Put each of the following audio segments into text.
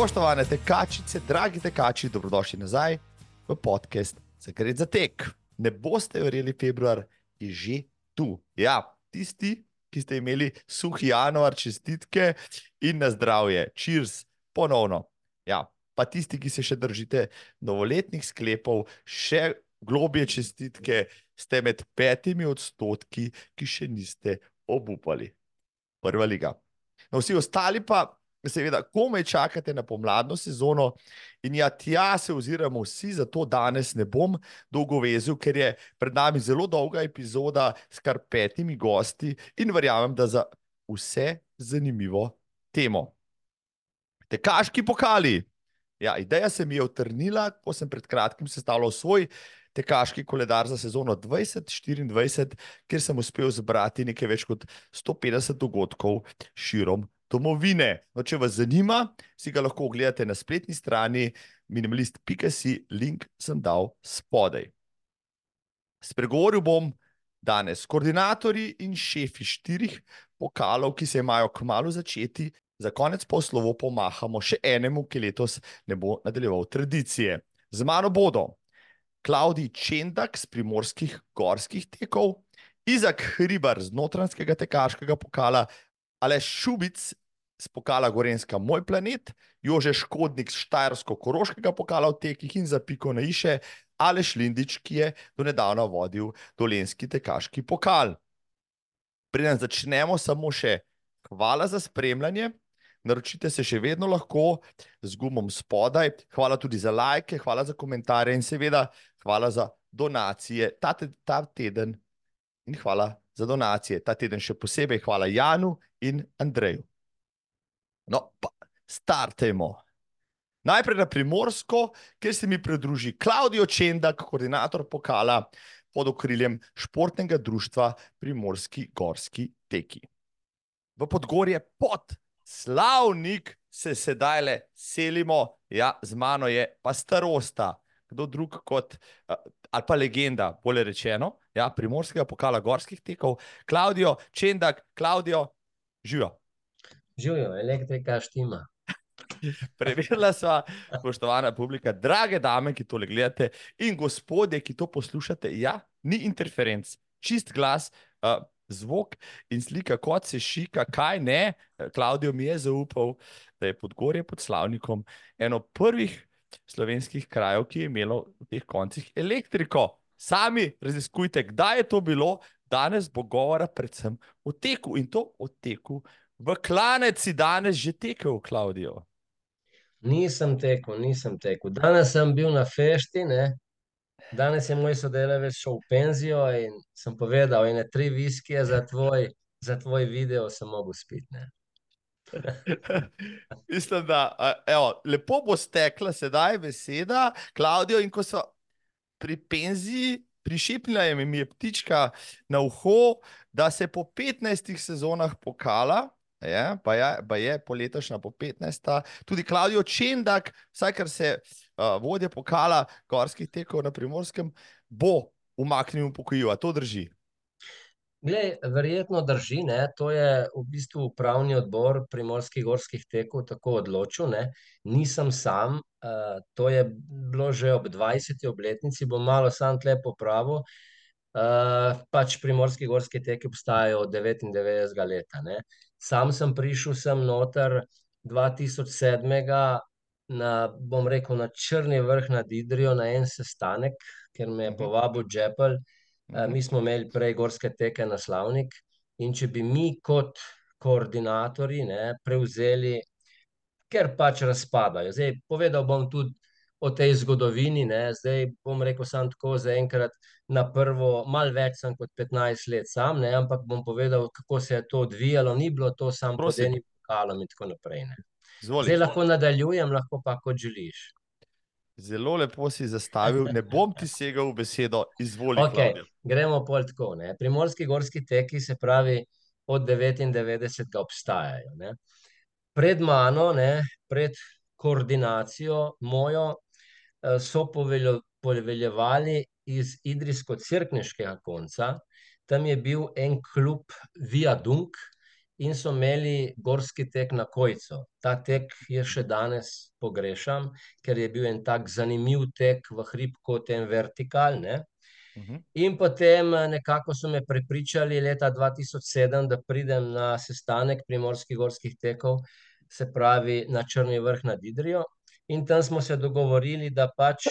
Spoštovane tekačice, dragi tekači, dobrodošli nazaj v podcast za gre za tek. Ne boste verjeli, februar je že tu. Ja, tisti, ki ste imeli suhi januar, čestitke in na zdravje, cheers, ponovno. Ja, pa tisti, ki se še držite novoletnih sklepov, še globje čestitke, ste med petimi odstotki, ki še niste obupali. Prva liga. No, vsi ostali pa seveda, komaj čakate na pomladno sezono, in ja, tja se oziramo vsi, zato danes ne bom dolgo vezil, ker je pred nami zelo dolga epizoda s kar petimi gosti in verjamem, da za vse zanimivo temo. Tekaški pokali. Ja, ideja se mi je utrnila, ko sem pred kratkim sestavljal svoj tekaški koledar za sezono 2024, kjer sem uspel zbrati nekaj več kot 150 dogodkov širom domovine. No, če vas zanima, si ga lahko ogledate na spletni strani minimalist.si, link sem dal spodaj. Spregovoril bom danes s koordinatorji in šefi štirih pokalov, ki se imajo kmalo začeti. Za konec pa slovo pomahamo še enemu, ki letos ne bo nadaljeval tradicije. Z mano bodo Klaudij Čendak z primorskih gorskih tekov, Izak Hribar z notranskega tekaškega pokala, Aleš Šubic z pokala Gorenska Moj planet, Jože Škodnik z Štajersko-Koroškega pokala v tekih in za piko na iše, Aleš Lindič, ki je do nedavna vodil dolenski tekaški pokal. Preden začnemo, samo še hvala za spremljanje. Naročite se še vedno lahko z gumom spodaj. Hvala tudi za lajke, hvala za komentarje in seveda hvala za donacije ta, te, ta teden. In hvala za donacije ta teden še posebej. Hvala Janu in Andreju. No, pa startemo. Najprej na primorsko, kjer se mi pridruži Klaudijo Čendak, koordinator pokala pod okriljem športnega društva Primorski gorski teki. V Podgorje pod Slavnik se sedaj le selimo, ja, z mano je pa starosta, kdo drug kot, ali pa legenda, bolje rečeno, ja, primorskega pokala gorskih tekov, Klaudijo Čendak, Klaudijo, živijo. Živijo, elektrika štima. Preverila sva, spoštovana publika, drage dame, ki tole gledate, in gospodje, ki to poslušate, ja, ni interferenc, čist glas, uh, zvok in slika, kot se šika, kaj ne. Klaudijo mi je zaupal, da je Podgorje pod Slavnikom eno prvih slovenskih krajev, ki je imelo v teh koncih elektriko. Sami raziskujte, kdaj je to bilo, danes bo govora predvsem o teku in to o teku v klanec si danes že tekel, Klaudijo? Nisem tekel, nisem tekel. Danes sem bil na fešti, ne. Danes je moj sodelavec šel v penzijo in sem povedal, ene tri viskije za tvoj, za tvoj video sem mogel spiti, ne. Mislim, da, evo, lepo bo stekla sedaj beseda, Klaudijo, in ko so pri penziji, prišepnila je mi je ptička na uho, da se po petnajstih sezonah pokala, je, pa je, pa je po letošnja po petnajsta, tudi Klaudijo Čendak, vsaj kar se uh, vodje pokala gorskih tekov na Primorskem, bo umaknil v pokoju, a to drži? Glej, verjetno drži, ne, to je v bistvu upravni odbor Primorskih gorskih tekov tako odločil, ne. Nisem sam, to je bilo že ob dvajseti obletnici, bom malo samo tule popravil, pač Primorski gorski teki obstajajo od devetindevetdesetega leta, ne. Sam sem prišel sem noter dva tisoč sedmega na, bom rekel, na Črni vrh nad Idrijo na en sestanek, ker me je povabil Džepelj. Mi smo imeli prej gorske teke na Slavnik, in če bi mi kot koordinatorji, ne, prevzeli, ker pač razpadajo, zdaj povedal bom tudi o tej zgodovini, ne, zdaj bom rekel samo tako zaenkrat na prvo, malo več sem kot petnajst let sam, ne, ampak bom povedal, kako se je to odvijalo, ni bilo to samo pod enim pokalom in tako naprej, ne. Zdaj lahko nadaljujem, lahko pa, kot želiš. Zelo lepo si zastavil, ne bom ti segel v besedo, izvoli, Okej, Klaudijo. gremo pol tako, ne, Primorski gorski teki, se pravi, od devetindevetdesetega obstajajo, ne. Pred mano, ne, pred koordinacijo mojo, so poveljevali iz idrijsko-cerkniškega konca, tam je bil en klub Viadunk, in so imeli gorski tek na Kojco. Ta tek je še danes pogrešam, ker je bil en tak zanimiv tek v hrib kot en vertikal. Ne? Mhm. In potem eh, nekako so me prepričali leta 2007, da pridem na sestanek primorskih gorskih tekov, se pravi na Črni vrh nad Idrijo. In tam smo se dogovorili, da pač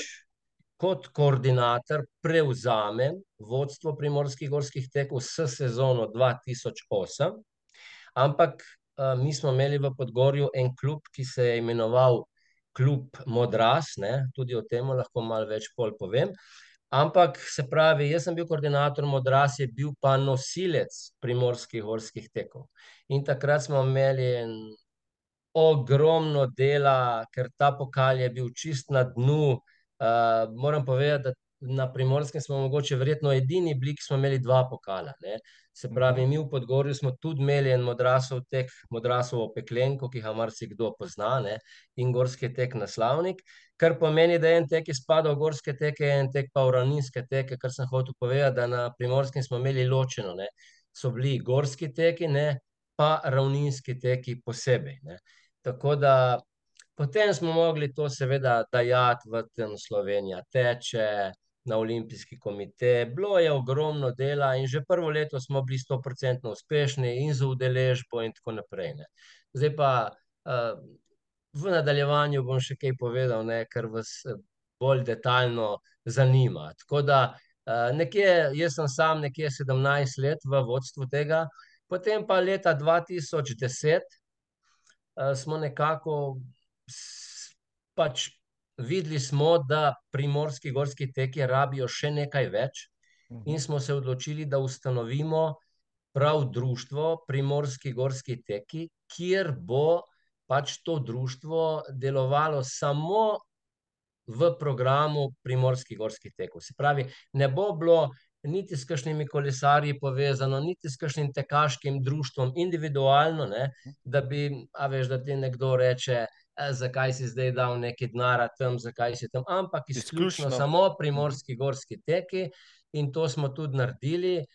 kot koordinator prevzamem vodstvo primorskih gorskih tekov s sezono 2008 ampak uh, mi smo imeli v Podgorju en klub, ki se je imenoval Klub Modras, ne? tudi o tem lahko malo več pol povem. Ampak se pravi, jaz sem bil koordinator Modras, je bil pa nosilec primorskih gorskih tekov. In takrat smo imeli en ogromno dela, ker ta pokal je bil čist na dnu. Uh, moram povedati, da na primorskem smo mogoče verjetno edini bili, ki smo imeli dva pokala. Ne. Se pravi, mi v Podgorju smo tudi imeli en Modrasov tek, Modrasovo peklenko, ki ga marsikdo pozna, ne, in gorski tek Naslavnik, kar pomeni, da en tek izpada v gorske teke, en tek pa v ravninske teke, kar sem hotel povedati, da na Primorskem smo imeli ločeno, ne. So bili gorski teki, ne, pa ravninski teki posebej, ne. Tako da potem smo mogli to seveda dajati v tem Slovenija teče, na olimpijski komite, bilo je ogromno dela in že prvo leto smo bili stoprocentno uspešni in z udeležbo in tako naprej, ne. Zdaj pa, v nadaljevanju bom še kaj povedal, ne, kar vas bolj detajlno zanima, tako da, nekje, jaz sem samo nekje sedemnajst let v vodstvu tega, potem pa leta dva tisoč deset, smo nekako pač videli smo, da Primorski gorski teki rabijo še nekaj več, in smo se odločili, da ustanovimo prav društvo Primorski gorski teki, kjer bo pač to društvo delovalo samo v programu Primorskih gorskih tekov, se pravi, ne bo bilo niti s kakšnimi kolesarji povezano niti s kakšnim tekaškim društvom individualno, ne, da bi, a veš, da ti nekdo reče: zakaj si zdaj dal nekaj denarja tam, zakaj si tam," ampak izključno samo Primorski gorski teki, in to smo tudi naredili.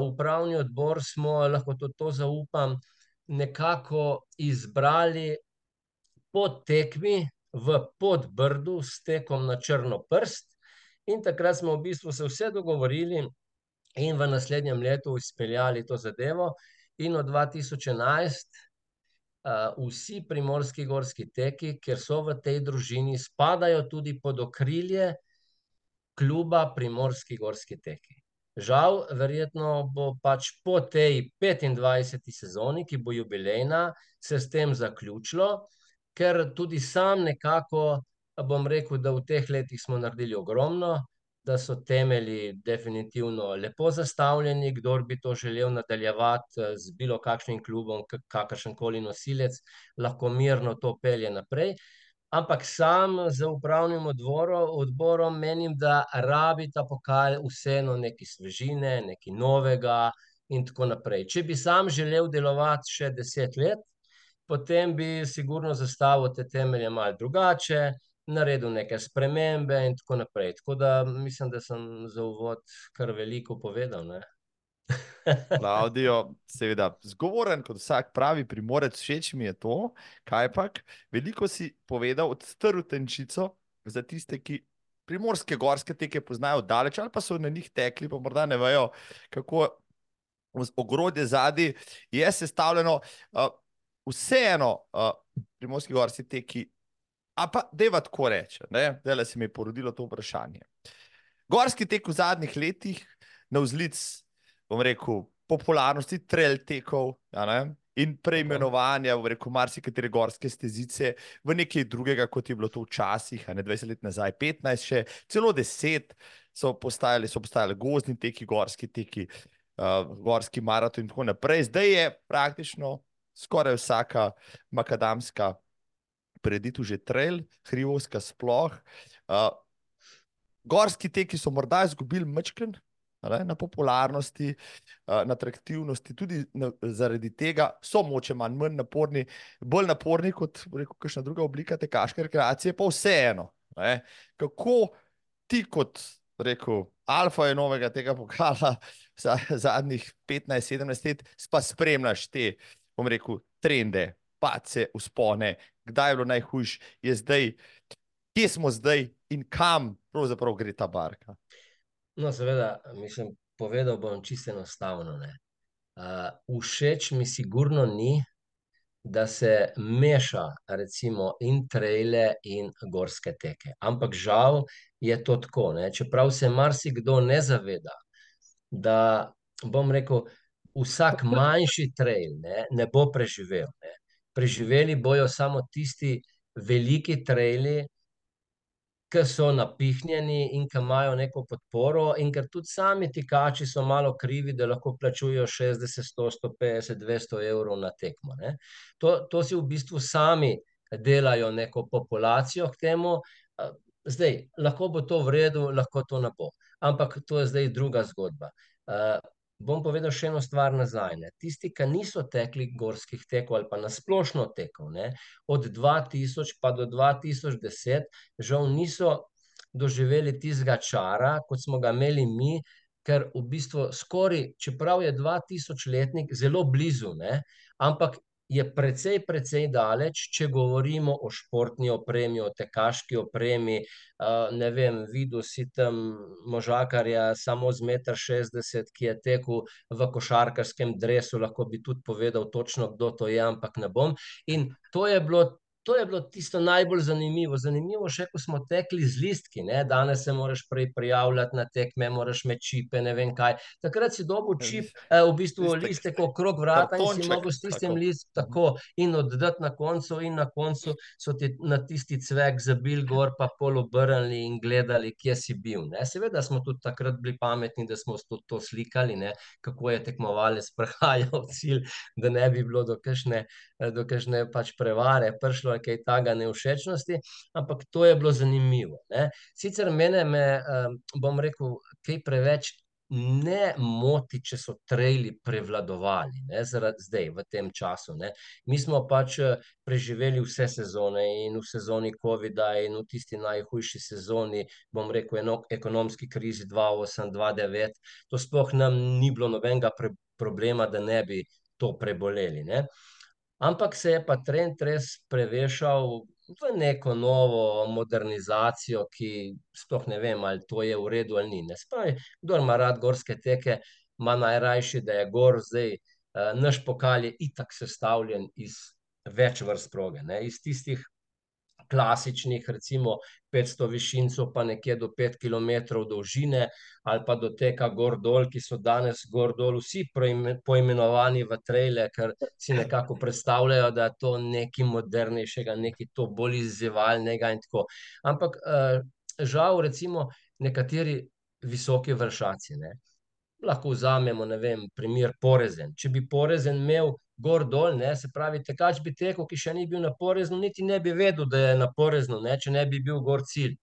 upravni odbor smo, lahko tudi to zaupam, nekako izbrali po tekmi v Podbrdu s tekom na Črnoprst, in takrat smo v bistvu se vse dogovorili in v naslednjem letu izpeljali to zadevo in od dva tisoč enajst, vsi Primorski gorski teki, ker so v tej družini, spadajo tudi pod okrilje kluba Primorski gorski teki. Žal verjetno bo pač po tej petindvajseti sezoni, ki bo jubilejna, se s tem zaključilo, ker tudi sam nekako, bom rekel, da v teh letih smo naredili ogromno, da so temelji definitivno lepo zastavljeni, kdor bi to želel nadaljevati, z bilokakšnim klubom, kakršenkoli nosilec, lahko mirno to pelje naprej. Ampak sam z upravnim odborom menim, da rabi ta pokal vseeno nekaj svežine, nekaj novega in tako naprej. Če bi sam želel delovati še deset let, potem bi sigurno zastavil te temelje malo drugače, naredil neke spremembe in tako naprej, tako da mislim, da sem za uvod kar veliko povedal, ne. Klavdijo, seveda zgovoren kot vsak pravi Primorec, všeč mi je to, kajpak, veliko si povedal, odstrl tenčico za tiste, ki primorske gorske teke poznajo daleč ali pa so na njih tekli, pa morda ne vejo, kako ogrodje zadaj je sestavljeno, vseeno, primorski gorski teki, a pa dajva tako reči, ne, zdajle se mi je porodilo to vprašanje. Gorski tek v zadnjih letih navzlic, bom rekel, popularnosti trail tekov, in preimenovanja, bom rekel, marsikatere gorske stezice v nekaj drugega, kot je bilo to včasih, a ne, dvajset let nazaj, petnajst še, celo deset so postajali, so postajali gozdni teki, gorski teki, gorski maraton in tako naprej, zdaj je praktično skoraj vsaka makadamska prireditev že trail, hribovska sploh, gorski teki so morda izgubili ne, na popularnosti, na atraktivnosti, tudi zaradi tega so mogoče malo manj naporni, bolj naporni kot, rekel, kakšna druga oblika tekaške rekreacije, pa vseeno, ne. Kako ti kot, rekel, alfa in omega tega pokala zadnjih petnajst, sedemnajst let pa spremljaš te bom rekel, trende, pace, uspone, kdaj je bilo najhujše, je zdaj, kje smo zdaj in kam pravzaprav gre ta barka. No, seveda, mislim, povedal bom čisto enostavno. Uh, všeč mi sigurno ni, da se meša recimo in trele in gorske teke. Ampak žal je to tako. Ne? Čeprav se marsikdo ne zaveda, da bom rekel, vsak manjši trail ne, ne bo preživel. Ne? Preživeli bojo samo tisti veliki traili, ki so napihnjeni in ki imajo neko podporo, in ker tudi sami tikači so malo krivi, da lahko plačujejo 60, 100, 150, 200 evrov na tekmo. To, to si v bistvu sami delajo neko populacijo k temu. Zdaj, lahko bo to v redu, lahko to ne bo. Ampak to je zdaj druga zgodba. Bom povedal še eno stvar nazaj. Ne. Tisti, ki niso tekli gorskih tekov ali pa nasplošno tekov, ne, od 2000 pa do 2010, žal niso doživeli tistega čara, kot smo ga imeli mi, ker v bistvu skoraj, čeprav je 2000 letnik zelo blizu, ne, ampak je precej, precej daleč, če govorimo o športni opremi, o tekaški opremi. Ne vem, videl si tam možakarja samo z 1,60 m, ki je tekel v košarkarskem dresu, lahko bi tudi povedal točno, kdo to je, ampak ne bom. In to je bilo To je bilo tisto najbolj zanimivo. Zanimivo še, ko smo tekli z listki. Ne? Danes se moraš prej prijavljati na tekme, moraš imeti čipe, ne vem kaj. Takrat si dobil čip, eh, v bistvu listek okrog vrata in si mogel s tistim listom tako in oddati na koncu in na koncu so ti na tisti cvek zabil gor pa pol obrnili in gledali, kje si bil. Ne? Seveda smo tudi takrat bili pametni, da smo to, to slikali, ne? kako je tekmovalec prehajal cilj, da ne bi bilo do kakšne, do kakšne pač prevare prišlo ali kaj takega neušečnosti, ampak to je bilo zanimivo. Ne. Sicer mene, me, bom rekel, kaj preveč ne moti, če so trejli prevladovali, ne, zaradi zdaj, v tem času. Ne. Mi smo pač preživeli vse sezone in v sezoni COVID-a in v tisti najhujši sezoni, bom rekel, eno ekonomski krizi 2008-2009, to sploh nam ni bilo nobenega problema, da ne bi to preboleli, ne. Ampak se je pa trend res prevešal v neko novo modernizacijo, ki sploh ne vem, ali to je v redu ali ni. Ne spravi, kdor ima rad gorske teke, ima najrajši, da je gor zdaj, naš pokal je itak sestavljen iz več vrst proge, ne, iz tistih klasičnih, recimo petsto višincev pa nekje do pet kilometrov dolžine ali pa do teka gor dol, ki so danes gor dol vsi poimenovani v trejle, ker si nekako predstavljajo, da je to nekaj modernejšega, nekaj to bolj izzivalnega in tako. Ampak žal recimo nekateri visoki vršaci, ne, lahko vzamemo, ne vem, primer Porezen. Če bi Porezen imel gor dol, ne, se pravi, tekač bi tekel, ki še ni bil na Poreznu, niti ne bi vedel, da je na Poreznu, ne, če ne bi bil gor cilj.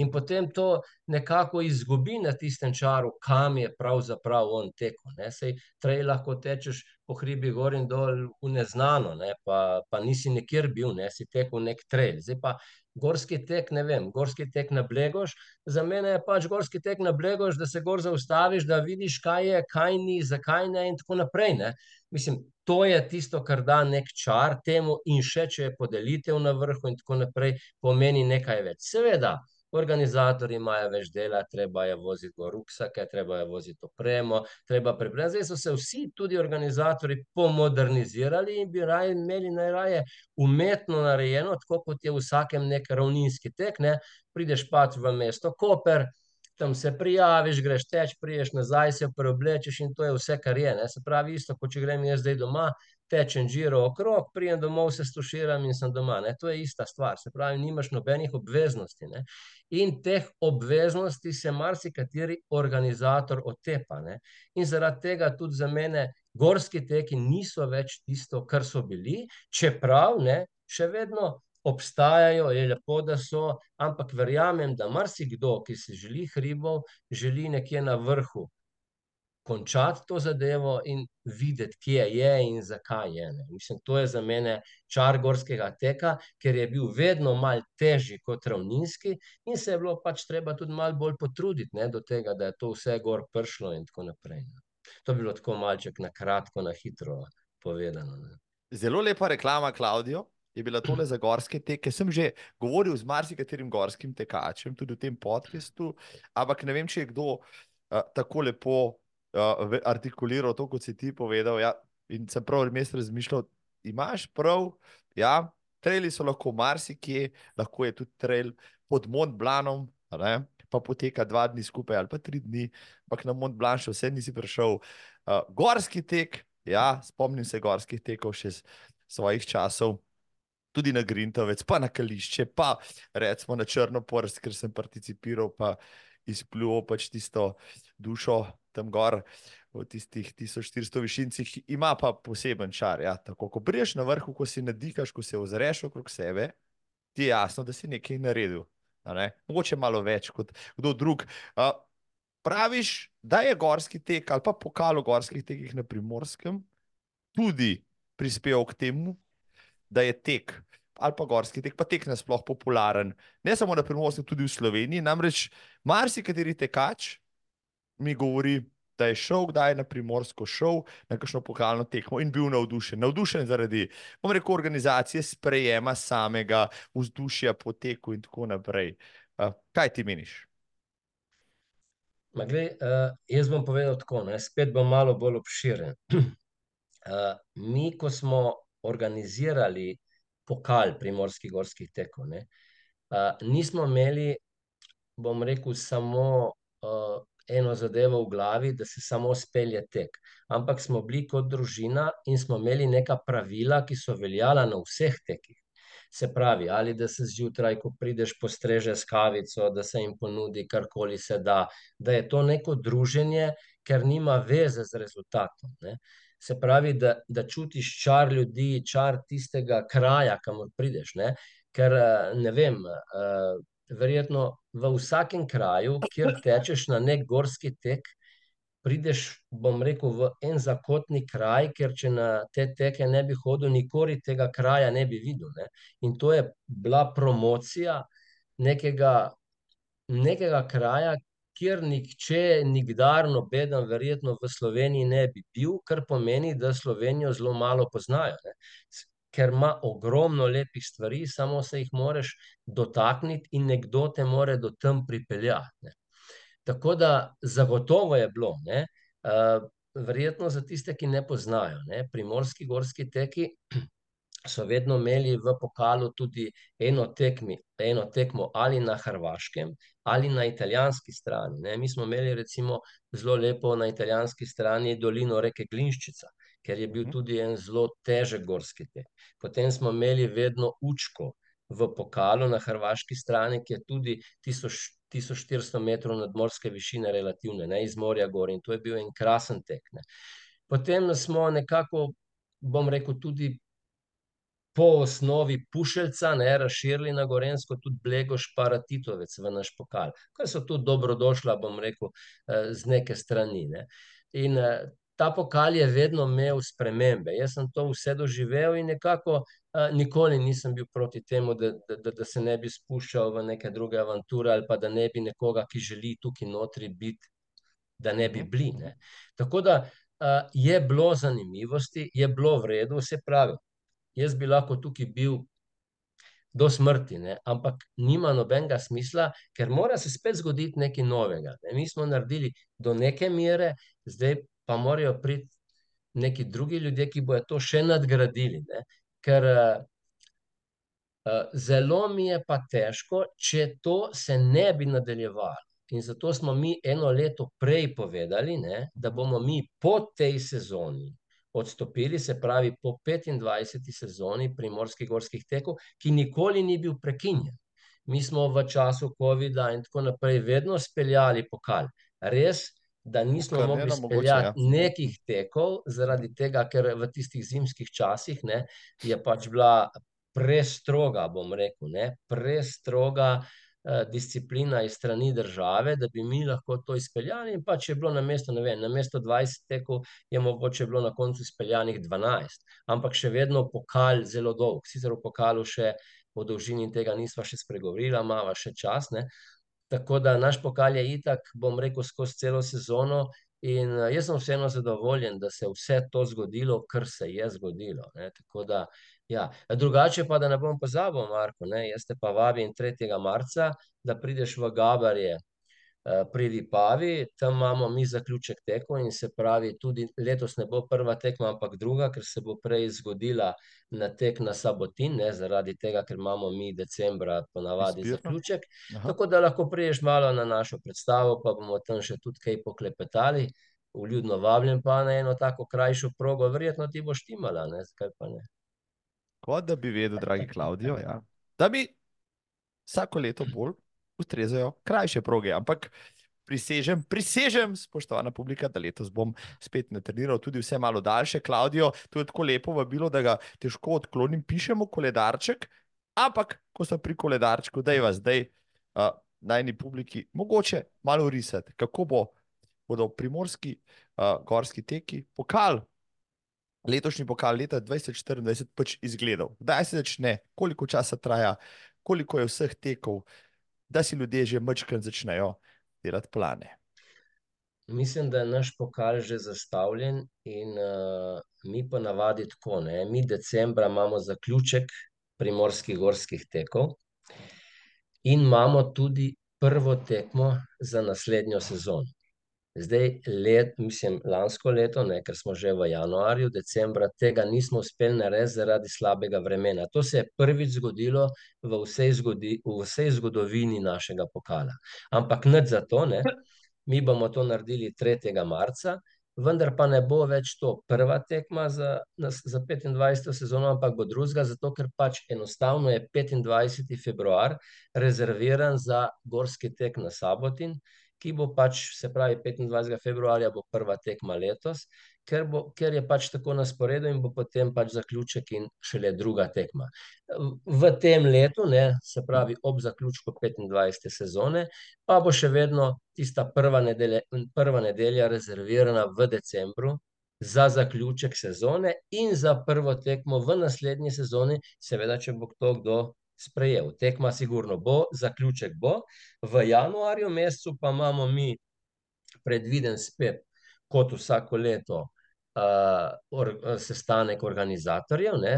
In potem to nekako izgubi na tistem čaru, kam je pravzaprav on tekel, ne, saj treil lahko tečeš po hribih gor in dol v neznano, ne, pa, pa nisi nikjer bil, ne, si tekel neki treil. Zdaj pa gorski tek, ne vem, gorski tek na Blegoš, za mene je pač gorski tek na Blegoš, da se gor zaustaviš, da vidiš, kaj je, kaj ni, zakaj ne in tako naprej, ne. Mislim, to je tisto, kar da neki čar temu in še, če je podelitev na vrhu in tako naprej, pomeni nekaj več. Seveda, organizatorji imajo več dela, treba je voziti gor ruksake, treba je voziti opremo, treba zdaj so se vsi, tudi organizatorji, pomodernizirali in bi raje imeli najraje umetno narejeno, tako kot je v vsakem neki ravninski tek, ne, prideš pač v mesto Koper, tam se prijaviš, greš teč, prideš nazaj, se preoblečeš in to je vse, kar je, ne, se pravi, isto, kot če grem jaz zdaj doma, tečem giro okrog, pridem domov, se stuširam in sem doma, ne, to je ista stvar, se pravi, nimaš nobenih obveznosti, ne. In teh obveznosti se marsikateri organizator otepa, ne. In zaradi tega tudi za mene gorski teki niso več tisto, kar so bili, čeprav, ne, še vedno obstajajo, je lepo, da so, ampak verjamem, da marsikdo, ki si želi hribov, želi nekje na vrhu končati to zadevo in videti, kje je in zakaj je, ne. Mislim, to je za mene čar gorskega teka, ker je bil vedno malo težji kot ravninski in se je bilo pač treba tudi malo bolj potruditi, ne, do tega, da je to vse gor prišlo in tako naprej, ne. To bi bilo tako malček na kratko, na hitro povedano, ne. Zelo lepa reklama, Klaudijo. Je bila tole za gorske teke. Sem že govoril z marsikaterim gorskim tekačem, tudi v tem podkastu, ampak ne vem, če je kdo uh, tako lepo uh, artikuliral to, kot si ti povedal. Ja, in sem prav res razmišljal, imaš prav, ja, traili so lahko marsikje, lahko je tudi trail pod Mont Blanom, pa poteka dva dni skupaj ali pa tri dni, ampak na Mont Blanc še vse nisi prišel. Uh, gorski tek, ja, spomnim se gorskih tekov še iz svojih časov tudi na Grintovec, pa na Kališče, pa recimo na Črnoporst, ker sem participiral, pa izpljuval pač tisto dušo tam gor v tistih 1400 višincih, ima pa poseben čar. Ja. Tako, ko priješ na vrhu, ko si nadihaš, ko se ozreš okrog sebe, ti je jasno, da si nekaj naredil. Ne? Mogoče malo več kot kdo drug. Uh, praviš, da je gorski tek ali pa pokal o gorskih tekih na primorskem tudi prispeval k temu, da je tek ali pa gorski tek, pa tek nasplošno popularen. Ne samo na primorskem, tudi v Sloveniji. Namreč marsikateri tekač mi govori, da je šel kdaj na primorsko šov, na kakšno pokalno tekmo in bil navdušen. Navdušen zaradi, bom rekel, organizacije, sprejema samega vzdušja po teku in tako naprej. Kaj ti meniš? Glej, uh, jaz bom povedal tako, ne? spet bom malo bolj obširen. Uh, mi, ko smo organizirali pokal primorskih gorskih tekov. Ne. Uh, nismo imeli, bom rekel, samo uh, eno zadevo v glavi, da se samo spelje tek. Ampak smo bili kot družina in smo imeli neka pravila, ki so veljala na vseh tekih. Se pravi, ali da se zjutraj, ko prideš, postreže s kavico, da se jim ponudi karkoli se da, da je to neko druženje, ker nima veze z rezultatom. Ne. Se pravi, da, da čutiš čar ljudi, čar tistega kraja, kamor prideš. Ne? Ker eh, ne vem, uh, verjetno v vsakem kraju, kjer tečeš na nek gorski tek, prideš, bom rekel, v en zakotni kraj, ker če na te teke ne bi hodil, nikoli tega kraja ne bi videl. Ne? In to je bila promocija nekega, nekega kraja, kjer nihče, nikdar, noben, verjetno v Sloveniji ne bi bil, kar pomeni, da Slovenijo zelo malo poznajo. Ne. Ker ima ogromno lepih stvari, samo se jih moraš dotakniti, in nekdo te more do tam pripeljati. Ne. Tako da, zagotovo je bilo, ne, uh, verjetno za tiste, ki ne poznajo, ne, primorski gorski teki so vedno imeli v pokalu tudi eno, tekmi, eno tekmo ali na Hrvaškem ali na italijanski strani. Ne. Mi smo imeli recimo zelo lepo na italijanski strani dolino reke Glinščica, ker je bil mhm. tudi en zelo težek gorski tek. Potem smo imeli vedno učko v pokalu na hrvaški strani, ki je tudi 1400 metrov nadmorske višine relativne, ne, iz morja gor in to je bil en krasen tek. Ne. Potem smo nekako, bom rekel, tudi po osnovi Pušeljca, ne, razširili na Gorensko, tudi Blegoš, pa Ratitovec v naš pokal, kar so tudi dobrodošla, bom rekel, eh, z neke strani. Ne. In eh, ta pokal je vedno imel spremembe. Jaz sem to vse doživel in nekako eh, nikoli nisem bil proti temu, da, da, da se ne bi spuščal v neke druge avanture ali pa da ne bi nekoga, ki želi tukaj notri biti, da ne bi bili. Ne. Tako da je bilo zanimivosti, je bilo v redu, vse pravi jaz bi lahko tukaj bil do smrti, ne? ampak nima nobenega smisla, ker mora se spet zgoditi nekaj novega. Ne? Mi smo naredili do neke mere, zdaj pa morajo priti neki drugi ljudje, ki bojo to še nadgradili. Ne? Ker uh, zelo mi je pa težko, če to se ne bi nadaljevalo. In zato smo mi eno leto prej povedali, ne, da bomo mi po tej sezoni odstopili, se pravi po 25. sezoni primorskih gorskih tekov, ki nikoli ni bil prekinjen. Mi smo v času COVID-a in tako naprej vedno speljali pokal. Res, da nismo mogli speljati ja. nekih tekov, zaradi tega, ker v tistih zimskih časih ne, je pač bila prestroga, bom rekel, ne, prestroga. Eh, disciplina iz strani države, da bi mi lahko to izpeljali. In pa če je bilo na mesto, ne vem, na mesto 20 tekov, je mogoče bilo na koncu izpeljanih 12, ampak še vedno pokal zelo dolg. Sicer v pokalu še po dolžini tega nismo še spregovorili, imamo še čas. Ne? Tako da naš pokal je itak, bom rekel, skozi celo sezono In uh, jaz sem vseeno zadovoljen, da se je vse to zgodilo, kar se je zgodilo. Ne? Tako da, ja. Drugače pa, da ne bom pozabil, Marko, ne? jaz te pa vabim 3. marca, da prideš v Gabarje, Eh, pri Vipavi, tam imamo mi zaključek tekmo in se pravi, tudi letos ne bo prva tekma, ampak druga, ker se bo prej zgodila na tek na Sabotin, ne, zaradi tega, ker imamo mi decembra ponavadi Izbirno. zaključek. Aha. Tako da lahko priješ malo na našo predstavo, pa bomo tam še tudi kaj poklepetali. Vljudno vabljen pa na eno tako krajšo progo, verjetno ti bo štimala, ne, zakaj pa ne. Kot da bi vedel, dragi Klaudijo, ja, da mi vsako leto bolj ustrezajo krajše proge. Ampak prisežem, prisežem, spoštovana publika, da letos bom spet natreniral tudi vse malo daljše. Klaudijo, to je tako lepo vabilo, da ga težko odklonim, pišemo koledarček. Ampak, ko sem pri koledarčku, da je vas zdaj uh, najni publiki mogoče malo risati, kako bo, bodo primorski uh, gorski teki pokal. Letošnji pokal leta 2024 pač izgledal. Kdaj se začne, koliko časa traja, koliko je vseh tekov, da si ljudje že mečkrat začnejo delati plane. Mislim, da je naš pokal že zastavljen, in uh, mi pa navadi tako. Ne? Mi decembra imamo zaključek primorskih gorskih tekov, in imamo tudi prvo tekmo za naslednjo sezono. Zdaj, let, mislim, lansko leto, ne, ker smo že v januarju, decembra tega nismo uspeli narediti zaradi slabega vremena. To se je prvič zgodilo v vsej, zgodi, v vsej zgodovini našega pokala. Ampak nič za to, ne. Mi bomo to naredili 3. marca, vendar pa ne bo več to prva tekma za, za 25. sezono, ampak bo druga, zato ker pač enostavno je 25. februar rezerviran za gorski tek na Sabotin ki bo pač, se pravi, 25. februarja bo prva tekma letos, ker, bo, ker je pač tako na sporedu in bo potem pač zaključek in šele druga tekma. V tem letu, ne, se pravi, ob zaključku 25. sezone, pa bo še vedno tista prva nedelja, prva nedelja rezervirana v decembru. Za zaključek sezone in za prvo tekmo v naslednji sezoni, seveda, če bo kdo, kdo sprejel. Tekma, sigurno bo, zaključek bo. V januarju mesecu pa imamo mi predviden spet, kot vsako leto, uh, or, sestanek organizatorjev. Ne?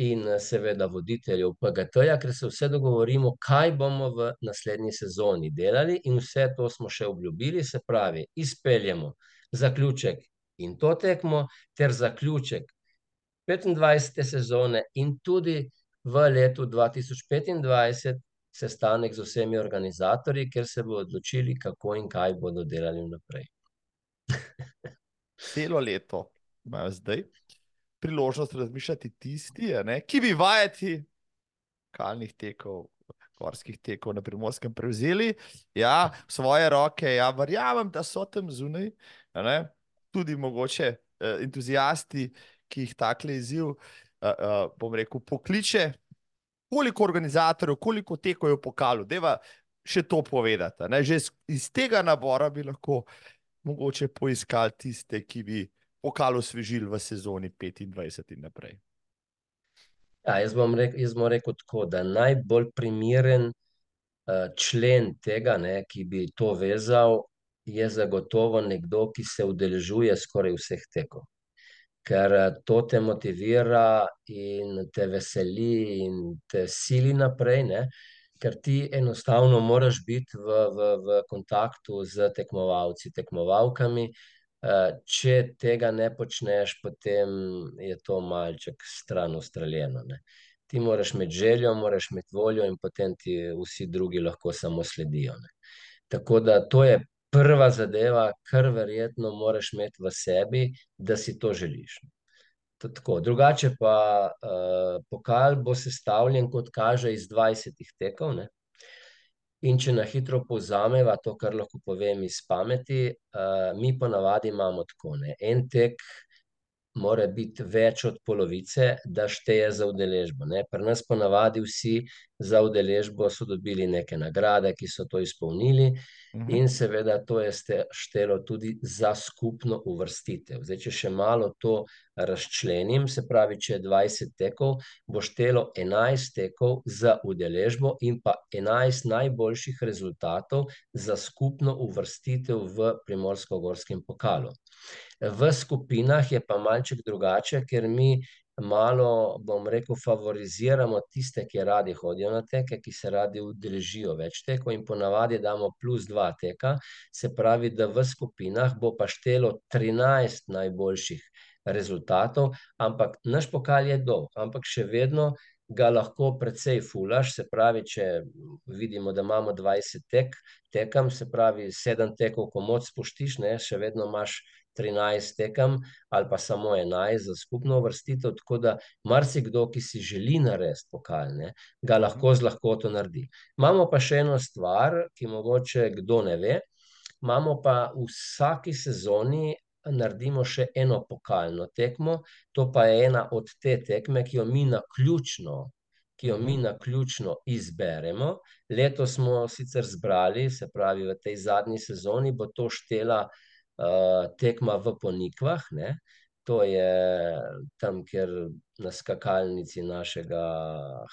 In seveda voditeljev PGT-ja, ker se vse dogovorimo, kaj bomo v naslednji sezoni delali, in vse to smo še obljubili, se pravi, izpeljemo zaključek in to tekmo, ter zaključek 25. sezone, in tudi v letu 2025 sestanek z vsemi organizatorji, kjer se bodo odločili, kako in kaj bodo delali naprej. Celo leto imajo zdaj priložnost razmišljati tisti, ne, ki bi vajeti kalnih tekov. Gorskih tekov na primorskem prevzeli, ja, svoje roke. Ja, verjamem, da so tam zunaj, ne, tudi mogoče eh, entuzijasti, ki jih takle izziv eh, uh, bom rekel, pokliče, koliko organizatorjev, koliko tekov je v pokalu, da je še to povedati. Ne? Že iz tega nabora bi lahko mogoče poiskali tiste, ki bi pokal osvežili v sezoni 25 in naprej. Ja, jaz, bom rekel, jaz bom rekel tako, da najbolj primeren uh, člen tega, ne, ki bi to vezal, je zagotovo nekdo, ki se udeležuje skoraj vseh tekov ker eh, to te motivira in te veseli in te sili naprej, ne? ker ti enostavno moraš biti v, v, v kontaktu z tekmovalci, tekmovalkami. Eh, če tega ne počneš, potem je to malček stran ustreljeno. Ne? Ti moraš imeti željo, moraš imeti voljo, in potem ti vsi drugi lahko samo sledijo. Ne? Tako da to je prva zadeva, kar verjetno moraš imeti v sebi, da si to želiš. Tako, drugače pa uh, pokal bo sestavljen, kot kaže, iz 20 tekov. Ne? In če na hitro povzameva to, kar lahko povem iz pameti, uh, mi ponavadi imamo tako. Ne? En tek mora biti več od polovice, da šteje za udeležbo. Ne? Pri nas ponavadi vsi za udeležbo so dobili neke nagrade, ki so to izpolnili. Mhm. In seveda to je štelo tudi za skupno uvrstitev. Zdaj, če še malo to razčlenim, se pravi, če je 20 tekov, bo štelo 11 tekov za udeležbo in pa 11 najboljših rezultatov za skupno uvrstitev v Primorsko-gorskem pokalu. V skupinah je pa malček drugače, ker mi malo, bom rekel, favoriziramo tiste, ki radi hodijo na teke, ki se radi udeležijo več tekov in po navadi damo plus dva teka, se pravi, da v skupinah bo pa štelo 13 najboljših rezultatov, ampak naš pokal je dolg, ampak še vedno ga lahko precej fulaš, se pravi, če vidimo, da imamo 20 tek, tekem, se pravi, sedem tekov, ko moč spustiš, ne, še vedno imaš 13 tekem ali pa samo 11 za skupno uvrstitev, tako da marsikdo, ki si želi narediti pokal, ne, ga lahko z lahkoto naredi. Imamo pa še eno stvar, ki mogoče kdo ne ve, imamo pa v vsaki sezoni naredimo še eno pokalno tekmo, to pa je ena od te tekme, ki jo mi naključno, ki jo mi naključno izberemo. Letos smo sicer zbrali, se pravi, v tej zadnji sezoni bo to štela tekma v Ponikvah, ne. To je tam, kjer na skakalnici našega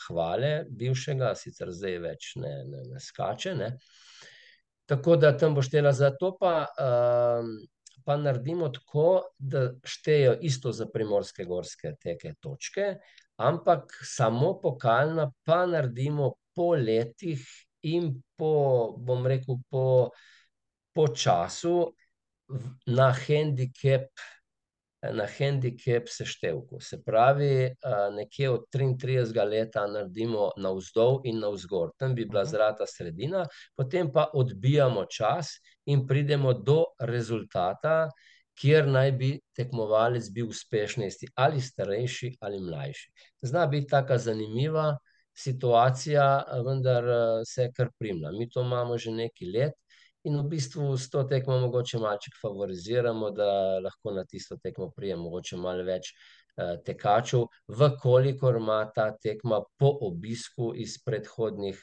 Hvale, bivšega, sicer zdaj več ne, ne, ne skače, ne. Tako da tam bo štela, zato pa pa naredimo tako, da štejejo isto za primorske gorske teke točke, ampak samo pokalna pa naredimo po letih in po, bom rekel, po po času na hendikep, na hendikep seštevku. Se pravi, nekje od triintridesetega leta naredimo navzdol in navzgor. Tam bi bila zlata sredina, potem pa odbijamo čas in pridemo do rezultata, kjer naj bi tekmovalec bil uspešnejši, ali starejši ali mlajši. Zna biti taka zanimiva situacija, vendar se kar primla. Mi to imamo že nekaj let in v bistvu s to tekmo mogoče malček favoriziramo, da lahko na tisto tekmo pride mogoče malo več tekačev, v kolikor ima ta tekma po obisku iz predhodnih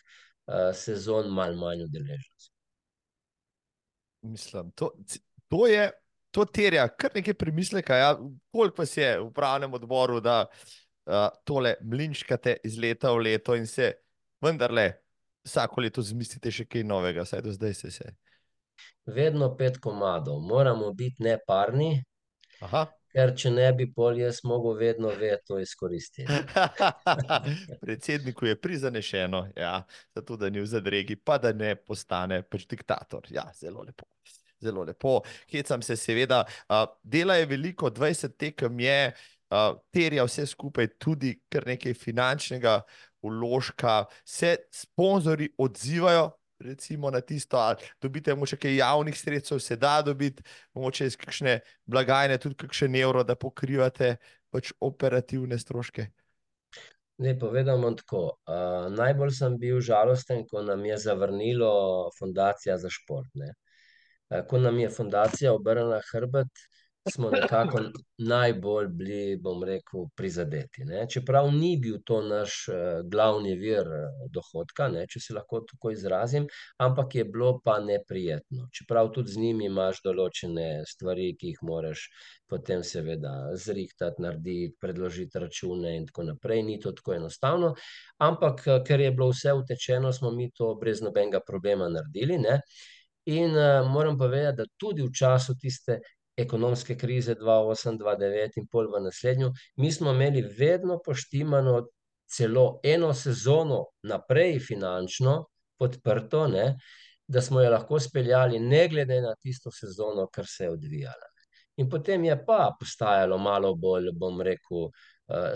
sezon malo manj udeležencev. Mislim, to, to je, to terja kar nekaj premisleka, ja. Koliko vas je v upravnem odboru, da tole mlinčkate iz leta v leto in se vendarle vsako leto izmislite še kaj novega, vsaj do zdaj ste se. Vedno pet komadov, moramo biti neparni, ker če ne bi, pol jaz mogel vedno veto izkoristiti. Predsedniku je prizanešeno, ja, zato da ni v zadregi, pa da ne postane pač diktator, ja, zelo lepo. Zelo lepo, hecam se seveda, dela je veliko, dvajset tekem je, terja vse skupaj tudi kar nekaj finančnega vložka. Se sponzorji odzivajo recimo na tisto, ali dobite mogoče kaj javnih sredstev, se da dobiti mogoče iz kakšne blagajne tudi kakšen evro, da pokrivate pač operativne stroške? Zdaj, povedal bom tako, najbolj sem bil žalosten, ko nam je zavrnilo Fundacija za šport, ne. ko nam je fundacija obrnila hrbet, smo nekako najbolj bili, bom rekel, prizadeti, ne. Čeprav ni bil to naš glavni vir dohodka, ne, če se lahko tako izrazim, ampak je bilo pa neprijetno. Čeprav tudi z njimi imaš določene stvari, ki jih moraš potem seveda zrihtati, narediti, predložiti račune in tako naprej, ni to tako enostavno. Ampak ker je bilo vse utečeno, smo mi to brez nobenega problema naredili, ne. In moram povedati, da tudi v času tiste ekonomske krize dva osem-dva devet in pol v naslednjo, mi smo imeli vedno poštimano celo eno sezono naprej finančno podprto, ne, da smo jo lahko speljali ne glede na tisto sezono, kar se je odvijala. In potem je pa postajalo malo bolj, bom rekel,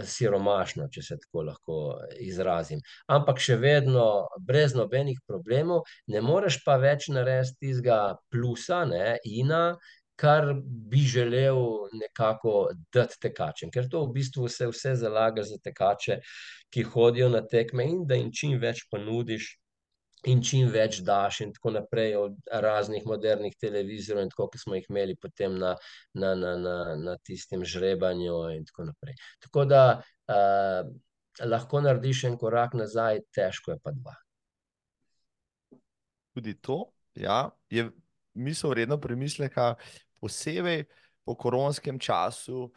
siromašno, če se tako lahko izrazim. Ampak še vedno brez nobenih problemov, ne moreš pa več narediti tistega plusa, ne, -ina, kar bi želel nekako dati tekačem. Ker to v bistvu se vse zalaga za tekače, ki hodijo na tekme, in da jim čim več ponudiš in čim več daš in tako naprej, od raznih modernih televizorjev in tako, ke smo jih imeli potem na, na, na, na, na tistem žrebanju in tako naprej. Tako da lahko narediš en korak nazaj, težko je pa dva. Tudi to ja, je misel vredno premisleka, posebej po koronskem času.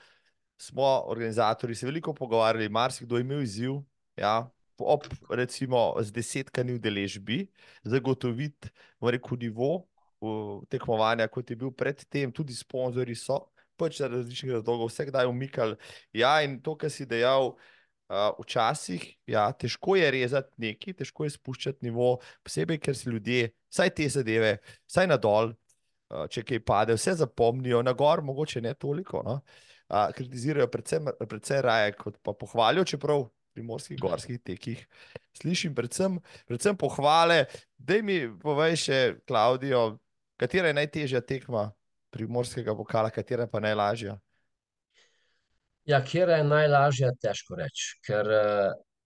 Smo organizatori se veliko pogovarjali, marsikdo je imel izziv. Ja, ob, recimo, z desetkami udeležbi, zagotoviti, rekel, nivo tekmovanja, kot je bil predtem, tudi sponzorji so pač za različne razloge, vse kdaj umikali. Ja, in to, kar si dejal, uh, včasih, ja, težko je rezati neki, težko je spuščati nivo, posebej, ker si ljudje, vsaj te zadeve, vsaj na dol, če kaj pade, vse zapomnijo, na gor, mogoče ne toliko. No? Uh, kritizirajo predvsem, predvsem raje, kot pa pohvalijo, čeprav pri morskih gorskih tekih. Slišim predvsem, predvsem pohvale. Da mi povej še, Klaudijo, katera je najtežja tekma primorskega vokala, katera pa najlažja? Ja, kjer je najlažja, težko reči, ker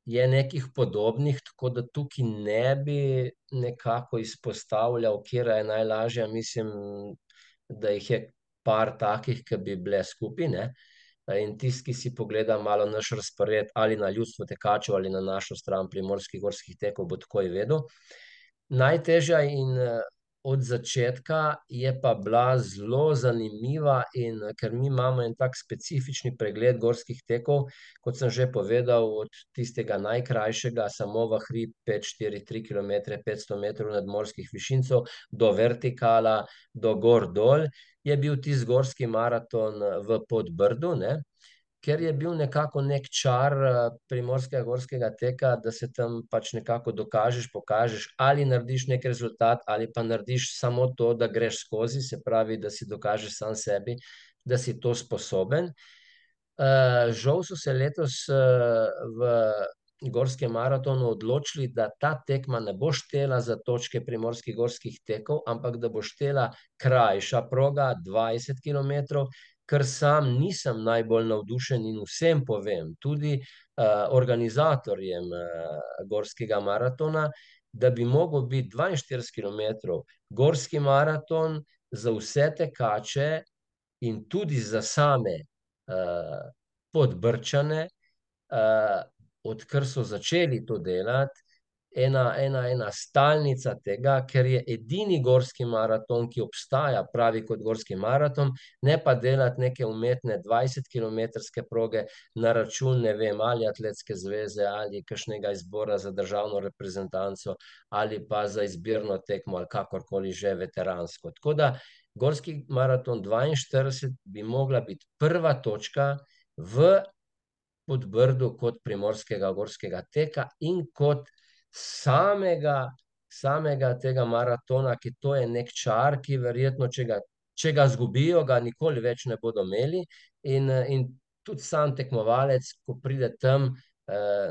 je nekih podobnih, tako da tukaj ne bi nekako izpostavljal, kjer je najlažja. Mislim, da jih je par takih, ki bi bile skupine. In tisti, ki si pogleda malo naš razpored ali na ljudstvo tekačev ali na našo stran primorskih gorskih tekov, bo takoj vedel. Najtežja in od začetka je pa bila zelo zanimiva in ker mi imamo en tak specifični pregled gorskih tekov, kot sem že povedal, od tistega najkrajšega, samo v hrib, pet, štiri, tri kilometre, petsto metrov nadmorskih višincev, do vertikala, do gor dol, je bil tisti gorski maraton v Podbrdu, ne, ker je bil nekako neki čar primorskega gorskega teka, da se tam pač nekako dokažeš, pokažeš, ali narediš neki rezultat ali pa narediš samo to, da greš skozi, se pravi, da si dokažeš sam sebi, da si to sposoben. žal so se letos v gorskem maratonu odločili, da ta tekma ne bo štela za točke primorskih gorskih tekov, ampak da bo štela krajša proga, dvajset kilometrov, kar sam nisem najbolj navdušen in vsem povem, tudi organizatorjem gorskega maratona, da bi mogel biti dvainštirideset kilometrov gorski maraton za vse tekače in tudi za same Podbrčane, odkar so začeli to delati, ena, ena, ena stalnica tega, ker je edini gorski maraton, ki obstaja pravi kot gorski maraton, ne pa delati neke umetne dvajsetkilometrske proge na račun, ne vem, ali Atletske zveze ali kakšnega izbora za državno reprezentanco ali pa za izbirno tekmo ali kakorkoli že, veteransko. Tako da gorski maraton dvainštirideset bi mogla biti prva točka v Podbrdu kot primorskega gorskega teka in kot samega, samega tega maratona, ki to je neki čar, ki verjetno, če ga, če ga izgubijo, ga nikoli več ne bodo imeli. In, in tudi sam tekmovalec, ko pride tam,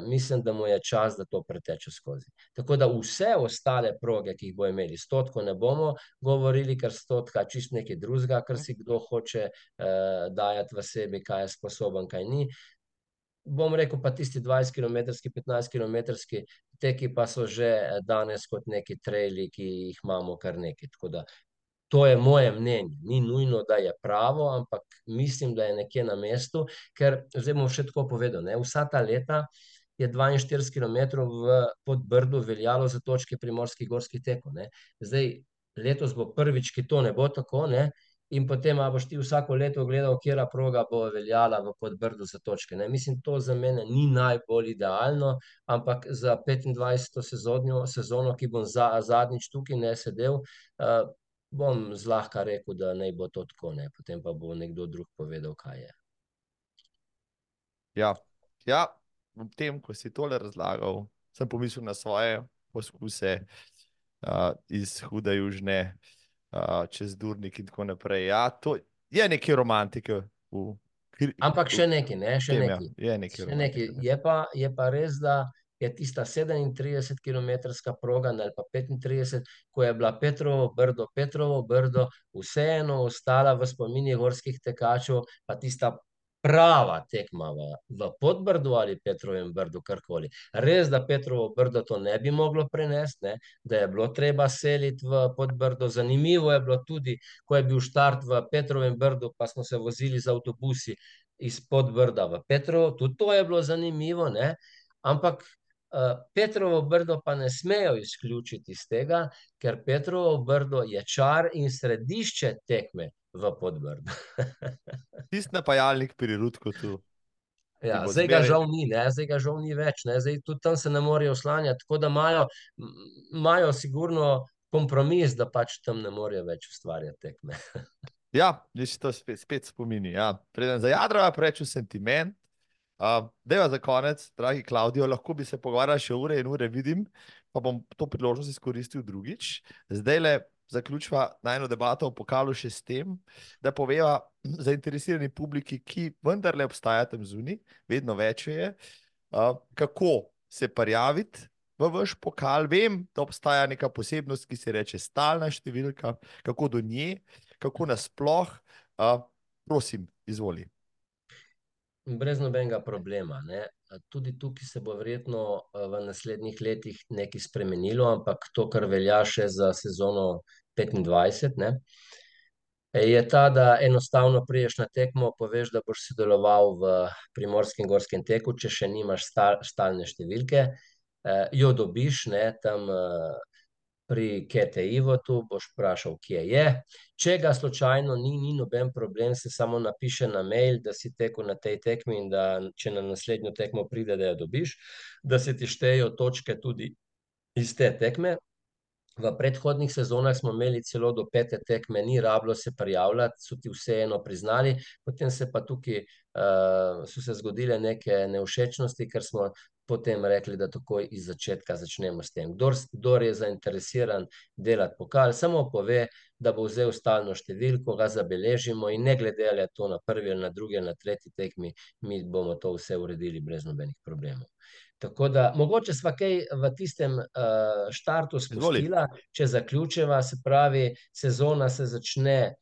mislim, da mu je čas, da to preteče skozi. Tako da vse ostale proge, ki jih bojo imeli, stotko ne bomo govorili, ker stotka je čisto nekaj drugega, kar si kdo hoče dajati v sebi, kaj je sposoben, kaj ni. Bom rekel, pa tisti dvajsetkilometrski, petnajstkilometrski teki pa so že danes kot neki traili, ki jih imamo kar nekaj, tako da to je moje mnenje, ni nujno, da je pravo, ampak mislim, da je nekje na mestu, ker zdaj bom še tako povedal, ne, vsa ta leta je dvainštirideset kilometrov v Podbrdu veljalo za točke primorskih gorskih tekov, ne. Zdaj, letos bo prvič, ki to ne bo tako, ne, in potem, a boš ti vsako leto gledal, katera proga bo veljala v Podbrdu za točke, ne, mislim, to za mene ni najbolj idealno, ampak za petindvajseto sezono, ki bom zadnjič tukaj, ne, sedel, bom zlahka rekel, da naj bo to tako, ne, potem pa bo nekdo drug povedal, kaj je. Ja, ja, ob tem, ko si tole razlagal, sem pomislil na svoje poskuse iz Hude Južne, čez Durnik in tako naprej, ja, to je nekaj romantike v... Ampak še nekaj, ne, še nekaj. Je nekaj. Še nekaj, je pa, je pa res, da je tista sedemintridesetkilometrska proga, ne, ali pa petintrideset, ko je bila Petrovo Brdo, Petrovo Brdo vseeno ostala v spominih gorskih tekačev, pa tista prava tekma v, v Podbrdu ali Petrovem Brdu, karkoli. Res, da Petrovo Brdo to ne bi moglo prenesti, ne, da je bilo treba seliti v Podbrdo, zanimivo je bilo tudi, ko je bil štart v Petrovem Brdu, pa smo se vozili z avtobusi iz Podbrda v Petrovo, tudi to je bilo zanimivo, ne, Ampak uh, Petrovo brdo pa ne smejo izključiti iz tega, ker Petrovo brdo je čar in središče tekme v podbrdu. Tisti napajalnik pri Rudku tu. Ja, zdaj ga žal ni, ne? zdaj ga žal ni več, ne? zdaj tudi tam se ne morejo oslanjati, tako da imajo, imajo sigurno kompromis, da pač tam ne morejo več ustvarjati tekme. Ja, viš to spet, spet spomini. Ja. Preden za jadra preču sentiment. Uh, Deva za konec, dragi Klaudijo, lahko bi se pogovarjali še ure in ure, vidim, pa bom to priložnost izkoristil drugič. Zdaj le zaključiva najno debato o pokalu še s tem, da poveva zainteresirani publiki, ki vendarle obstaja tam zunaj, vedno več je, uh, kako se prijaviti v vaš pokal. Vem, da obstaja neka posebnost, ki se reče stalna številka, kako do nje, kako nasploh. Uh, prosim, izvoli. Brez nobenega problema. Ne? Tudi tukaj se bo verjetno v naslednjih letih nekaj spremenilo, ampak to, kar velja še za sezono 25, ne, je ta, da enostavno priješ na tekmo, poveš, da boš sodeloval v primorskem gorskem teku, če še nimaš sta- stalne številke, jo dobiš ne, tam pri KTI-u, boš vprašal, kje je. Če ga slučajno ni, ni noben problem, se samo napiše na mail, da si tekel na tej tekmi in da če na naslednjo tekmo pride, da jo dobiš, da se ti štejejo točke tudi iz te tekme. V predhodnih sezonah smo imeli celo do pete tekme, ni rabilo se prijavljati, so ti vseeno priznali, potem se pa tukaj uh, so se zgodile neke nevšečnosti, ker smo potem rekli, da takoj iz začetka začnemo s tem. Kdor, kdor je zainteresiran delati pokal, samo pove, da bo vzel stalno številko, ga zabeležimo in ne glede ali je to na prvi ali na drugi ali na tretji tekmi, mi bomo to vse uredili brez nobenih problemov. Tako da mogoče sva kaj v tistem uh, štartu spustila, če zaključiva, se pravi, sezona se začne eh,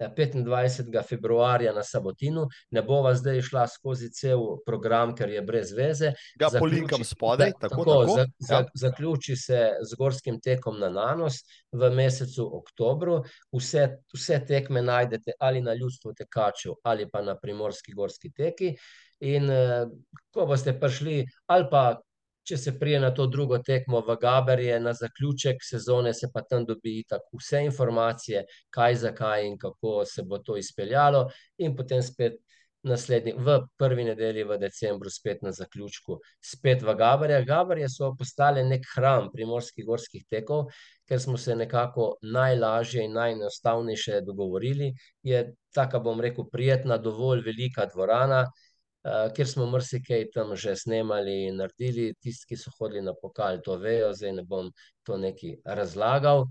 25. februarja na Sabotinu, ne bova zdaj šla skozi cel program, ker je brez veze. Ga Zaključi- polinkam spodaj, da- tako, tako, tako. za- za- Ja. Zaključi se z gorskim tekom na Nanos v mesecu oktobru. Vse, vse tekme najdete ali na ljudstvu tekačev ali pa na primorski gorski teki. In eh, ko boste prišli, ali pa če se prije na to drugo tekmo v Gaberje, na zaključek sezone, se pa tam dobi tako vse informacije, kaj, zakaj in kako se bo to izpeljalo, in potem spet. Naslednji, v prvi nedelji v decembru, spet na zaključku, spet v Gabarjah. Gabarje so postale nek hram primorskih gorskih tekov, ker smo se nekako najlažje in najenostavnejše dogovorili. Je taka, bom rekel, prijetna, dovolj velika dvorana, kjer smo marsikaj tam že snemali in naredili. Tisti, ki so hodili na pokal, to vejo, zdaj ne bom to nekaj razlagal.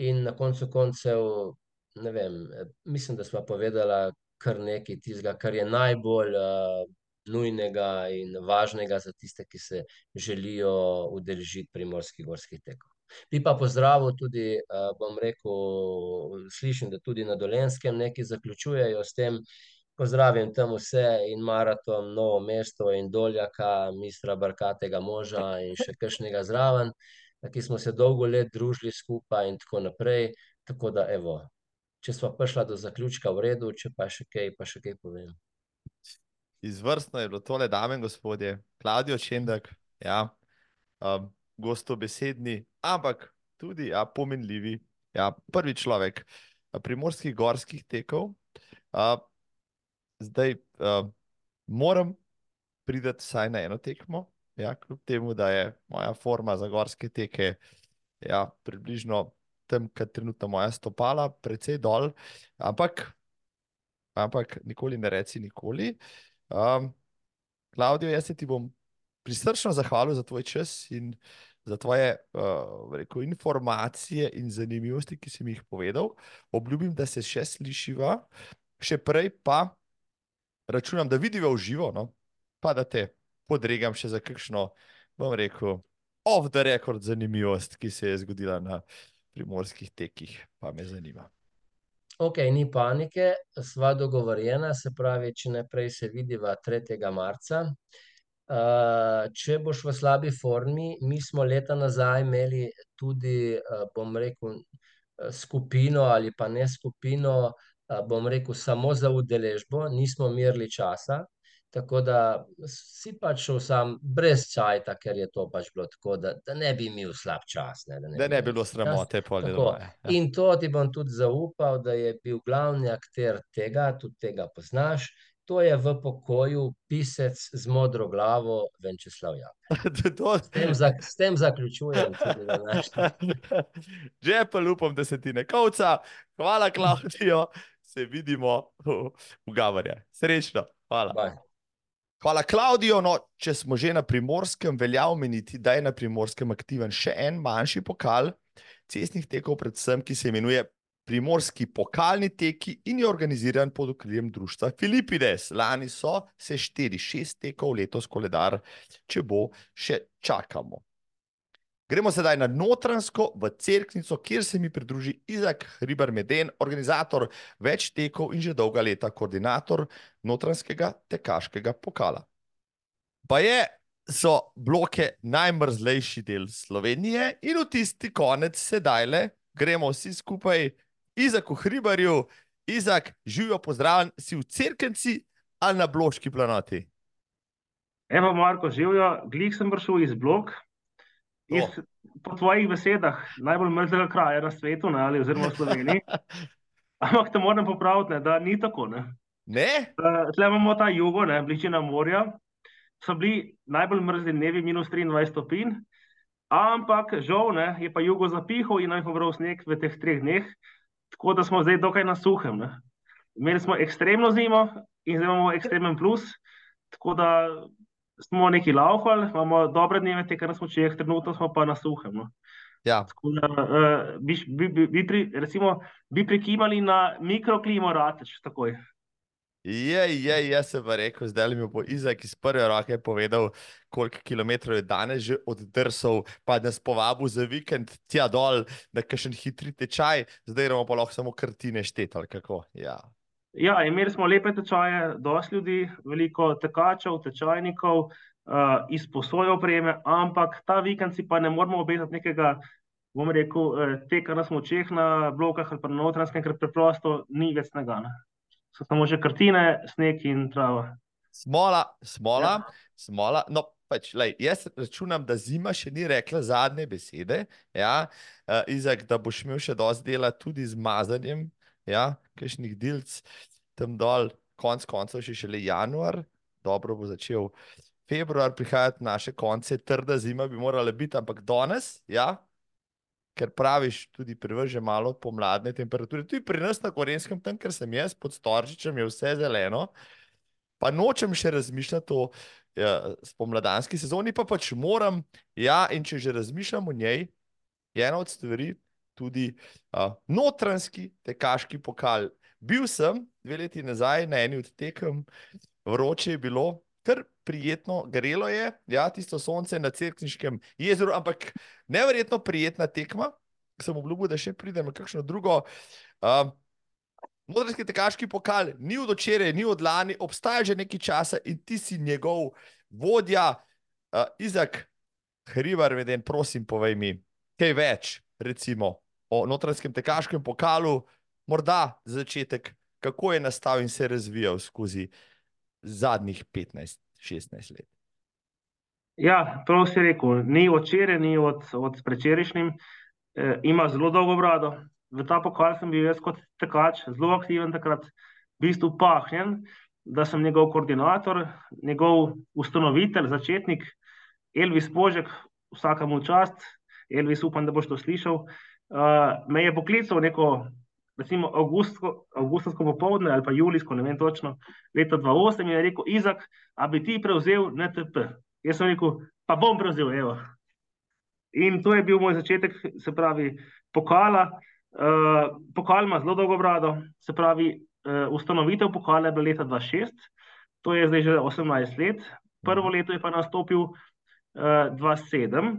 In na koncu koncev, ne vem, eh, mislim, da smo povedala kar nekaj tistega, kar je najbolj uh, nujnega in važnega za tiste, ki se želijo udeležiti primorskih gorskih tekov. Bi pa pozdravil tudi, bom rekel, slišim, da tudi na Dolenskem nekaj zaključujejo s tem. Pozdravim tam vse in maraton, novo mesto in doljaka, mistra Barkatega moža in še kakšnega zraven, ki smo se dolgo let družili skupaj in tako naprej. Tako da, evo, če smo prišla do zaključka, v redu, če pa še kaj, pa še kaj povem. Izvrstno je bilo tole, dame in gospodje, Klaudijo Čendak, ja, um, gostobesedni, ampak tudi ja, pomenljivi, ja, prvi človek a, primorskih gorskih tekov. A, zdaj a, moram priti vsaj na eno tekmo, ja, kljub temu, da je moja forma za gorske teke ja, približno tam, kjer trenutno moja stopala, precej dol, ampak, ampak nikoli ne reci nikoli. Um, Klaudijo, jaz se ti bom prisrčno zahvalil za tvoj čas in za tvoje uh, rekel, informacije in zanimivosti, ki si mi jih povedal. Obljubim, da se še slišiva, še prej pa računam, da vidiva v živo, no? pa da te podregam še za kakšno, bom rekel, off the record zanimivost, ki se je zgodila na primorskih tekih, pa me zanima. Ok, ni panike, sva dogovorjena, se pravi, če ne prej se vidiva 3. marca. Uh, če boš v slabi formi, mi smo leta nazaj imeli tudi, uh, bom rekel, uh, skupino ali pa ne skupino, uh, bom rekel, samo za udeležbo, nismo merili časa. Tako da si pač šel sam brez čajta, ker je to pač bilo tako, da, da ne bi imel slab čas. Ne, da ne, da ne bi bilo sramote. Ja. In to ti bom tudi zaupal, da je bil glavni akter tega, tudi tega poznaš. To je v pokoju pisec z modro glavo, Venčeslav Jakob. S, s tem zaključujem. Že pa upam, da se ti ne kavca. Hvala, Klaudijo. Se vidimo v Gavarju. Srečno. Hvala. Bye. Hvala, Klaudijo. No, če smo že na primorskem, velja omeniti, da je na primorskem aktiven še en manjši pokal cestnih tekov, predvsem, ki se imenuje primorski pokalni teki in je organiziran pod okriljem društva Filipides. Lani so se štiri, šest tekov, letos koledar, če bo še čakamo. Gremo sedaj na notransko v Cerknico, kjer se mi pridruži Izak Hribar Meden, organizator več tekov in že dolga leta koordinator notranskega tekaškega pokala. Pa je, so bloke najmrzlejši del Slovenije in v tisti konec sedaj le gremo vsi skupaj Izak v Hribarju, Izak, živijo pozdravljen, si v Cerkenci ali na Bloški planoti? Evo, Marko, živijo, glih sem prišel iz blok. Iz, po tvojih besedah, najbolj mrzlega kraja na svetu, ne, ali oziroma v Sloveniji. Ampak te moram popraviti, ne, da ni tako. Ne? Ne? Uh, tle imamo ta jugo, ne, bližina morja. So bili najbolj mrzli dnevi, minus 23 stopinj. Ampak žal ne, je pa jugo zapihal in naj pobral sneg v teh treh dneh tako da smo zdaj dokaj na suhem. Ne. Imeli smo ekstremno zimo in zdaj imamo ekstremen plus, tako da smo neki lauhali, imamo dobre dneve, te kar smo čeh, trenutno smo pa na suhem. No. Ja. Da, uh, bi, bi, bi, bi, pri, recimo, bi prikimali na mikroklimo rateč takoj. Je, je, jaz sem pa rekel, zdaj mi bo Izak iz prve roke povedal, koliko kilometrov je danes že oddrsal, pa nas povabil za vikend tja dol, da kakšen hitri tečaj, zdaj imamo pa lahko samo kartine štetali. Ja. Ja, imeli smo lepe tečaje, dosti ljudi, veliko tekačev, tečajnikov, uh, izposojo opreme, ampak ta vikend si pa ne moramo obetati nekega, bom rekel, eh, teka na smočeh na blokah ali pa na notranskem, ker preprosto ni več snega so samo že kartine, sneg in trava. Smola, smola, ja. smola. No, pač, lej, jaz računam, da zima še ni rekla zadnje besede. Ja? Uh, Izak, da boš imel še dosti dela tudi z mazanjem, ja? kakšnih delc tam dol, konc koncev še šele januar, dobro bo začel. Februar prihajati naše konce, trda zima bi morala biti, ampak danes, ja, ker praviš, tudi privrže malo pomladne temperature. Tudi pri nas na Korejskem, tam, ker sem jaz pod Storčičem, je vse zeleno. Pa nočem še razmišljati o ja, spomladanski sezoni, pa pač moram. Ja, in če že razmišljam o njej, je ena od stvari tudi uh, notranski tekaški pokal. Bil sem dve leti nazaj na eni od tekem, vroče je bilo, kar prijetno, grelo je, ja, tisto sonce na Cerkniškem jezeru, ampak nevrjetno prijetna tekma. Sem obljubil, da še pridem na kakšno drugo. Uh, Modrski tekaški pokal ni od včeraj, ni od lani, obstaja že nekaj časa in ti si njegov vodja, uh, Izak Hrivar, veden, prosim, povej mi kaj več, recimo o notranjskem tekaškem pokalu, morda za začetek, kako je nastal in se razvijal skozi zadnjih 15-16 let. Ja, prav si rekel, ni od včeraj, ni od, od prečerišnjim, e, ima zelo dolgo brado. V ta pokal sem bil jaz kot tekač, zelo aktiven takrat, v bistvu pahnjen, da sem njegov koordinator, njegov ustanovitelj, začetnik, Elvis Požek, vsakemu čast, Elvis, upam, da boš to slišal. Uh, me je poklical neko recimo avgustsko, avgustovsko popoldne ali pa julijsko, ne vem točno, leta 2008 je rekel, Izak, a bi ti prevzel NTP? Jaz sem rekel, pa bom prevzel, evo. In to je bil moj začetek, se pravi, pokala. Uh, pokal ima zelo dolgo brado, se pravi, uh, ustanovitev pokala je bila leta 2006, to je zdaj že 18 let, prvo leto je pa nastopil uh, 2007,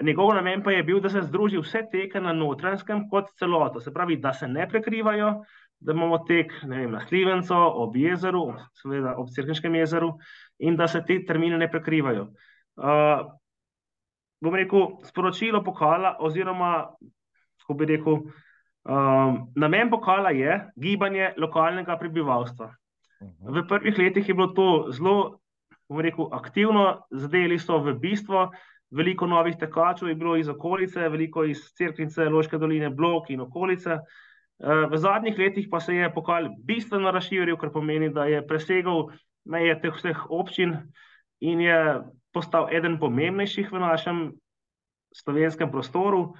Njegov namen pa je bil, da se združi vse teke na notranjskem kot celoto, se pravi, da se ne prekrivajo, da imamo tek vem, na Slivencu, ob jezeru, seveda ob Crkvenskem jezeru, in da se te termine ne prekrivajo. Uh, bom rekel, sporočilo pokala, oziroma, kako bi rekel, um, namen pokala je gibanje lokalnega prebivalstva. V prvih letih je bilo to zelo, bom rekel, aktivno, zadeli so v bistvo, veliko novih tekačev je bilo iz okolice, veliko iz Cerknice, Loške doline, Blok in okolice. Eh, v zadnjih letih pa se je pokal bistveno razširil, kar pomeni, da je presegal meje teh vseh občin in je postal eden pomembnejših v našem slovenskem prostoru.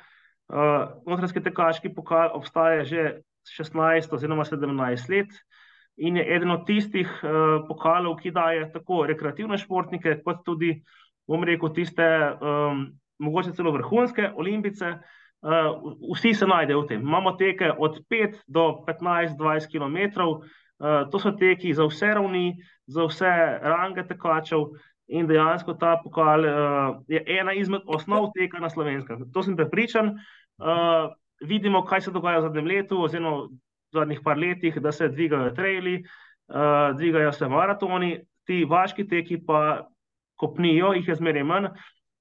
Uh, notranjski tekaški pokal obstaja že 16 oziroma 17 let in je eden od tistih uh, pokalov, ki daje tako rekreativne športnike, kot tudi, bom rekel, tiste um, mogoče celo vrhunske olimpice. Uh, vsi se najdejo v tem. Imamo teke od 5 do 15-20 km, uh, to so teki za vse ravni, za vse range tekačev. In dejansko ta pokal uh, je ena izmed osnov teka na slovenskem. To sem prepričan. Uh, vidimo, kaj se dogaja v zadnjem letu, oziroma v zadnjih par letih, da se dvigajo traili, uh, dvigajo se maratoni, ti vaški teki pa kopnijo, jih je zmeraj manj.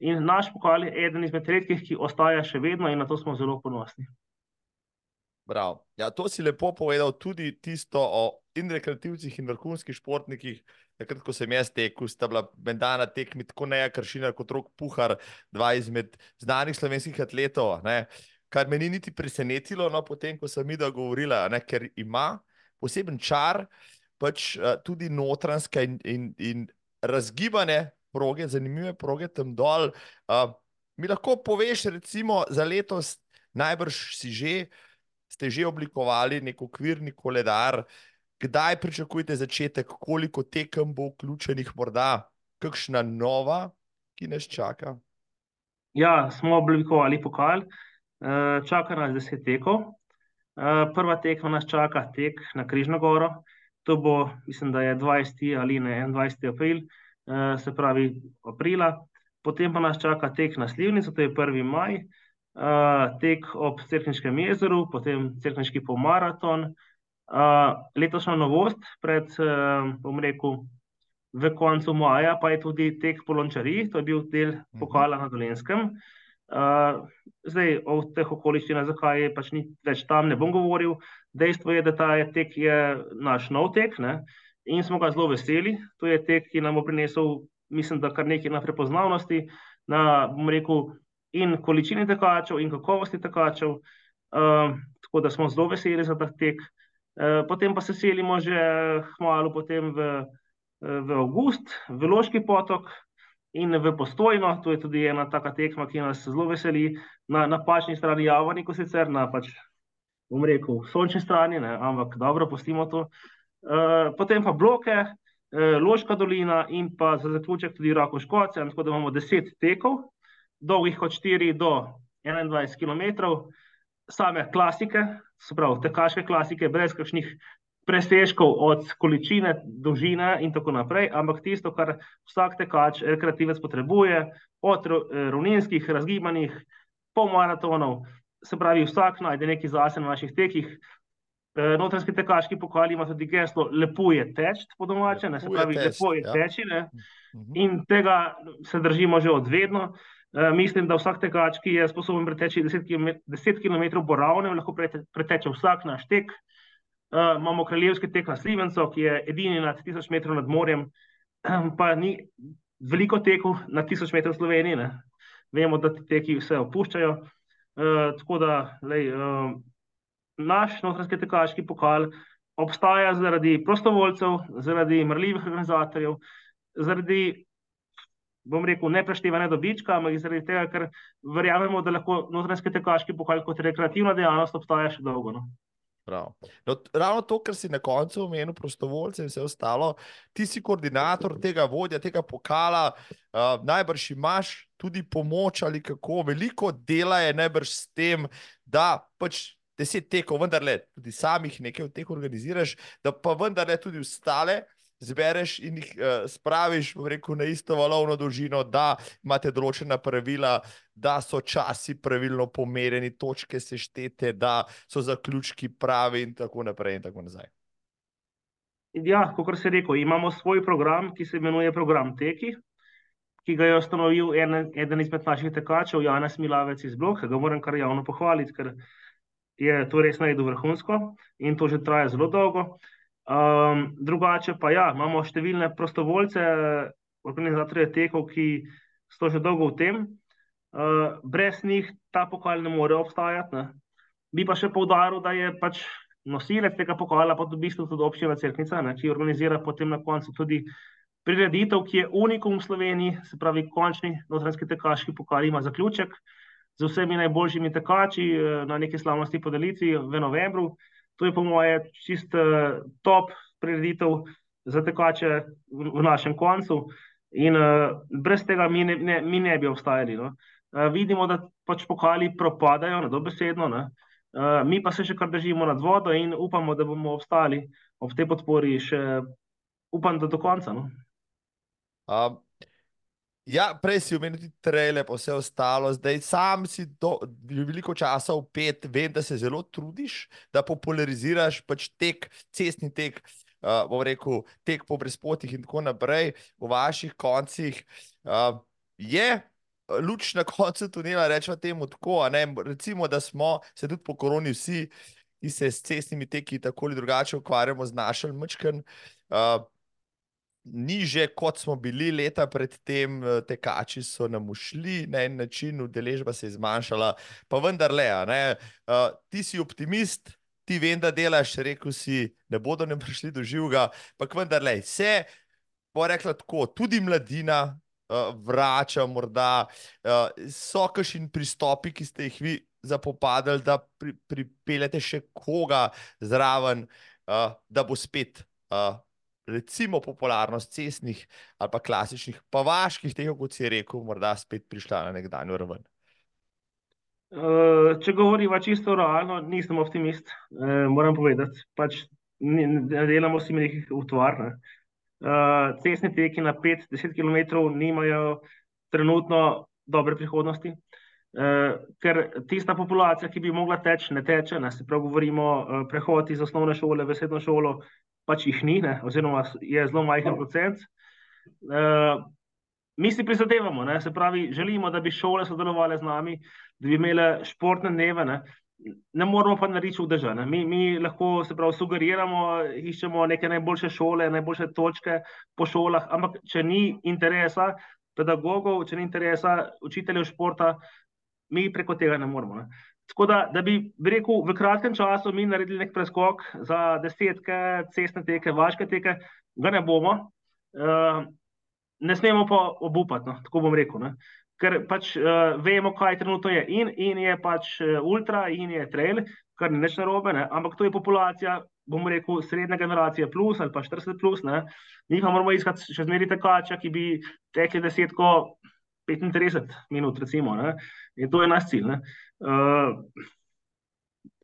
In naš pokal je eden izmed redkih, ki ostaja še vedno, in na to smo zelo ponosni. Ja, to si lepo povedal, tudi tisto o in rekreativcih, in vrhunskih športnikih. Takrat, ko sem jaz tekel, sta bila mendana tekmi tako neja kršina kot rok puhar, dva izmed znanih slovenskih atletov. Ne? Kar me ni niti presenetilo, no, potem, ko sem videl, govorila, ne, ker ima poseben čar, pač uh, tudi notranska in, in, in razgibane proge, zanimive proge tam dol. Uh, mi lahko poveš, recimo, za letos, najbrž si že, ste že oblikovali nek okvirni koledar, uh, kdaj pričakujete začetek, koliko tekem bo vključenih, morda kakšna nova, ki nas čaka? Ja, smo oblikovali pokal, eh, čaka nas deset tekov. Eh, prva tekma nas čaka tek na Križno goro, to bo, mislim, da je 20. ali ne 21. april, eh, se pravi aprila. Potem pa nas čaka tek na Slivnico, to je 1. maj, tek ob Cerkniškem jezeru, potem Cerkniški pomaraton, letošnja novost, pred, bom rekel, v koncu maja, pa je tudi tek po Lončari, to je bil del mhm. pokala na Dolenskem. Uh, zdaj, o teh okoliščinah, zakaj je pač ni več tam, ne bom govoril. Dejstvo je, da ta je tek je naš nov tek ne? In smo ga zelo veseli. To je tek, ki nam bo prinesel, mislim, da kar nekaj na prepoznavnosti, na, bom rekel, in količini tekačev, in kakovosti tekačev. Uh, tako da smo zelo veseli za ta tek. Eh, potem pa se selimo že hmalo potem v, v August, v Loški potok in v Postojno. To je tudi ena taka tekma, ki nas zelo veseli. Na napačni strani Javornika, sicer na pač, bom rekel, sončni strani, ne, ampak dobro, pustimo to. Uh, potem pa bloke, uh, Loška dolina in pa za zaključek tudi Rako Škoce, tako da imamo deset tekov, dolgih od 4 do 21 km, same klasike, se pravi, tekaške klasike, brez kakšnih presežkov od količine, dolžine in tako naprej, ampak tisto, kar vsak tekač, rekreativec potrebuje, od ravninskih, razgibanih, pol maratonov, se pravi, vsak najde nekaj zase na naših tekih. E, notranjski tekaški pokal ima tudi geslo: lepo je teči, po domače, ne se pravi, lepo je ja. teči. Ne? Mhm. In tega se držimo že od vedno. Uh, mislim, da vsak tekač, ki je sposoben preteči 10 km, 10 km po ravnem, lahko preteče vsak naš tek. Uh, imamo kraljevski tek na Slivenco, ki je edini nad 1000 metrov nad morjem, pa ni veliko tekov na 1000 metrov v Sloveniji. Ne? Vemo, da ti teki vse opuščajo. Uh, tako da lej, uh, naš notranjski tekaški pokal obstaja zaradi prostovoljcev, zaradi mrljivih organizatorjev, zaradi bom rekel, ne preštevanje dobička, ampak zaradi tega, ker verjamemo, da lahko notranjski tekaški pokal kot rekreativna dejavnost obstaja še dolgo. No? Prav. No, ravno to, kar si na koncu omenil, prostovoljce in vse ostalo, ti si koordinator tega vodja, tega pokala, uh, najbrž imaš tudi pomoč ali kako veliko dela je najbrž s tem, da pač deset tekov, vendarle tudi samih nekaj od teh organiziraš, da pa vendarle tudi ostale zbereš in jih uh, spraviš rekel, na isto valovno dolžino, da imate določena pravila, da so časi pravilno pomerjeni, točke seštete, da so zaključki pravi, in tako naprej. In tako ja, kot se rekel, imamo svoj program, ki se imenuje program Teki. Ki ga je ustanovil en, eden izmed naših tekačev, Janes Milavec iz Bloka, ga moram kar javno pohvaliti, ker je to res naredil vrhunsko in to že traja zelo dolgo. Um, drugače pa ja, imamo številne prostovoljce, organizatorje tekov, ki so že dolgo v tem. Uh, brez njih ta pokal ne more obstajati. Ne. Bi pa še povdaril, da je pač nosilec tega pokala, pa v bistvu tudi občina Cerknica, ne, ki organizira potem na koncu tudi prireditev, ki je unikum v Sloveniji, se pravi, končni notranjski tekaški pokal ima zaključek z vsemi najboljšimi tekači eh, na neki slavnosti podelitvi v novembru. To je po moje čist uh, top prireditev za tekače v, našem koncu. In uh, brez tega mi ne, ne, mi ne bi obstajali. No. Uh, vidimo, da pač pokali propadajo, na dobesedno. Uh, mi pa se še kar držimo nad vodo in upamo, da bomo obstali ob tej podpori še, upam, da do konca. No. Um, Ja, prej si omenil tudi trele, pa vse ostalo, zdaj sam si do, veliko časa upet, vem, da se zelo trudiš, da populariziraš pač tek, cestni tek, uh, bom rekel, tek po brezpotih in tako naprej v vaših koncih. Uh, je luč na koncu tunela, rečemo temu tako, ne, recimo, da smo se tudi po koroni vsi, ki se s cestnimi teki tako ali drugače ukvarjamo, znašli mačken. Uh, niže, kot smo bili leta predtem, eh, tekači so nam ušli na en način, udeležba se je zmanjšala, pa vendarle, ne, uh, ti si optimist. Ti vem, da delaš, rekel si, ne bodo nam prišli do živega, pa vendarle, vse, bo rekla tako, tudi mladina uh, vrača, morda uh, so kakšni pristopi, ki ste jih vi zapopadali, da pri, pripeljete še koga zraven, uh, da bo spet uh, recimo popularnost cestnih ali pa klasičnih, pa vaških teh, kot si rekel, morda spet prišla na nekdanjo raven? Uh, če govorimo čisto realno, nisem optimist, uh, moram povedati. Pač ne, ne delamo si nekih utvar. Ne. Uh, cestni teki na 5-10 km nimajo trenutno dobre prihodnosti, uh, ker tista populacija, ki bi mogla teči, ne teče. Ne. Se pravi, govorimo o uh, prehodi iz osnovne šole v srednjo šolo, pač jih ni, ne, oziroma je zelo majhen procent. Uh, mi si prizadevamo, ne, se pravi, želimo, da bi šole sodelovali z nami, da bi imeli športne dneve. Ne, ne moramo pa narediti čudeža. Mi, mi lahko se pravi, sugeriramo, iščemo neke najboljše šole, najboljše točke po šolah, ampak če ni interesa pedagogov, če ni interesa učiteljev športa, mi preko tega ne moramo. Ne. Tako da, da bi, rekel, v kratkem času mi naredili nek preskok za desetke, cestne teke, vaške teke, ga ne bomo. Uh, ne smemo pa obupati, no, tako bom rekel. Ne. Ker pač uh, vemo, kaj trenutno je. In, in je pač eh, ultra, in je trail, kar ni več narobe, ne. ampak to je populacija, bom rekel, srednja generacija, plus ali pa 40 plus. Ne. Mi pa moramo iskati še zmeri tekača, ki bi tekli desetko, 35 minut, recimo. Ne. In to je naš cilj. Ne. Uh,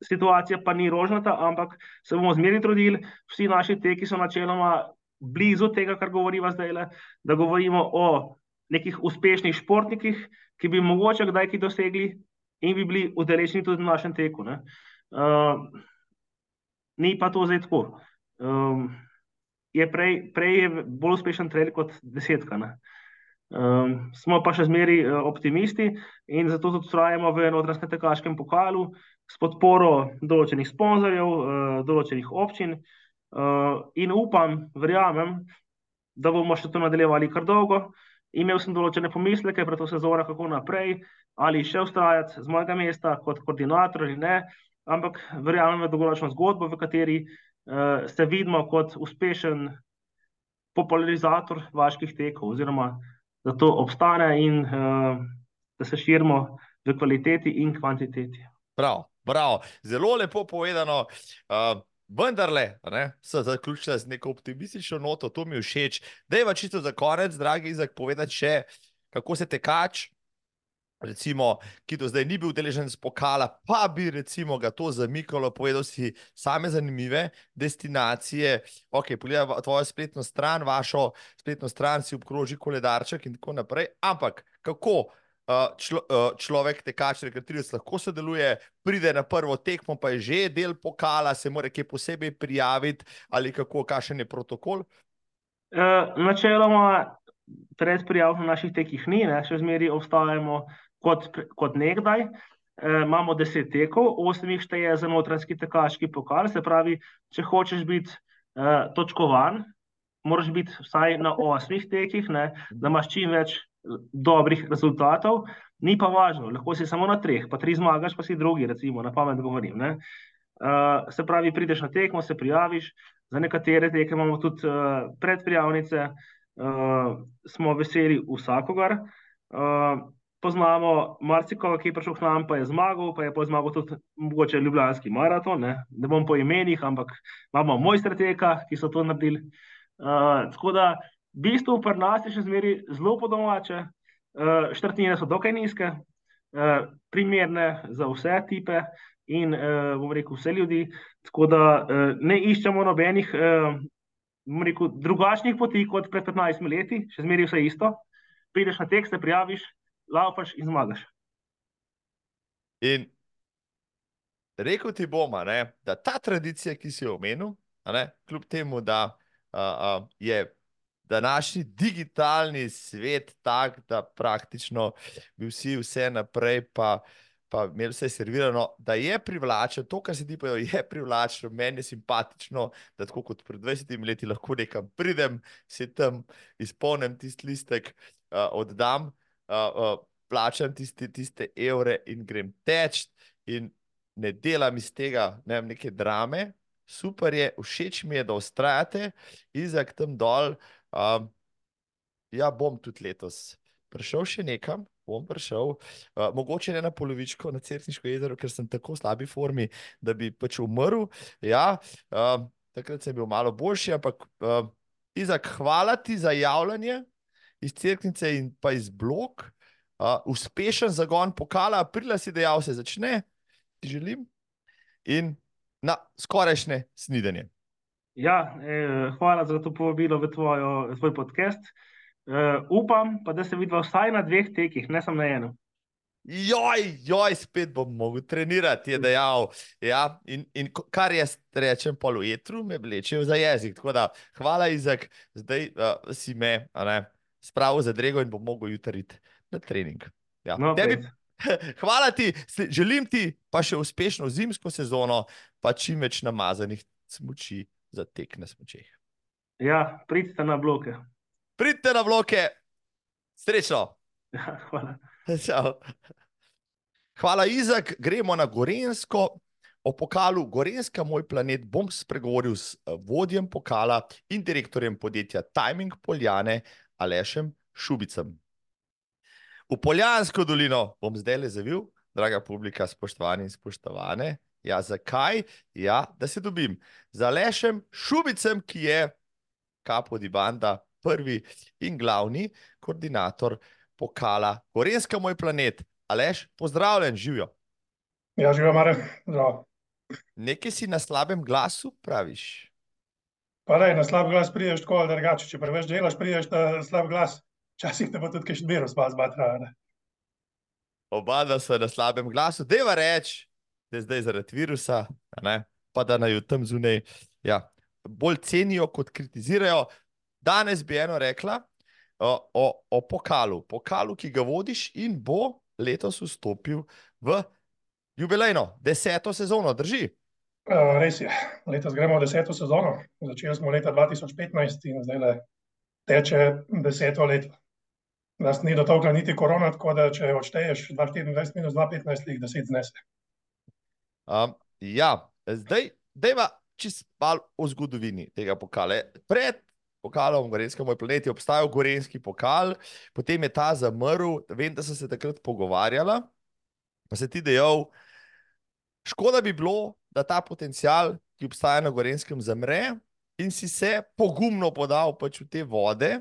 situacija pa ni rožnata, ampak se bomo zmeri trudili. Vsi naši teki so načeloma blizu tega, kar govorimo zdaj, le, da govorimo o nekih uspešnih športnikih, ki bi mogoče kdaj ki dosegli in bi bili udeleženi tudi v našem teku. Uh, ni pa to zdaj tako. Um, je prej, prej je bolj uspešen trail kot desetka. Ne? Um, smo pa še zmeri uh, optimisti in zato tudi trajamo v notranjskem tekaškem pokalu s podporo določenih sponzorjev, uh, določenih občin uh, in upam, verjamem, da bomo še to nadaljevali kar dolgo. Imel sem določene pomisleke pred to sezono, kako naprej, ali še ustrajati z mojega mesta kot koordinator ali ne, ampak verjamem v dolgoročno zgodbo, v kateri uh, se vidimo kot uspešen popularizator vaških tekov oziroma da to obstane in uh, da se širimo v kvaliteti in kvantiteti. Prav, prav. Zelo lepo povedano. Uh, vendarle, se zaključila z neko optimistično noto, to mi je všeč. Pa čisto za konec, dragi Izak, povedati še, kako se tekač recimo, ki do zdaj ni bil deležen z pokala, pa bi recimo ga to zamikalo, povedal si same zanimive destinacije. Ok, pogledaj tvojo spletno stran, vašo spletno stran, si obkroži koledarček in tako naprej. Ampak kako? Člo, človek, tekač, rekreativec lahko sodeluje, pride na prvo tekmo, pa je že del pokala, se mora kaj posebej prijaviti, ali kako, kakšen je protokol? Uh, načeloma, pred prijavami naših tekih ni, ne? še zmeraj obstajamo kot, kot nekdaj. E, imamo deset tekov, osem jih šteje za notranjski tekaški pokal. Se pravi, če hočeš biti uh, točkovan, moraš biti vsaj na osmih tekih, ne, da imaš čim več dobrih rezultatov, ni pa važno, lahko si samo na treh, pa tri zmagaš, pa si drugi, recimo, na pamet govorim. Uh, se pravi, prideš na tekmo, se prijaviš, za nekatere teke imamo tudi uh, predprijavnice, uh, smo veseli vsakogar. Uh, poznamo marsikoga, ki je prišel k nam, pa je zmagal, pa je pa zmagal tudi mogoče Ljubljanski maraton. Ne, ne bom po imenih, ampak imamo moj stratega, ki so to naredili. Uh, tako da, v bistvu, pri nas je še zmeraj zelo podomače, uh, štrtnine so dokaj nizke, uh, primerne za vse tipe in, uh, bom rekel, vse ljudi. Tako da uh, ne iščemo nobenih. Uh, Rekel, drugačnih poti kot pred 15 leti, še zmeraj vse isto. Prideš na tekst, se prijaviš, laufaš in zmagaš. In rekel ti bomo, da ta tradicija, ki si jo omenil, ne, kljub temu, da uh, uh, je današnji digitalni svet tak, da praktično bi vsi vse naprej, pa, pa imeli vse servirano, da je privlačen, to, kar se ti pa je privlačno, meni je simpatično, da tako kot pred 20 leti lahko nekam pridem, se tam izpolnim tisti listek, uh, oddam uh, uh, plačam tiste, tiste evre in grem teč, in ne delam iz tega ne vem, neke drame. Super je, všeč mi je, da ustrajate, izak tam dol. Um, ja, bom tudi letos prišel še nekam, bom prišel, uh, mogoče ne na polovičko, na Cerkniško jezero, ker sem tako v slabi formi, da bi pač umrl. Ja, uh, takrat sem bil malo boljši, ampak uh, izak, hvala ti za javljanje iz crknice in pa iz blok. Uh, uspešen zagon pokala, aprila si dejal, se začne, ti želim. In na skorajšnje snidenje. Ja, eh, hvala za to povabilo v tvojo, tvoj podcast. Uh, upam pa, da se vidva vsaj na dveh tekih, ne samo na enem. Joj, joj, spet bom mogel trenirati, je dejal. Ja, in, in kar jaz rečem, polo jetru, me vlečejo za jezik. Tako da, hvala, Izak, zdaj uh, si me, ne, spravil za drego in bom mogel jutri iti na trening. Ja. No, Tebi, hvala ti, želim ti pa še uspešno zimsko sezono, pa čim več namazanih smoči za tek na smočeh. Ja, pridite na bloke. Pridite na bloke, srečno. Ja, hvala. Čau. Hvala, Izak. Gremo na Gorensko. O pokalu Gorenska, moj planet, bom spregovoril s eh, vodjem pokala in direktorjem podjetja Timing Poljane, Alešem Šubicem. V Poljansko dolino bom zdaj le zavil, draga publika, spoštovani in spoštovane. Ja, zakaj? Ja, da se dobim z Alešem Šubicem, ki je kapo di banda, prvi in glavni koordinator pokala Gorenska, moj planet. Aleš, pozdravljen, živijo. Ja, živijo, Mare. Zdravo. Nekaj si na slabem glasu, praviš. Pa rej, na slab glas priješ tako ali drugače. Če preveč delaš, priješ na slab glas. Včasih te pa tudi kaj šmiru spas batra. Oba da so na slabem glasu, deva reči, da je zdaj zaradi virusa, ne? pa da naj tam zunaj ja, bolj cenijo, kot kritizirajo. Danes bi eno rekla o, o, o pokalu, pokalu, ki ga vodiš in bo letos vstopil v jubilejno, deseto sezono, drži. Uh, res je, letos gremo v deseto sezono. Začeli smo leta 2015 in zdaj le teče deseto leto. Nas ni dotakla niti korona, tako da če odšteješ 2024 minus 2015, jih 10 znese. Um, ja, zdaj, dejva čist malo o zgodovini tega pokala. Pred pokalom Gorenska, moj planet, je obstajal Gorenski pokal, potem je ta zamrl. Vem, da sem se takrat pogovarjala, pa se ti dejal, škoda bi bilo, da ta potencial, ki obstaja na Gorenskem, zamre in si se pogumno podal pač v te vode.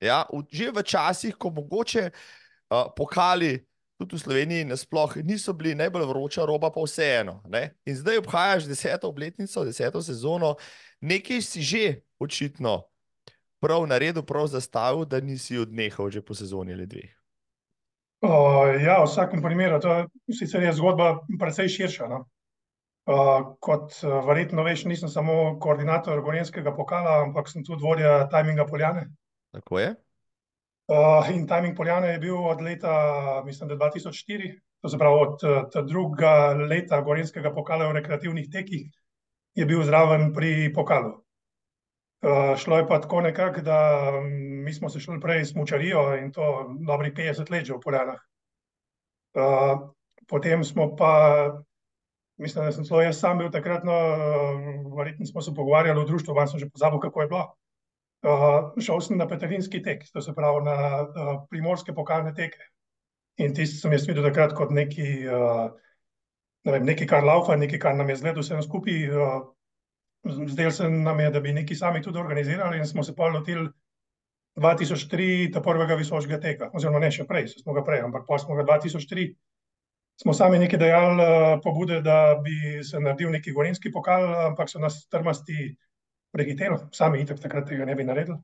Ja, v, že v časih, ko mogoče uh, pokali tudi v Sloveniji nasploh niso bili najbolj vroča roba, pa vseeno. Ne? In zdaj obhajaš deseto obletnico, deseto sezono, nekaj si že očitno prav naredil, prav zastavil, da nisi odnehal že po sezoni ali dveh. Uh, ja, v vsakem primeru, to sicer je zgodba precej širša. No? Uh, kot uh, verjetno veš, nisem samo koordinator Gorenskega pokala, ampak sem tudi vodja Timinga Poljane. Tako je? Uh, in Timing Poljane je bil od leta, mislim, da 2004, to se pravi od drugega leta Gorenskega pokala v rekreativnih tekih, je bil zraven pri pokalu. Uh, šlo je pa tako nekako, da um, mi smo se šli prej smučarijo in to dobrih 50 let že v Poljanah. Uh, potem smo pa, mislim, da sem celo jaz sam bil takrat, no, verjetno smo se pogovarjali v društvu, vam sem že pozabil, kako je bilo. Uh, šel sem na Petelinski tek, to se pravi na uh, primorske pokalne teke. In tisti sem jaz videl takrat kot neki, uh, ne vem, neki kar laufa, neki kar nam je zgledal vsem skupaj. Uh, zdelo se nam je, da bi neki sami tudi organizirali in smo se pa lotili 2003, ta prvega visokega teka, oziroma ne še prej, smo ga prej, ampak pa smo ga 2003, smo sami nekaj dejali uh, pobude, da bi se naredil neki gorenski pokal, ampak so nas trmasti prehiteli, sami itak takrat tega ne bi naredili.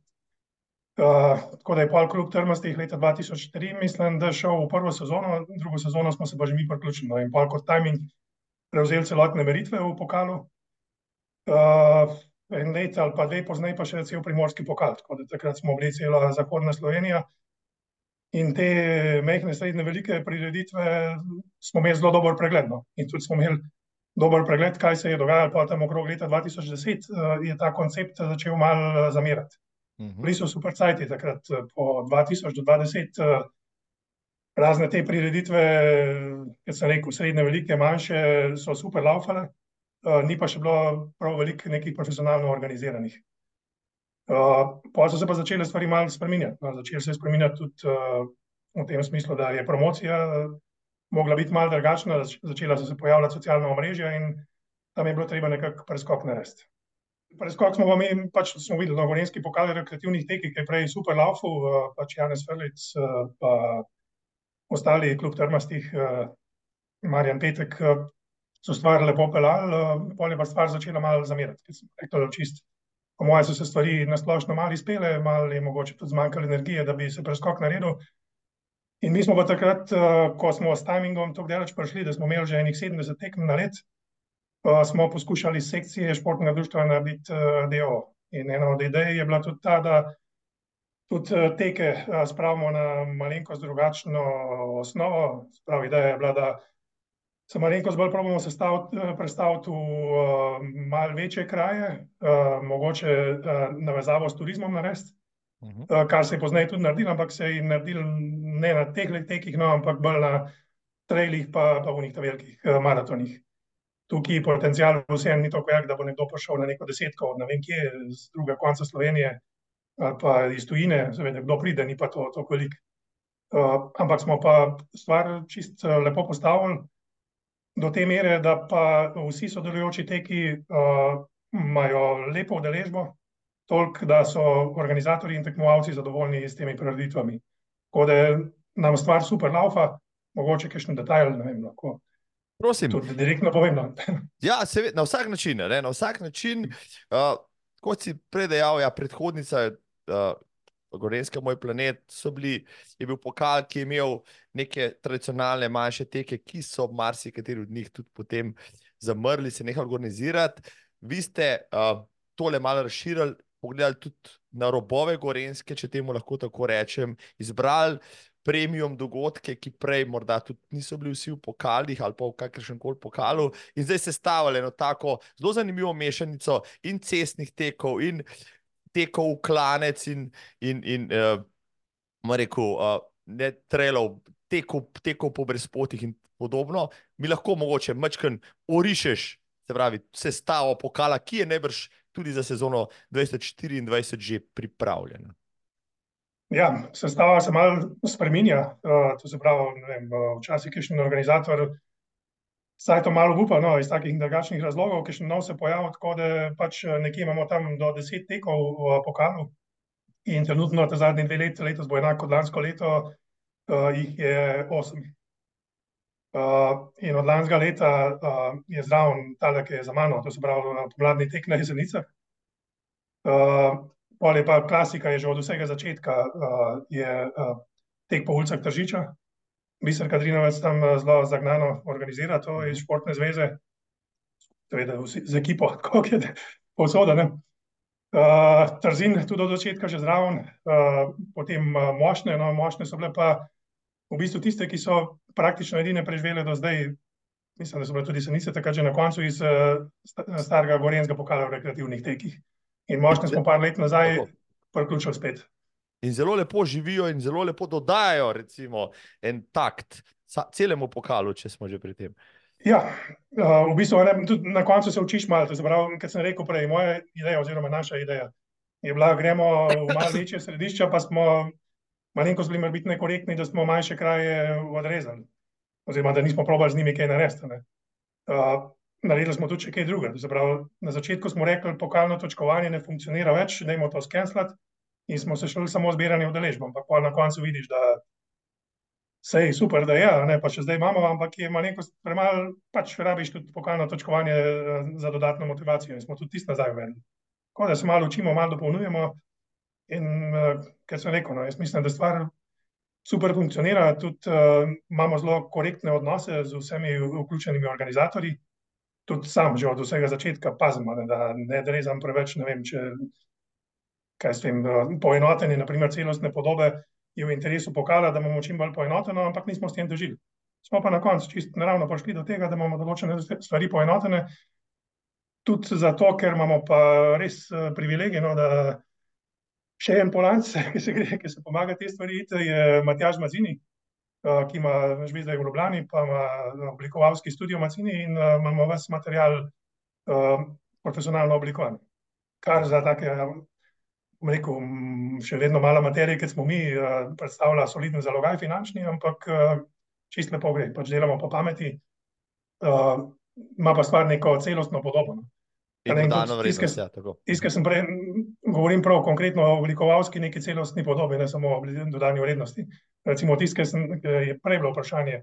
Uh, tako da je pol klub trmastih leta 2003, mislim, da šel v prvo sezono, drugo sezono smo se pa že mi priključili no, in pol kot timing prevzeli celotne meritve v pokalu. Uh, en let ali pa dve pozneje pa še cel primorski pokal, tako da takrat smo bili cela zahodna Slovenija. In te mehne, srednje, velike prireditve smo imeli zelo dober pregled. No. In tudi smo imeli dober pregled, kaj se je dogajalo pa tam okrog leta 2010, uh, je ta koncept začel malo zamirati. Mhm. Bili so super cajti takrat, po 2000 do 2010, uh, razne te prireditve, kot sem rekel, srednje, velike, manjše, so super laufale. Uh, ni pa še bilo prav veliko nekih profesionalno organiziranih. Uh, pa so se pa začele stvari malo spremenjati. No, začele se je spremenjati tudi uh, v tem smislu, da je promocija uh, mogla biti malo drugačna, zač začela so se pojavljati socialna omrežja in tam je bilo treba nekako preskok narediti. Preskok smo pa mi, pač smo videli, no, gorenski pokal rekreativnih tekih, ki je prej super laufu, uh, pač Janez Ferlic, uh, pa ostali klub trmastih, uh, Marjan Petek, uh, so stvar lepo pelali, pol je pa stvar začela malo zamirati, ker sem rekel, čist. Po mojem so se stvari nasplošno malo izpele, malo je mogoče tudi zmanjkalo energije, da bi se preskok naredil. In mi smo pa takrat, ko smo s timingom tako daleč prišli, da smo imeli že enih 70 tekem na let, smo poskušali sekcije športnega društva narediti DO. In ena od idej je bila tudi ta, da tudi teke spravimo na malenkost drugačno osnovo. Spravi, ideja je bila, da se malenkost bolj probujemo predstaviti v uh, malo večje kraje, uh, mogoče uh, navezavo s turizmom narediti, uh -huh. uh, kar se je pozneje tudi naredilo, ampak se je naredilo ne na teh tekih, no, ampak bolj na trailih, pa, pa v njih velikih uh, maratonih. Tukaj potencial vseeno ni tako jak, da bo nekdo prišel na neko desetko, ne vem kje, z druge konca Slovenije ali pa iz tujine, seveda, kdo pride, ni pa to tako velik. Uh, ampak smo pa stvar čist uh, lepo postavili do te mere, da pa vsi sodelujoči teki uh, imajo lepo udeležbo, toliko, da so organizatori in tekmovalci zadovoljni s temi prireditvami. Tako da nam stvar super laufa, mogoče kakšen detajl, ne vem, lahko. Prosim. Tudi direktno povem. No. ja, seveda, na vsak način, ne, na vsak način, uh, kot si predejal, ja, predhodnica uh, Gorenska, moj planet, bili, je bil pokal, ki je imel neke tradicionalne manjše teke, ki so marsikateri od njih tudi potem zamrli, se nekaj organizirati. Vi ste uh, tole malo razširili, pogledali tudi na robove Gorenske, če temu lahko tako rečem, izbrali premium dogodke, ki prej morda tudi niso bili vsi v pokalih ali pa v kakršnem koli pokalu in zdaj se stavili eno tako zelo zanimivo mešanico in cestnih tekov in tekov v klanec in, in, in uh, rekel, uh, ne trailov, tekov, tekov po brezpotih in podobno, mi lahko mogoče mačken orišeš, se pravi, sestavo pokala, ki je nebrž tudi za sezono 2024 že pripravljena. Ja, sestava se malo spremenja. Uh, to se pravi, vem, včasih je še en organizator Saj to malo upa, no, iz takih in drugačnih razlogov, ki še nov se pojavlja, tako da pač eh, nekje imamo tam do deset tekov v pokalu. In trenutno, te zadnje dve leti, letos bo enako kot lansko leto, uh, jih je osem. Uh, in od lanskega leta uh, je zraven tale, ki je za mano, to se pravi, pomladni tek na jezenicah. Uh, pol je pa klasika, je že od vsega začetka, uh, je uh, tek po ulicah Tržiča, Mister Kadrinovec tam eh, zelo zagnano organizira to iz športne zveze, seveda z ekipo, kot je posoda. Uh, Trzin tudi od začetka že zraven, uh, potem uh, močne, no močne so bile pa v bistvu tiste, ki so praktično edine preživele do zdaj, mislim, da so bile tudi senice takrat že na koncu iz uh, starega gorenskega pokala v rekreativnih tekih. In moški smo par let nazaj priključili spet. In zelo lepo živijo, in zelo lepo dodajajo, recimo, en takt celemu pokalu, če smo že pri tem. Ja, uh, v bistvu ne, tudi na koncu se učiš malo. pravi, Kot sem rekel prej, moja ideja, oziroma naša ideja je bila, gremo v malo večje središča, pa smo malenkost bili biti nekorektni, da smo manjše kraje odrezali. Oziroma, da nismo probali z njimi kaj narediti. ne. Uh, naredili smo tudi še kaj drugega. Pravi, na začetku smo rekli, pokalno točkovanje ne funkcionira več, dajmo to skenslati. In smo se šli samo zbiranje udeležb, ampak pol na koncu vidiš, da Sej super, da je, a ne, pa še zdaj imamo, ampak je malenkost premalo, pač rabiš tudi pokalno točkovanje eh, za dodatno motivacijo in smo tudi tisto nazaj uvedli. Tako da se malo učimo, malo dopolnjujemo in uh, ker sem rekel, no, jaz mislim, da stvar super funkcionira, tudi uh, imamo zelo korektne odnose z vsemi vključenimi organizatorji. Tudi sam že od vsega začetka pazimo, ne, da ne drezam preveč, ne vem, če kaj s tem, eh, poenotenje, naprimer celostne podobe je v interesu pokala, da imamo čim bolj poenoteno, ampak nismo s tem dožili. Smo pa na koncu čisto naravno prišli do tega, da imamo določene stvari poenotene, tudi zato, ker imamo pa res eh, privilegij, no, da še en polanc, ki se gre, ki se pomaga te stvari, je Matjaž Mazini, eh, ki ima že zdaj v Ljubljani, pa ima oblikovalski studio Mazini in eh, imamo ves material eh, profesionalno oblikovan. Kar za take rekel, še vedno mala materija, kot smo mi, eh, predstavlja soliden zalogaj finančni, ampak eh, čist lepo gre, pač delamo po pameti, eh, ima pa stvar neko celostno podobo. no. Vrednost. Ja, kar sem prej m, govorim prav konkretno o oblikovalski neki celostni podobi, ne samo o dodani vrednosti. Recimo sem, ke je prej bilo vprašanje,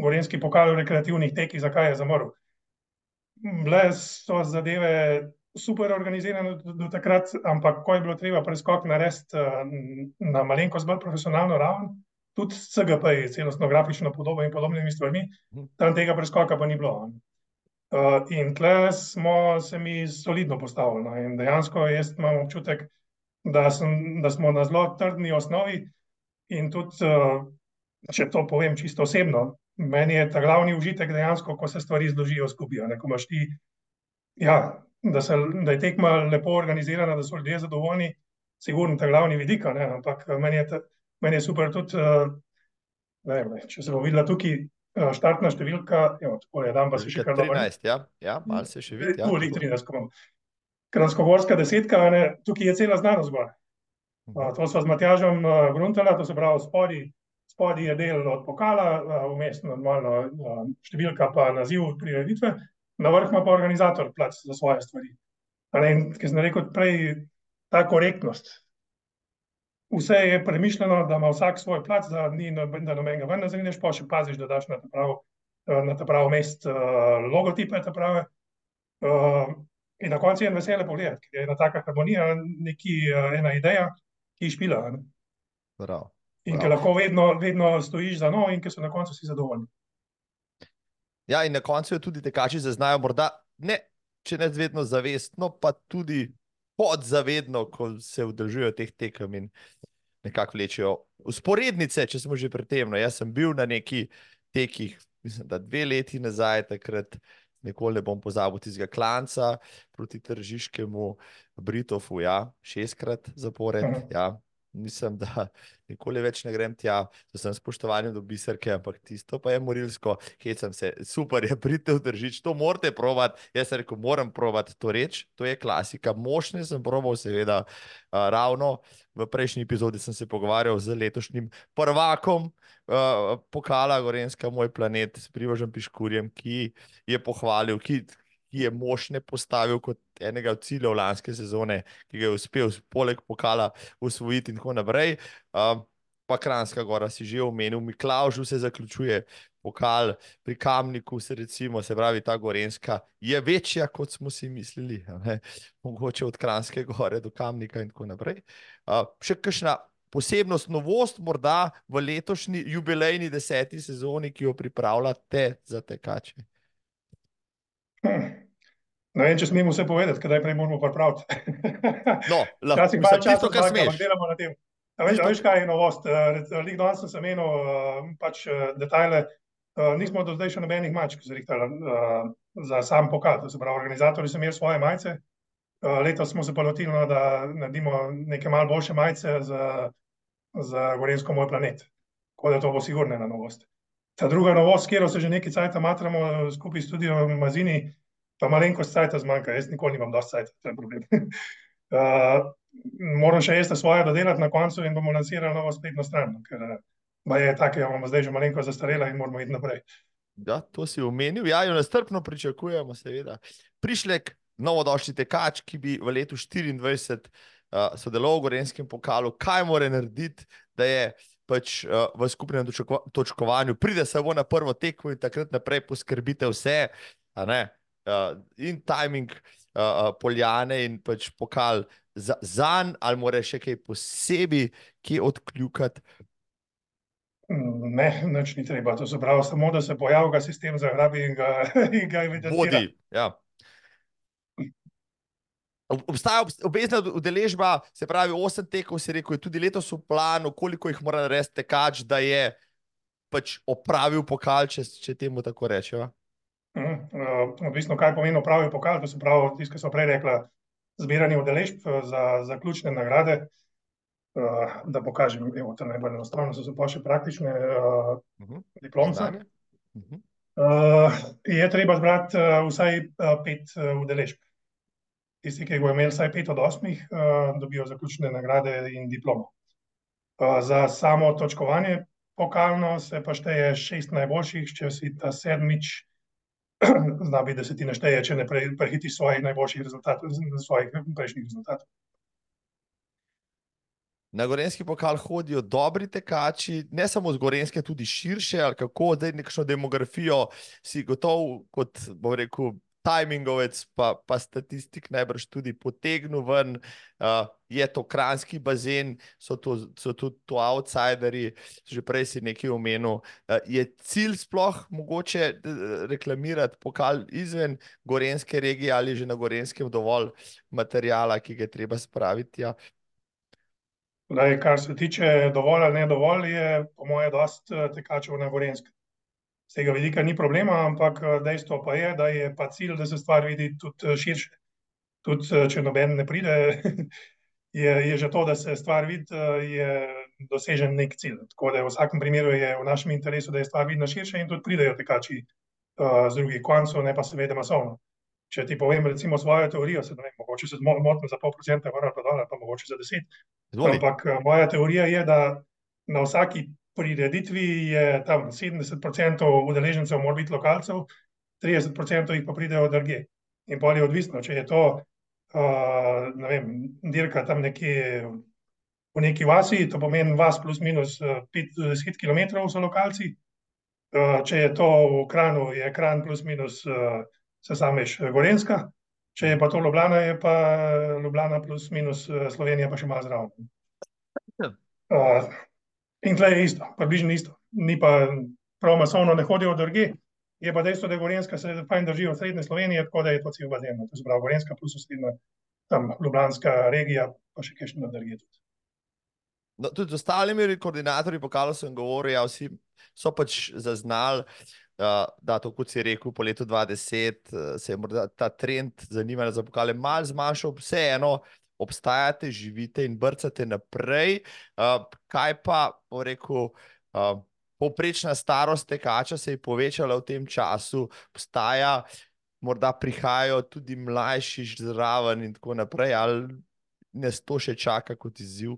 Gorenski pokal v rekreativnih tekih, zakaj je zamrl. Bile so zadeve super organizirane do, do takrat, ampak ko je bilo treba preskok narediti eh, na malenkost bolj profesionalno raven, tudi s CGP, celostno grafično podobo in podobnimi stvarmi, tam tega preskoka pa ni bilo. Uh, in tle smo se mi solidno postavili. No, in dejansko jaz imam občutek, da, sem, da smo na zelo trdni osnovi. In tudi, uh, če to povem čisto osebno, meni je ta glavni užitek dejansko, ko se stvari zložijo skupaj. Ko imaš ti, ja, da, se, da je tekma lepo organizirana, da so ljudje zadovoljni, sigurno ta glavni vidik, ampak eh, meni je, ta, meni je super tudi, uh, vem, če se bo videla tukaj uh, štartna številka, jo, tako je, dan pa se še kar dobro. 13, ja, ja malo se še vidi. Ja, Tu, ali tako. 13, ko imam. Kranjskogorska desetka, ne, tukaj je cela znanost gor. Uh, to smo z Matjažem uh, Gruntela, to se pravi, spodi, spodi je del od pokala, uh, vmes normalno uh, številka pa naziv prireditve, na vrh ima pa organizator plac za svoje stvari. In, ki sem rekel prej, ta korektnost. Vse je premišljeno, da ima vsak svoj plac, da ni noben- da nobenega ven ne zrineš, pa še paziš, da daš na ta prav, eh, na ta prav mest uh, logotipe, ta prave. Uh, in na koncu je en vesele pogledati, ker je ena taka harmonija, neki, ena ideja, ki špila. ne. Prav. In ki lahko vedno, vedno stojiš za njo, in ki so na koncu vsi zadovoljni. Ja, in na koncu jo tudi tekači zaznajo, morda ne, če ne vedno zavestno, pa tudi podzavedno, ko se udeležujejo teh tekem in nekako vlečejo usporednice, če smo že pri tem. No, jaz sem bil na neki tekih, mislim, da dve leti nazaj, takrat nikoli ne bom pozabil tistega klanca proti tržiškemu Britofu, ja, šestkrat zapored. Mhm. Ja. Mislim, da nikoli več ne grem tja, z vsem spoštovanjem do biserke, ampak tisto pa je morilsko, hecam se, super je, pridite v držič, to morate provat. Jaz sem rekel, moram provat to reč, to je klasika. Mošne sem proval, seveda, uh, ravno. V prejšnji epizodi sem se pogovarjal z letošnjim prvakom uh, pokala Gorenska, moj planet, s Privožem Piškurjem, ki je pohvalil, ki, ki je mošne postavil kot enega od ciljev lanske sezone, ki ga je uspel poleg pokala usvojiti in tako naprej. Uh, pa Kranjska gora si že omenil, Miklaužu se zaključuje pokal, pri Kamniku se recimo, se pravi, ta Gorenska je večja, kot smo si mislili, ne? mogoče od Kranjske gore do Kamnika in tako naprej. Uh, še kakšna posebnost, novost morda v letošnji jubilejni deseti sezoni, ki jo pripravljate za tekače? Hm. Ne vem, če smem vse povedati, kdaj prej moramo pripraviti. No, lahko, Včasih malo časa kar smeš. delamo na tem. A veš, a veš, kaj je novost? Lik danes sem menil uh, pač uh, detajle. Nismo do zdaj še nobenih mačk zrihtali za sam pokal. To se pravi, organizatorji so imeli svoje majice letos smo se pa lotili, no, da naredimo neke malo boljše majice za, za Gorensko moj planet. Tako da to bo sigurno ena novost. Ta druga novost, kjer se že nekaj cajta matramo skupaj s studiom Mazini, pa malenkost cajta zmanjka. Jaz nikoli nimam dosti cajta, to je problem. uh, moram še jaz svoje dodelati na koncu in bomo lansirali novo spletno stran, ker je tako, da imamo zdaj že malenkost zastarela in moramo iti naprej. Ja, to si omenil. Ja, jo nestrpno pričakujemo, seveda. Prišlek, novodošli tekač, ki bi v letu 2024 uh, sodeloval v Gorenskem pokalu, kaj mora narediti, da je pač uh, v skupnem točkovanju, pride samo na prvo tekmo in takrat naprej poskrbite vse, uh, in timing uh, poljane in pač pokal za njim, ali mora še kaj posebej, ki odkljukati. Ne, nič ni treba. To se pravi, samo da se pojavi, ga sistem zagrabi in ga, in ga evidentira. Vodi, ja. Obstaja obvezna udeležba, se pravi, osem tekov, si rekel, tudi letos v planu, koliko jih mora narediti tekač, da je pač opravil pokal, če, če temu tako rečemo. Uh, odvisno, kaj pomeni opravil pokal, to se pravi, tisto, kar so prej rekla, zbiranje udeležb eh, za, za ključne nagrade, uh, da pokažem, da je to najbolj enostavno, so pa še praktične uh, uh -huh. diplomce. Uh -huh. uh, je treba zbrati uh, vsaj uh, pet uh, udeležb tisti, ki bodo imeli vsaj pet od osmih, uh, dobijo zaključne nagrade in diplomo. Uh, za samo točkovanje pokalno se pa šteje šest najboljših, če si ta sedmič, zna biti, da se ti našteje, če ne pre, prehiti svojih najboljših rezultatov, svojih prejšnjih rezultatov. Na Gorenski pokal hodijo dobri tekači, ne samo z Gorenske, tudi širše, ali kako, da je nekakšno demografijo, si gotov, kot bo rekel, timingovec, pa, pa statistik najbrž tudi potegnil ven. Uh, je to kranski bazen, so, to, so tudi to outsideri, že prej si nekaj omenil. Uh, je cilj sploh mogoče reklamirati pokal izven Gorenske regije ali že na Gorenskem dovolj materijala, ki ga je treba spraviti? Ja? Daj, kar se tiče dovolj ali ne dovolj, je po mojem, dosti tekačev na Gorenskem z tega vidika ni problema, ampak eh, dejstvo pa je, da je pa cilj, da se stvar vidi tudi eh, širše. Tudi eh, če noben ne pride, je, je že to, da se stvar vidi, je dosežen nek cilj. Tako da v vsakem primeru je v našem interesu, da je stvar vidna širše in tudi pridejo tekači uh, z drugih koncev, ne pa seveda masovno. Če ti povem, recimo, svojo teorijo, se ne vem, mogoče se motim za pol procenta, pa dol, pa mogoče za deset. Zvoli. Ampak moja teorija je, da na vsaki prireditvi je tam 70% udeležencev, mora biti lokalcev, 30% jih pa pridejo drugje. In pa je odvisno, če je to, uh, ne vem, dirka tam nekje v neki vasi, to pomeni vas plus minus 50 km so lokalci. Uh, če je to v Kranu, je Kran plus minus uh, se sameš Gorenska. Če je pa to Ljubljana, je pa Ljubljana plus minus Slovenija pa še malo zraven. Uh, In tle je isto, približno isto. Ni pa prav masovno, ne hodijo drugi. Je pa dejstvo, da je Gorenska se fajn drži v srednji Sloveniji, tako da je to cel bazen. To se pravi Gorenska plus srednja, tam Ljubljanska regija, pa še kakšno drugi tudi. No, tudi z ostalimi koordinatorji pokalo sem govoril, ja, vsi so pač zaznali, uh, da to, kot si rekel, po letu 2010 uh, se je morda ta trend zanimanja za pokale mal zmanjšal, vseeno obstajate, živite in brcate naprej. Uh, kaj pa, po reku, uh, povprečna starost tekača se je povečala v tem času, obstaja, morda prihajajo tudi mlajši zraven in tako naprej, ali nas to še čaka kot izziv?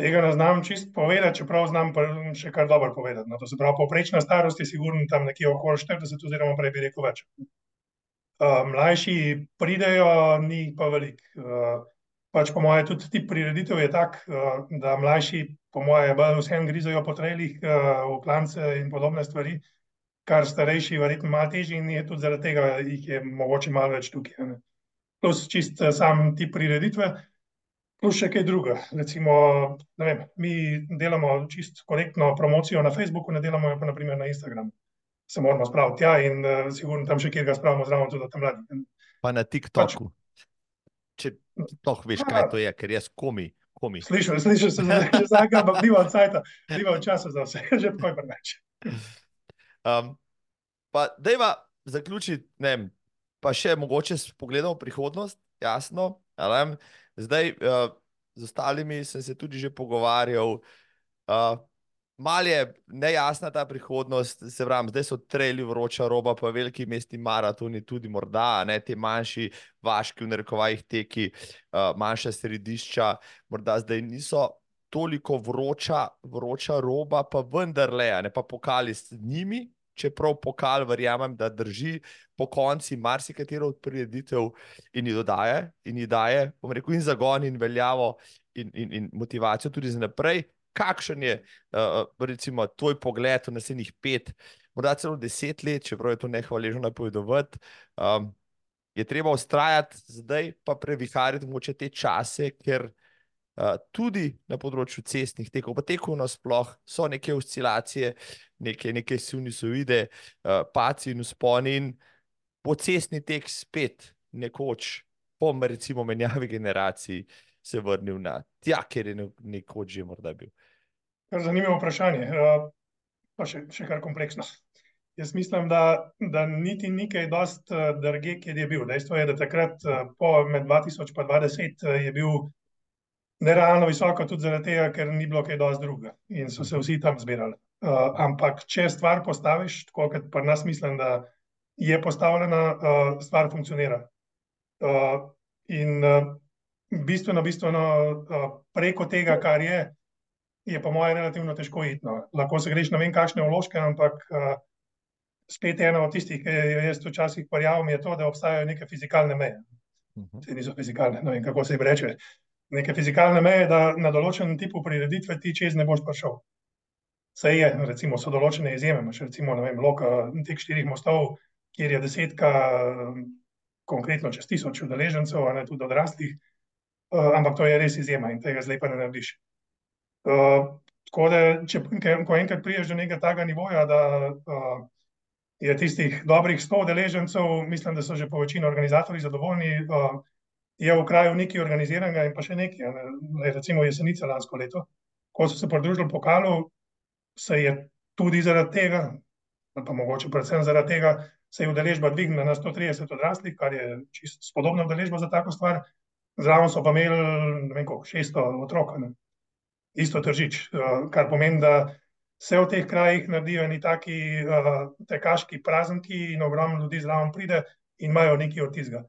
Tega ne znam čist povedati, čeprav znam še kar dobro povedati. No, to se pravi, povprečna starost je sigurno tam nekje okoli 40, oziroma prej bi rekel več. Uh, mlajši pridejo, ni pa velik. Uh, pač po mojem, tudi ti prireditev je tak, uh, da mlajši, po mojem, bolj vsem grizajo po trelih, uh, v klance in podobne stvari, kar starejši, verjetno malo težji in je tudi zaradi tega jih je mogoče malo več tukaj. Ne. Plus čist sam ti prireditve, plus še kaj druga. Recimo, ne vem, mi delamo čist korektno promocijo na Facebooku, ne delamo jo pa naprimer na Instagramu se moramo spraviti tja in uh, sigurno tam še kjer ga spravimo zraven, tudi tam mladi. Pa na TikToku. Pač, Če to veš, kaj to je, ker jaz komi. Komi. Slišal, slišal sem, da je zakaj, ampak nima cajta, nima časa za vse, že pokoj preveč. Um, pa dejva zaključiti, ne vem, pa še mogoče s pogledom v prihodnost, jasno. Zdaj, uh, z ostalimi sem se tudi že pogovarjal. Uh, Mal je nejasna ta prihodnost, se pravi, zdaj so treli vroča roba, pa veliki mestni maratoni, tudi morda ne ti manjši, vaški, v narekovajih teki, uh, manjša središča, morda zdaj niso toliko vroča, vroča roba, pa vendarle, ne pa pokali s njimi, čeprav pokal, verjamem, da drži po konci marsikatero od prireditev in jih dodaje, in jih daje, bom rekel, in zagon, in veljavo, in, in, in motivacijo tudi za naprej. Kakšen je, uh, recimo, tvoj pogled v naslednjih pet, morda celo deset let, čeprav je to nehvaležno napovedovati, um, je treba ustrajati zdaj, pa previhariti moče te čase, ker uh, tudi na področju cestnih tekov, pa tekov nasploh, so neke oscilacije, neke, neke sinusovide, uh, paci in usponi, in pocestni tek spet nekoč, po recimo menjavi generacij, se vrnil na tja, kjer je nekoč že morda bil. Zanimivo vprašanje, uh, pa še, še kar kompleksno. Jaz mislim, da, da niti ni kaj dosti uh, drge, kjer je bil. Dejstvo je, da takrat, uh, po med 2000 in 2020, uh, je bil nerealno visoko, tudi zaradi tega, ker ni bilo kaj dosti druga in so se vsi tam zbirali. Uh, ampak, če stvar postaviš tako, kot pri nas, mislim, da je postavljena, uh, stvar funkcionira. Uh, in uh, bistveno, bistveno uh, preko tega, kar je, je po mojem relativno težko iti. No. Lahko se greš na vem, kakšne vložke, ampak uh, spet ena od tistih, ki jo jaz včasih porjavim, je to, da obstajajo neke fizikalne meje. Mhm. Te niso fizikalne, ne vem, kako se jim reče. Neke fizikalne meje, da na določenem tipu prireditve ti čez ne boš prišel. Vse je, recimo, so določene izjeme, imaš recimo, ne vem, loka teh štirih mostov, kjer je desetka, konkretno čez tisoč udeležencev, a ne tudi odraslih, uh, ampak to je res izjema in tega zdaj pa ne narediš. Uh, tako da, če, ko enkrat priješ do nekega takega nivoja, da uh, je tistih dobrih sto udeležencev, mislim, da so že po večini organizatorji zadovoljni, uh, je v kraju nekaj organiziranega in pa še nekaj, ne, recimo jesenica lansko leto, ko so se pridružili pokalu, se je tudi zaradi tega, pa mogoče predvsem zaradi tega, se je udeležba dvignila na 130 odraslih, kar je čisto spodobna udeležba za tako stvar. Zraven so pa imeli, ne vem, koliko, 600 otrok, ne? isto tržič, kar pomeni, da se v teh krajih naredijo neki taki uh, tekaški prazniki in ogromno ljudi zraven pride in imajo neki od tizga.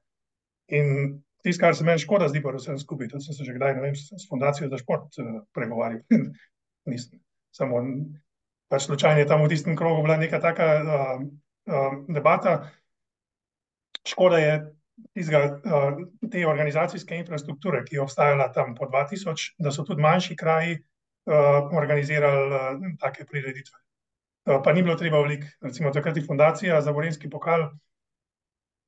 In tisto, kar se meni škoda, zdi pa vsem skupaj, to sem se že kdaj, ne vem, s fundacijo za šport uh, pregovarjal. Nisem samo pač slučajno je tam v tistem krogu bila neka taka uh, uh, debata. Škoda je izga, uh, te organizacijske infrastrukture, ki je obstajala tam po 2000, da so tudi manjši kraji uh, organizirali uh, take prireditve. Uh, pa ni bilo treba veliko, recimo takrat je fundacija za Gorenski pokal,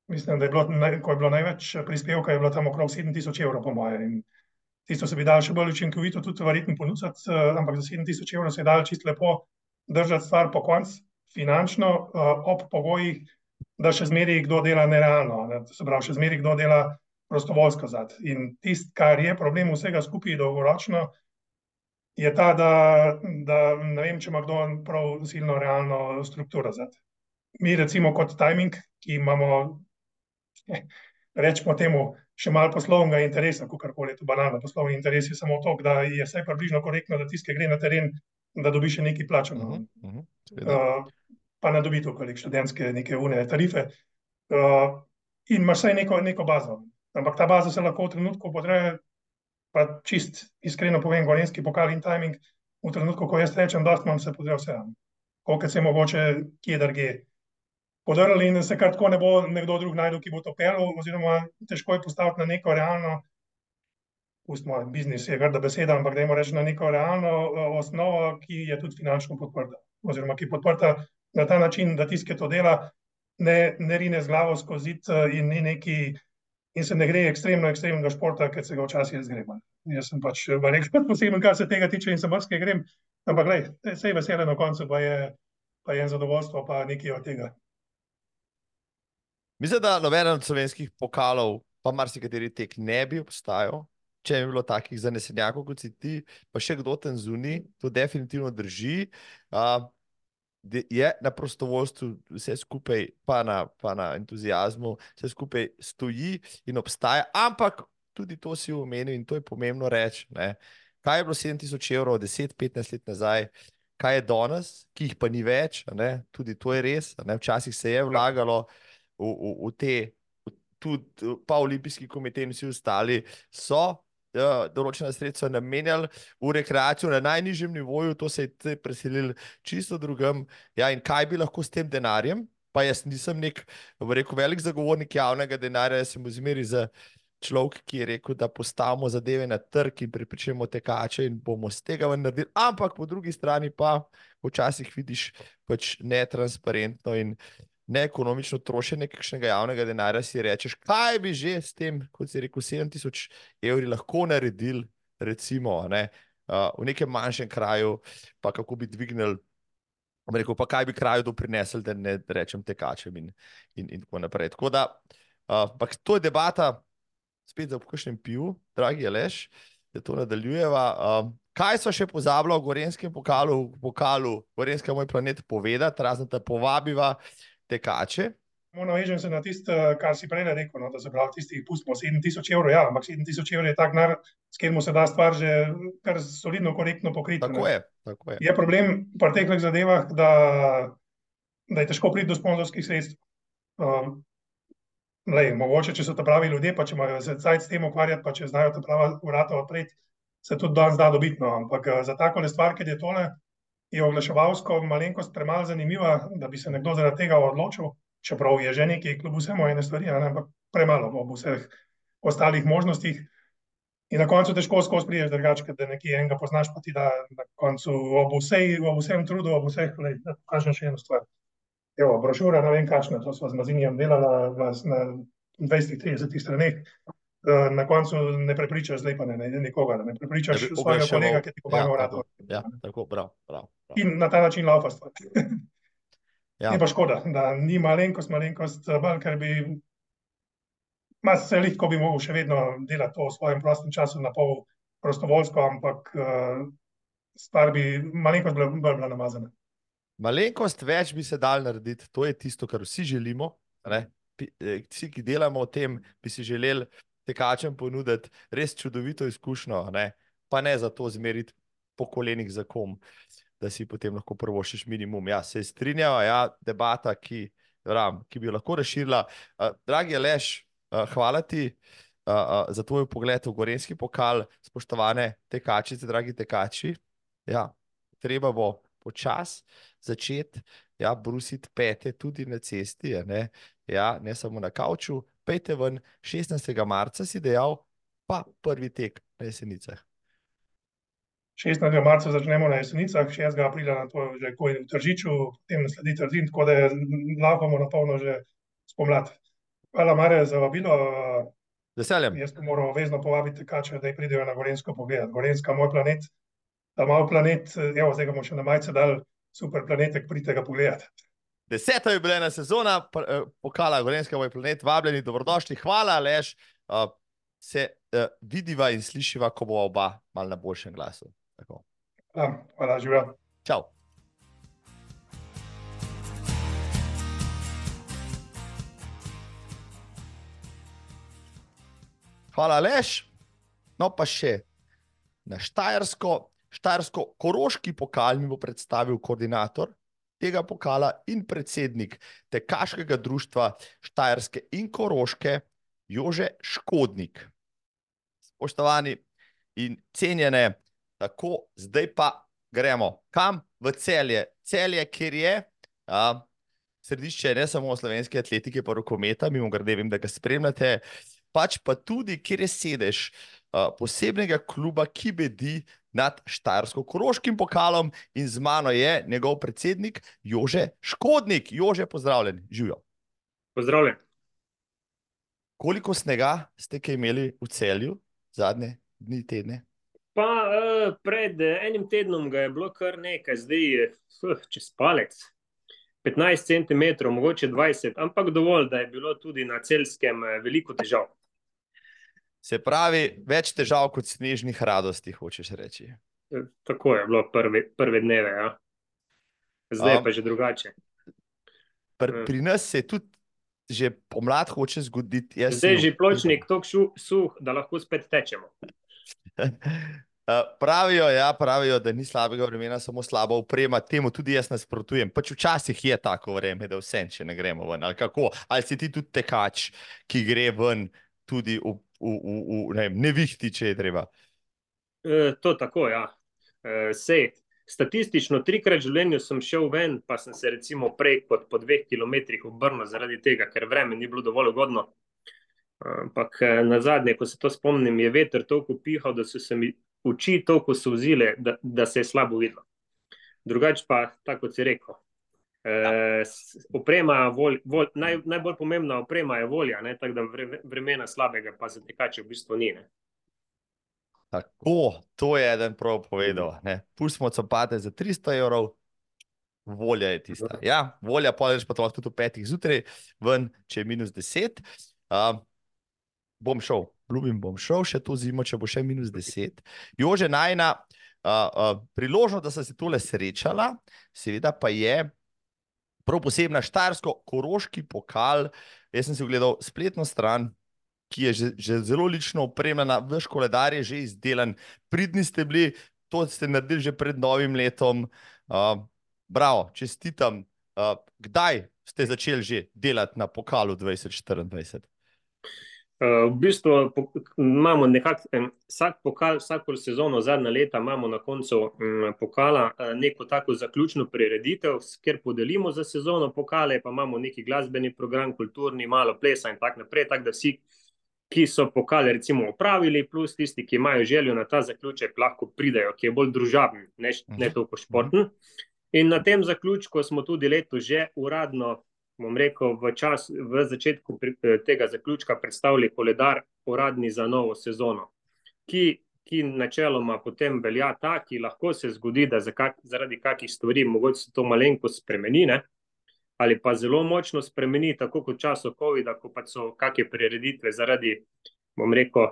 mislim, da je bilo, ko je bilo največ prispevka, je bilo tam okrog 7000 evrov po moje. Tisto se bi dal še bolj učinkovito, tudi verjetno ponuditi, uh, ampak za 7000 evrov se je dal čisto lepo držati stvar po koncu, finančno, uh, ob pogojih, da še zmeri kdo dela nerealno, ne? se pravi, še zmeri kdo dela prostovoljsko zad. In tisto, kar je problem vsega skupaj dolgoročno, je ta, da, da ne vem, če ima kdo prav silno realno strukturo zad. Mi recimo kot timing, ki imamo, rečemo temu, še malo poslovnega interesa, kako koli je to banalno. Poslovni interes je samo to, da je vse približno korektno, da tisti, ki gre na teren, da dobi še nekaj plačano. Uh -huh, uh -huh, uh, pa ne dobi to, kolik študentske neke une tarife. Uh, in imaš vsaj neko, neko bazo. Ampak ta baza se lahko v trenutku podreje, pa čist iskreno povem, gorenski pokal in timing, v trenutku, ko jaz rečem, da imam se podreje vse. Koliko se mogoče kje drge podrli in se kar tako ne bo nekdo drug najdel, ki bo to pel, oziroma težko je postaviti na neko realno, pustimo, biznis je grda beseda, ampak dajmo reči na neko realno uh, osnovo, ki je tudi finančno podprta, oziroma ki je podprta na ta način, da tiske to dela, ne, ne rine z glavo skozi uh, in ni neki. In se ne gre ekstremno, ekstremnega športa, ker se ga včasih zgreba. Jaz sem pač nekaj poseben, kar se tega tiče, in se morske grem. Ampak, gledaj, vse je veselo na koncu, pa je, pa je zadovoljstvo, pa nekaj od tega. Mislim, da noben od slovenskih pokalov, pa marsikateri tek ne bi obstajal, če bi bilo takih zanesenjakov kot si ti, pa še kdo tam zunaj, to definitivno drži. Uh, je na prostovoljstvu vse skupaj, pa na, pa na entuzijazmu, vse skupaj stoji in obstaja, ampak tudi to si omenil in to je pomembno reči. Kaj je bilo 7000 evrov, 10-15 let nazaj, kaj je danes, ki jih pa ni več, ne? tudi to je res. Včasih se je vlagalo v, v, v te, tudi pa olimpijski komitej in vsi ostali so ja, določena sredstva namenjali v rekreacijo na najnižjem nivoju, to se je preselil čisto drugam. Ja, in kaj bi lahko s tem denarjem? Pa jaz nisem nek, rekel, velik zagovornik javnega denarja, jaz sem v zmeri za človek, ki je rekel, da postavimo zadeve na trg in pripričamo tekače in bomo z tega ven naredili. Ampak po drugi strani pa včasih vidiš pač netransparentno in neekonomično trošenje kakšnega javnega denarja, si rečeš, kaj bi že s tem, kot si rekel, 7000 evri lahko naredili, recimo ne, uh, v nekem manjšem kraju, pa kako bi dvignili. Rekel, pa kaj bi kraju doprinesel, da ne rečem tekačem, in, in, in tako naprej. Tako da, uh, to je debata, spet za kakšnem pivu, dragi Aleš, da to nadaljujeva. Uh, kaj so še pozabili v Gorenskem pokalu, pokalu Gorenska moj planet povedati, razen da povabiva tekače. Navežem se na tisto, kar si prej rekel, no, da se pravi, tistih pustimo 7000 evrov, ja, ampak 7000 evrov je tak nar, s katerim se da stvar že kar solidno, korektno pokriti. Tako je, tako je. Je problem v preteklih zadevah, da, da je težko priti do sponzorskih sredstev. Um, lej, mogoče, če so to pravi ljudje, pa če imajo se cajt s tem ukvarjati, pa če znajo ta prava vrata odpreti, se tudi danes da dobitno. Ampak za tako le stvar, ki je tole, je oglaševalsko malenkost premalo zanimiva, da bi se nekdo zaradi tega odločil, čeprav je že nekaj, kljub vsemu ene stvari, ne, ampak premalo ob vseh ostalih možnostih. In na koncu težko skozi priješ drugače, da nekje enega poznaš, pa ti da na koncu ob, vsej, ob vsem trudu, ob vseh, lej, da pokažem še eno stvar. Evo, brošura, ne vem kakšna, to smo z Mazinijem delala na 20-30 straneh. Eh, na koncu ne prepričaš zdaj pa ne, ne nikoga, ne prepričaš ne svojega kolega, ki ti pomaga v radu. Ja, tako, prav, prav, prav. In na ta način laufa stvar. ja. Ni pa škoda, da ni malenkost, malenkost, bolj, ker bi Ma se lahko bi mogel še vedno delati to v svojem prostem času na pol prostovoljsko, ampak uh, stvar bi malenkost bila, bila namazana. Malenkost več bi se dal narediti, to je tisto, kar vsi želimo. Ne? Eh, vsi, ki delamo o tem, bi si želeli tekačem ponuditi res čudovito izkušnjo, ne? pa ne za to zmeriti po kolenih za kom, da si potem lahko prvošiš minimum. Ja, se strinjava, ja, debata, ki, ram, ki bi jo lahko razširila. Uh, dragi Aleš, uh, hvala ti. Uh, uh, za tvoj pogled v Gorenski pokal, spoštovane tekačice, dragi tekači. Ja, treba bo počasi začeti ja, brusiti pete tudi na cesti, ne, ja, ne samo na kavču, pejte ven, 16. marca si dejal, pa prvi tek na jesenicah. 16. marca začnemo na jesenicah, 6. aprila na to že koj v Tržiču, potem sledi Trzin, tako da lahko na polno že spomlad. Hvala, Marja, za vabilo. Veseljem. Jaz moram vezno povabiti tekače, da pridejo na Gorensko pogled. Gorenska, moj planet, ta mal planet, evo, zdaj ga bomo še na majce dal, super planetek, pridite ga pogledati. Deseta jubilejna sezona, eh, pokala Gorenska, moj planet, vabljeni, dobrodošli, hvala, Leš. Uh, se uh, vidiva in slišiva, ko bo oba mal na boljšem glasu. Hvala, hvala živijo. Čau. Hvala, Leš. No, pa še na Štajersko, Štajersko-Koroški pokal mi bo predstavil koordinator tega pokala in predsednik Tekaškega društva Štajerske in Koroške, Jože Škodnik. Spoštovani in cenjene, tako zdaj pa gremo kam v celje. Celje, kjer je a, središče ne samo slovenske atletike, pa rokometa, mimo grede, vem, da ga spremljate, pač pa tudi, kjer je sedež a, posebnega kluba, ki bedi nad Štajersko-Koroškim pokalom in z mano je njegov predsednik Jože Škodnik. Jože, pozdravljen, živijo. Pozdravljen. Koliko snega ste imeli v celju zadnje dni, tedne? Pa uh, pred enim tednom ga je bilo kar nekaj, zdaj uh, čez palec. 15 cm, mogoče 20, ampak dovolj, da je bilo tudi na celskem veliko težav. Se pravi, več težav kot snežnih radosti, hočeš reči. E, tako je bilo prve, prve dneve. Ja. zdaj je Um, pa že drugače. Pri, Mm. pri nas se je tudi že pomlad hoče zgoditi. Jaz Zdaj je že pločnik tako šu- suh, da lahko spet tečemo. Pravijo, ja, pravijo, da ni slabega vremena, samo slaba oprema. Temu tudi jaz nasprotujem. Pač včasih je tako vreme, da vse, če ne gremo ven. Ali, kako? ali si ti tudi tekač, ki gre ven, tudi v, v, v, ne, vem, nevihti, če je treba. E, to tako, ja. E, sej, statistično trikrat v življenju sem šel ven, pa sem se recimo prej kot po dveh kilometrih obrnil zaradi tega, ker vreme ni bilo dovolj ugodno. Ampak eh, na zadnje, ko se to spomnim, je veter toliko pihal, da so se mi oči toliko suzile, da, da se je slabo videlo. Drugače pa, tako kot si rekel, eh, oprema, vol, vol, naj, najbolj pomembna oprema je volja, ne, tako da vre, vremena slabega pa za tekače v bistvu ni. Ne. Tako, to je eden prav povedal. Pustimo copate za 300 evrov, volja je tista. Ja, volja, rečeš pa to tudi v petih zjutraj, ven, če je minus 10. Um, bom šel, ljubim, bom šel še to zimo, če bo še minus 10. Jože najna uh, uh, priložnost, da sem se tole srečala, seveda pa je prav posebna štarsko-koroški pokal. Jaz sem si ogledal spletno stran, ki je že, že zelo lično opremljena, vaš koledar je že izdelan, pridni ste bili, to ste naredili že pred novim letom. Uh, bravo, čestitam. Uh, kdaj ste začeli že delati na pokalu 2024? Uh, v bistvu po, imamo nekako em, vsak pokal, vsako sezono, zadnja leta imamo na koncu um, pokala uh, neko tako zaključno prireditev, kjer podelimo za sezono pokale, pa imamo neki glasbeni program, kulturni, malo plesa in tako naprej. Tako da vsi, ki so pokale recimo opravili, plus tisti, ki imajo željo na ta zaključek, lahko pridejo, ki je bolj družaben, ne, ne Mhm. toliko športen. In na tem zaključku smo tudi leto že uradno bom rekel, v, čas, v začetku pri, eh, tega zaključka predstavili koledar uradni za novo sezono, ki, ki načeloma potem velja ta, ki lahko se zgodi, da za kak, zaradi kakih stvari mogoče se to malenko spremeni, ne? ali pa zelo močno spremeni, tako kot v času COVID-a, ko pa so kakšne prireditve zaradi, bom rekel,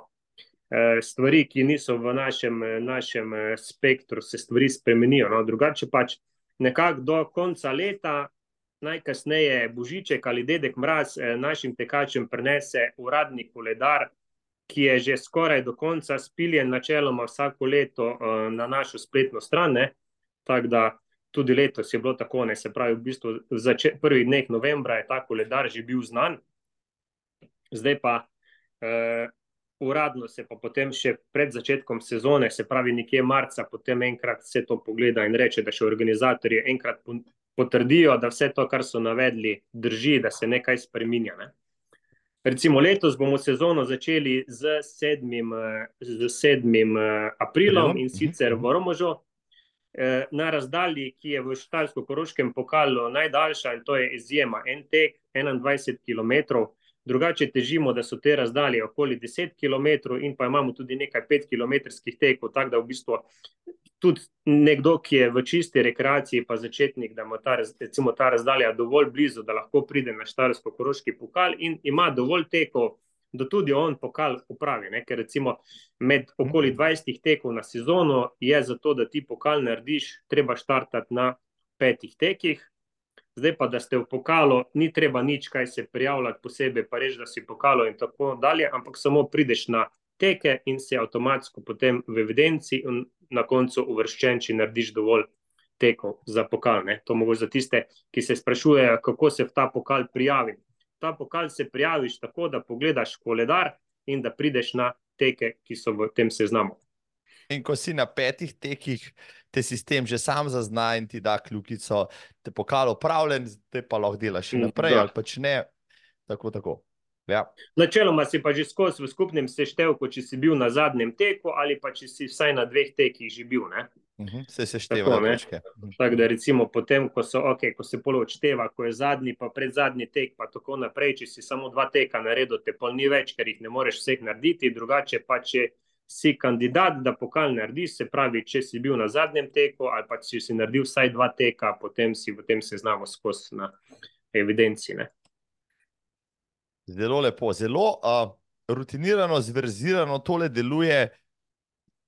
eh, stvari, ki niso v našem, eh, našem spektru, se stvari spremenijo. No? Drugače pač nekako do konca leta najkasneje Božiček ali Dedek Mraz eh, našim tekačem prenese uradni koledar, ki je že skoraj do konca spiljen, načeloma vsako leto eh, na našo spletno stran. Tako da tudi letos je bilo tako, ne se pravi, v bistvu v prvih dneh novembra je ta koledar že bil znan, zdaj pa. eh, Uradno se pa potem še pred začetkom sezone, se pravi nekje marca, potem enkrat vse to pogleda in reče, da še organizatorji enkrat potrdijo, da vse to, kar so navedli, drži, da se nekaj spreminja. Ne? Recimo letos bomo sezono začeli z 7. eh, z 7. eh, aprilom in mhm, sicer v Romožu. eh, Na razdalji, ki je v Štalsko-Koroškem pokalu najdaljša, in to je izjema, en tek 21 km, drugače težimo, da so te razdalje okoli 10 km, in pa imamo tudi nekaj 5 km tekov, tako da v bistvu tudi nekdo, ki je v čisti rekreaciji, pa začetnik, da ima ta, recimo, ta razdalja dovolj blizu, da lahko pride na Štajersko-Koroški pokal in ima dovolj tekov, da tudi on pokal upravi. Ne? Ker recimo med okoli 20 tekov na sezono je za to, da ti pokal narediš, treba štartati na petih tekih. Zdaj pa, da ste v pokalu, ni treba nič, kaj se prijavljati posebej, pa reči, da si pokalo in tako dalje, ampak samo prideš na teke in si avtomatsko potem v evidenci in na koncu uvrščen, če narediš dovolj tekov za pokal. Ne? To mogoče za tiste, ki se sprašujejo, kako se v ta pokal prijavim. Ta pokal se prijaviš tako, da pogledaš koledar in da prideš na teke, ki so v tem seznamu. In ko si na petih tekih, te sistem že sam zazna in ti da kljukico, te pokal upravljen, te pa lahko delaš še Mm, naprej, da. ali pač ne. Tako, tako. Ja. Načeloma si pa že skozi v skupnem seštevku, če si bil na zadnjem teku ali pa če si vsaj na dveh tekih že bil. Ne? Mhm, Se Tako, seštevajo ne. točke. Mhm. Tako da recimo potem, ko, so, okay, ko se polo odšteva, ko je zadnji, pa predzadnji tek, pa tako naprej, če si samo dva teka naredil, te pol ni več, ker jih ne moreš vseh narediti, drugače pa če si kandidat, da pokal narediš, se pravi, če si bil na zadnjem teku ali pa če si naredil vsaj dva teka, potem si v tem seznamu skozi na evidenci. Ne? Zelo lepo, zelo uh, rutinirano, zverzirano tole deluje.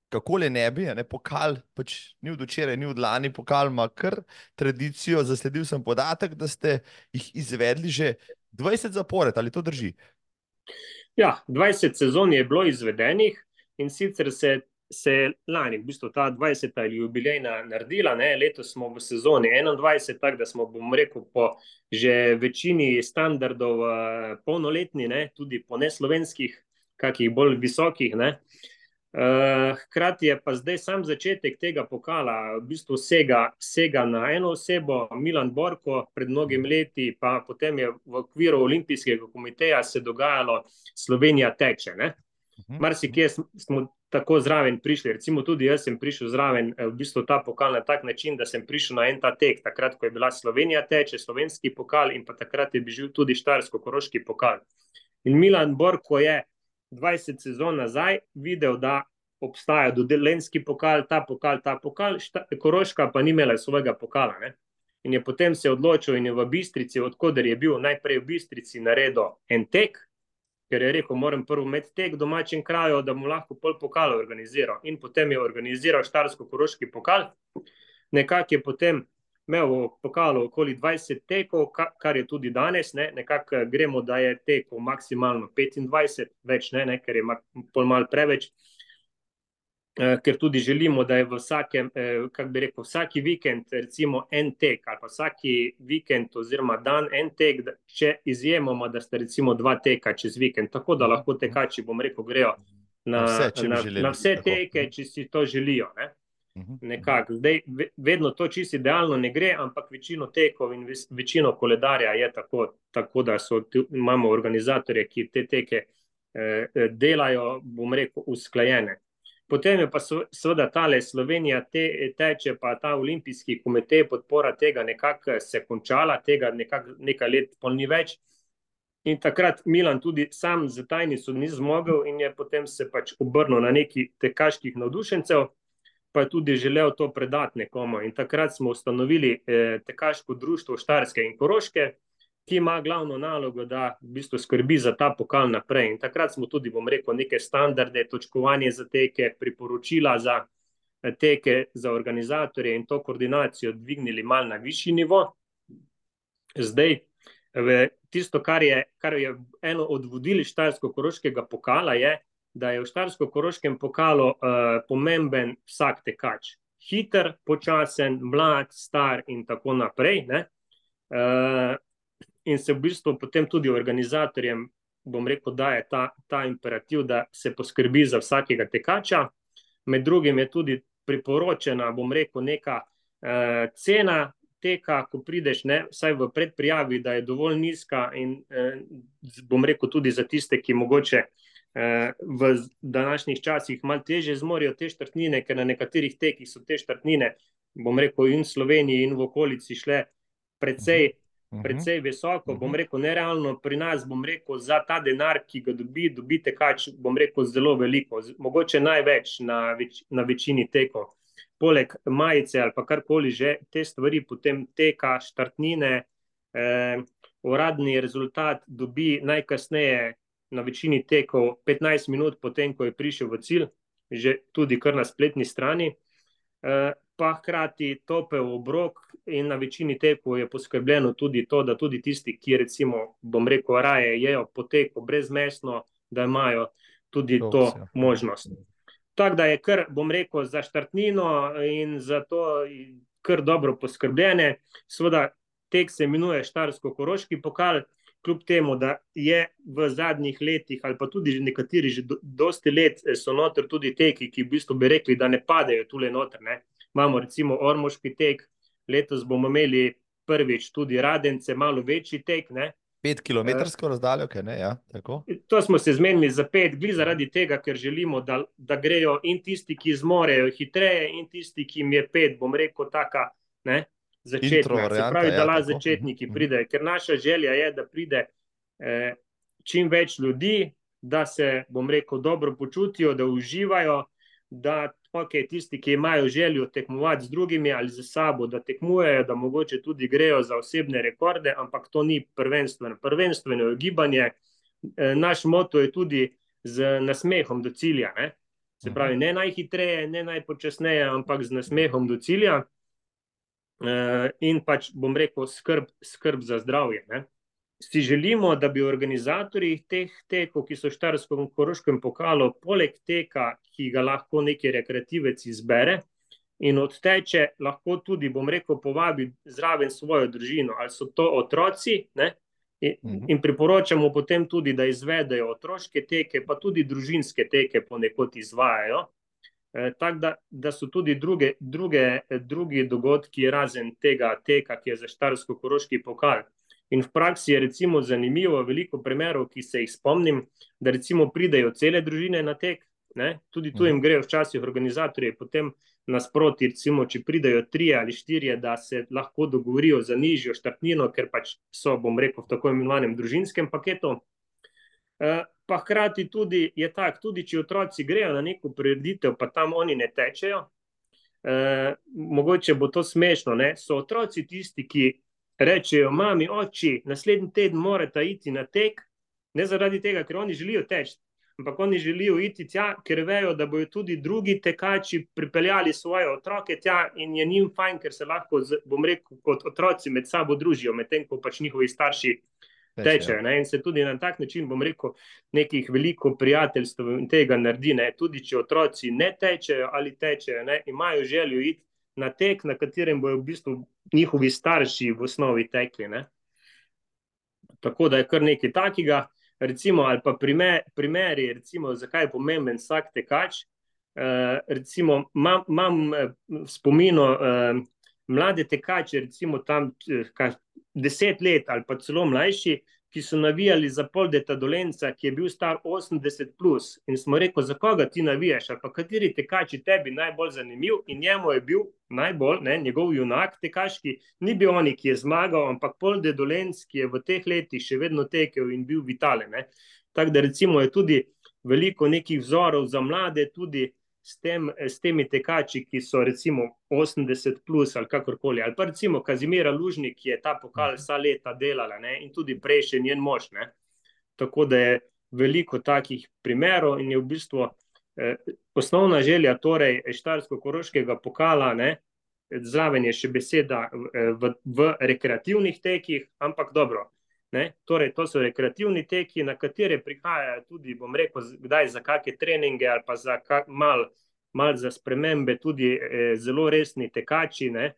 kako le ne bi, ne pokal, pač ni od včeraj, ni od lani, pokal ima kar tradicijo. Zasledil sem podatek, da ste jih izvedli že 20 zapored, ali to drži? Ja, 20 sezon je bilo izvedenih in sicer se se je lani, v bistvu ta 20. jubilejna naredila, ne? letos smo v sezoni 21, tako da smo, bom rekel, po že večini standardov uh, polnoletni, ne? tudi po neslovenskih, kakih bolj visokih. Uh, hkrati je pa zdaj sam začetek tega pokala, v bistvu sega, sega na eno osebo, Milan Borko, pred mnogimi leti, pa potem je v okviru Olimpijskega komiteja se dogajalo Slovenija teče. Mhm. Marsikje smo tako zraven prišli. Recimo, tudi jaz sem prišel zraven, eh, v bistvu ta pokal na tak način, da sem prišel na en ta tek, takrat, ko je bila Slovenija teče, slovenski pokal in pa takrat je bil tudi štarsko-koroški pokal. In Milan Borko je 20 sezon nazaj videl, da obstaja dodelenski pokal, ta pokal, ta pokal, šta, koroška pa ni imela svojega pokala. Ne? In je potem se odločil in je v Bistrici, odkuder je bil najprej v Bistrici, naredil en tek, ker je rekel, moram prvo imeti tek v domačem kraju, da mu lahko pol pokal organiziral. In potem je organiziral Štarsko-Koroški pokal. Nekako je potem imel v pokalu okoli 20 tekov, kar je tudi danes. Ne? Nekako gremo, da je tekov maksimalno 25, več ne, ne? ker je pol mal preveč. Eh, ker tudi želimo, da je v vsakem, eh, kako bi rekel, vsaki vikend, recimo en tek, ali pa vsaki vikend, oziroma dan en tek, če izjemoma, da sta recimo dva teka čez vikend, tako da lahko tekači, bom rekel, grejo na, na vse, na, na vse teke, če si to želijo. Ne? Mhm. Nekako, zdaj, vedno to čisto idealno ne gre, ampak večino tekov in večino koledarja je tako, tako da so, imamo organizatorje, ki te teke eh, eh delajo, bom rekel, usklajene. Potem je pa seveda ta Slovenija te, teče, pa ta olimpijski komitej podpora tega nekako se končala, tega nekak, nekaj let pol ni več. In takrat Milan tudi sam za tajnico ni zmogel in je potem se pač obrnil na neki tekaških navdušencev, pa je tudi želel to predati nekomu. In takrat smo ustanovili eh, tekaško društvo Štarske in Koroške, ki ima glavno nalogo, da v bistvu skrbi za ta pokal naprej. In takrat smo tudi, bom rekel, neke standarde, točkovanje za teke, priporočila za eh, teke, za organizatorje in to koordinacijo dvignili mal na višji nivo. Zdaj, tisto, kar je, kar je eno od vodili Štajersko-Koroškega pokala, je, da je v Štajersko-Koroškem pokalu uh, pomemben vsak tekač. Hiter, počasen, mlad, star in tako naprej. Uh, in se v bistvu potem tudi organizatorjem, bom rekel, da je ta, ta imperativ, da se poskrbi za vsakega tekača. Med drugim je tudi priporočena, bom rekel, neka uh, cena teka, ko prideš, ne, vsaj v predprijavi, da je dovolj nizka, in uh, bom rekel tudi za tiste, ki mogoče. Eh, v današnjih časih malo teže zmorijo te štrtnine, ker na nekaterih tekih so te štrtnine, bom rekel, in v Sloveniji, in v okolici šle precej. Precej visoko, bom mhm. rekel, nerealno pri nas, bom rekel, za ta denar, ki ga dobi, dobite kač, bom rekel, zelo veliko, mogoče največ na, več, na večini tekov. Poleg majice ali pa karkoli že, te stvari potem teka, štartnine, eh, uradni rezultat dobi najkasneje na večini tekov 15 minut potem, ko je prišel v cilj, že tudi kar na spletni strani. Eh, pa hkrati topel obrok, in na večini tekov je poskrbljeno tudi to, da tudi tisti, ki recimo, bom rekel, raje jejo poteko brezmesno, da imajo tudi to, to ja. možnost. Tako da je kar, bom rekel, za štartnino in za to kar dobro poskrbljene. Sveda, tek se imenuje Štarsko-Koroški pokal. Kljub temu, da je v zadnjih letih, ali pa tudi nekateri že do, dosti let, so noter tudi teki, ki v bistvu bi rekli, da ne padejo tukaj noter. Ne imamo recimo Ormoški tek, letos bomo imeli prvič tudi radence, malo večji tek. Ne? Pet km razdaljo, kaj ne? Ja, to smo se zmenili za pet, gli zaradi tega, ker želimo, da, da grejo in tisti, ki zmorejo hitreje, in tisti, ki jim je pet, bom rekel, taka. Ne? Začetnik, se pravi, da ja, lahko začetniki mhm. pridejo, ker naša želja je, da pride eh, čim več ljudi, da se, bom rekel, dobro počutijo, da uživajo, da okay, tisti, ki imajo željo tekmovati z drugimi ali za sabo, da tekmujejo, da mogoče tudi grejo za osebne rekorde, ampak to ni prvenstveno. Prvenstveno je gibanje. E, naš moto je tudi z nasmehom do cilja. Ne? Se pravi, ne najhitreje, ne najpočasneje, ampak z nasmehom do cilja. Uh, in pač bom rekel, skrb, skrb za zdravje. Ne. Si želimo, da bi organizatorji teh tekov, ki so v Štarskem koroškem pokalu, poleg teka, ki ga lahko neki rekreativec izbere in odteče, lahko tudi, bom rekel, povabi zraven svojo družino, ali so to otroci, ne, In, mhm. in priporočamo potem tudi, da izvedejo otroške teke, pa tudi družinske teke ponekod izvajajo. E, Tako da, da so tudi druge, druge, drugi dogodki, razen tega teka, ki je za Štarsko-Koroški pokal. In v praksi je recimo zanimivo, veliko primerov, ki se jih spomnim, da recimo pridejo cele družine na tek, ne? tudi tu jim mhm. grejo včasih organizatorji, potem nasproti, recimo, če pridajo tri ali štiri, da se lahko dogovorijo za nižjo štartnino, ker pač so, bom rekel, v tako imenovanem družinskem paketu. Uh, pa hkrati tudi je tako, tudi če otroci grejo na neko prireditev, pa tam oni ne tečejo. Uh, mogoče bo to smešno. Ne? So otroci tisti, ki rečejo: Mami, oči, naslednji teden morate iti na tek, ne zaradi tega, ker oni želijo teči, ampak oni želijo iti tja, ker vejo, da bodo tudi drugi tekači pripeljali svoje otroke tja in je njim fajn, ker se lahko, bom rekel, kot otroci med sabo družijo, medtem ko pač njihovi starši tečejo. Ne? In se tudi na tak način, bom rekel, nekih veliko prijateljstv in tega naredi. Ne? Tudi če otroci ne tečejo ali tečejo, ne? imajo željo iti na tek, na katerem bojo v bistvu njihovi starši v osnovi tekli. Ne? Tako da je kar nekaj takega recimo, ali pa primer, primeri, recimo, zakaj je pomemben vsak tekač. Uh, recimo, imam eh, spomino uh, mlade tekače, recimo tam kaj, deset let ali pa celo mlajši, ki so navijali za pol deta dolenca, ki je bil star 80 plus. In smo rekli, za koga ti navijaš, ali pa kateri tekači tebi najbolj zanimiv. In njemu je bil najbolj, ne, njegov junak tekaški, ni bil oni, ki je zmagal, ampak pol de dolenc, ki je v teh letih še vedno tekel in bil vitalen. Tako da recimo je tudi veliko nekih vzorov za mlade, tudi s, tem, s temi tekači, ki so recimo 80 plus ali kakorkoli. Ali pa recimo Kazimira Lužnik, ki je ta pokal mhm. vsa leta delala ne? in tudi prej še njen mož. Ne? Tako da je veliko takih primerov in je v bistvu eh, osnovna želja torej Štarsko-Koroškega pokala. Ne? Zraven je še beseda v, v, v rekreativnih tekih, ampak dobro. Ne? Torej, to so rekreativni teki, na katere prihajajo tudi, bom rekel, kdaj za kakšne treninge ali pa za malo mal za spremembe, tudi eh, zelo resni tekači. Eh,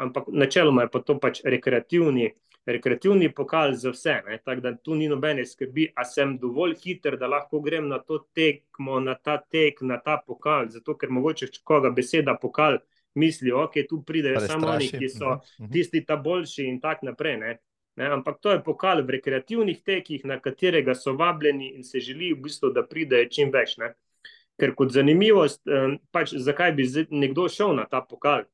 ampak načeloma je pa to pač rekreativni, rekreativni pokal za vse. Tako da tu ni nobene skrbi, a sem dovolj hiter, da lahko grem na to tekmo, na ta tek, na ta pokal. Zato, ker mogoče koga beseda pokal. Mislijo, da okay, tu pridejo samo oni, ki so uh -huh. tisti, ta boljši, in tako naprej. Ne? Ne, ampak to je pokal v rekreativnih tekih, na katerega so vabljeni in se želijo, v bistvu, da pridejo čim več. Ne. Ker kot zanimivost, pač, zakaj bi nekdo šel na ta pokal?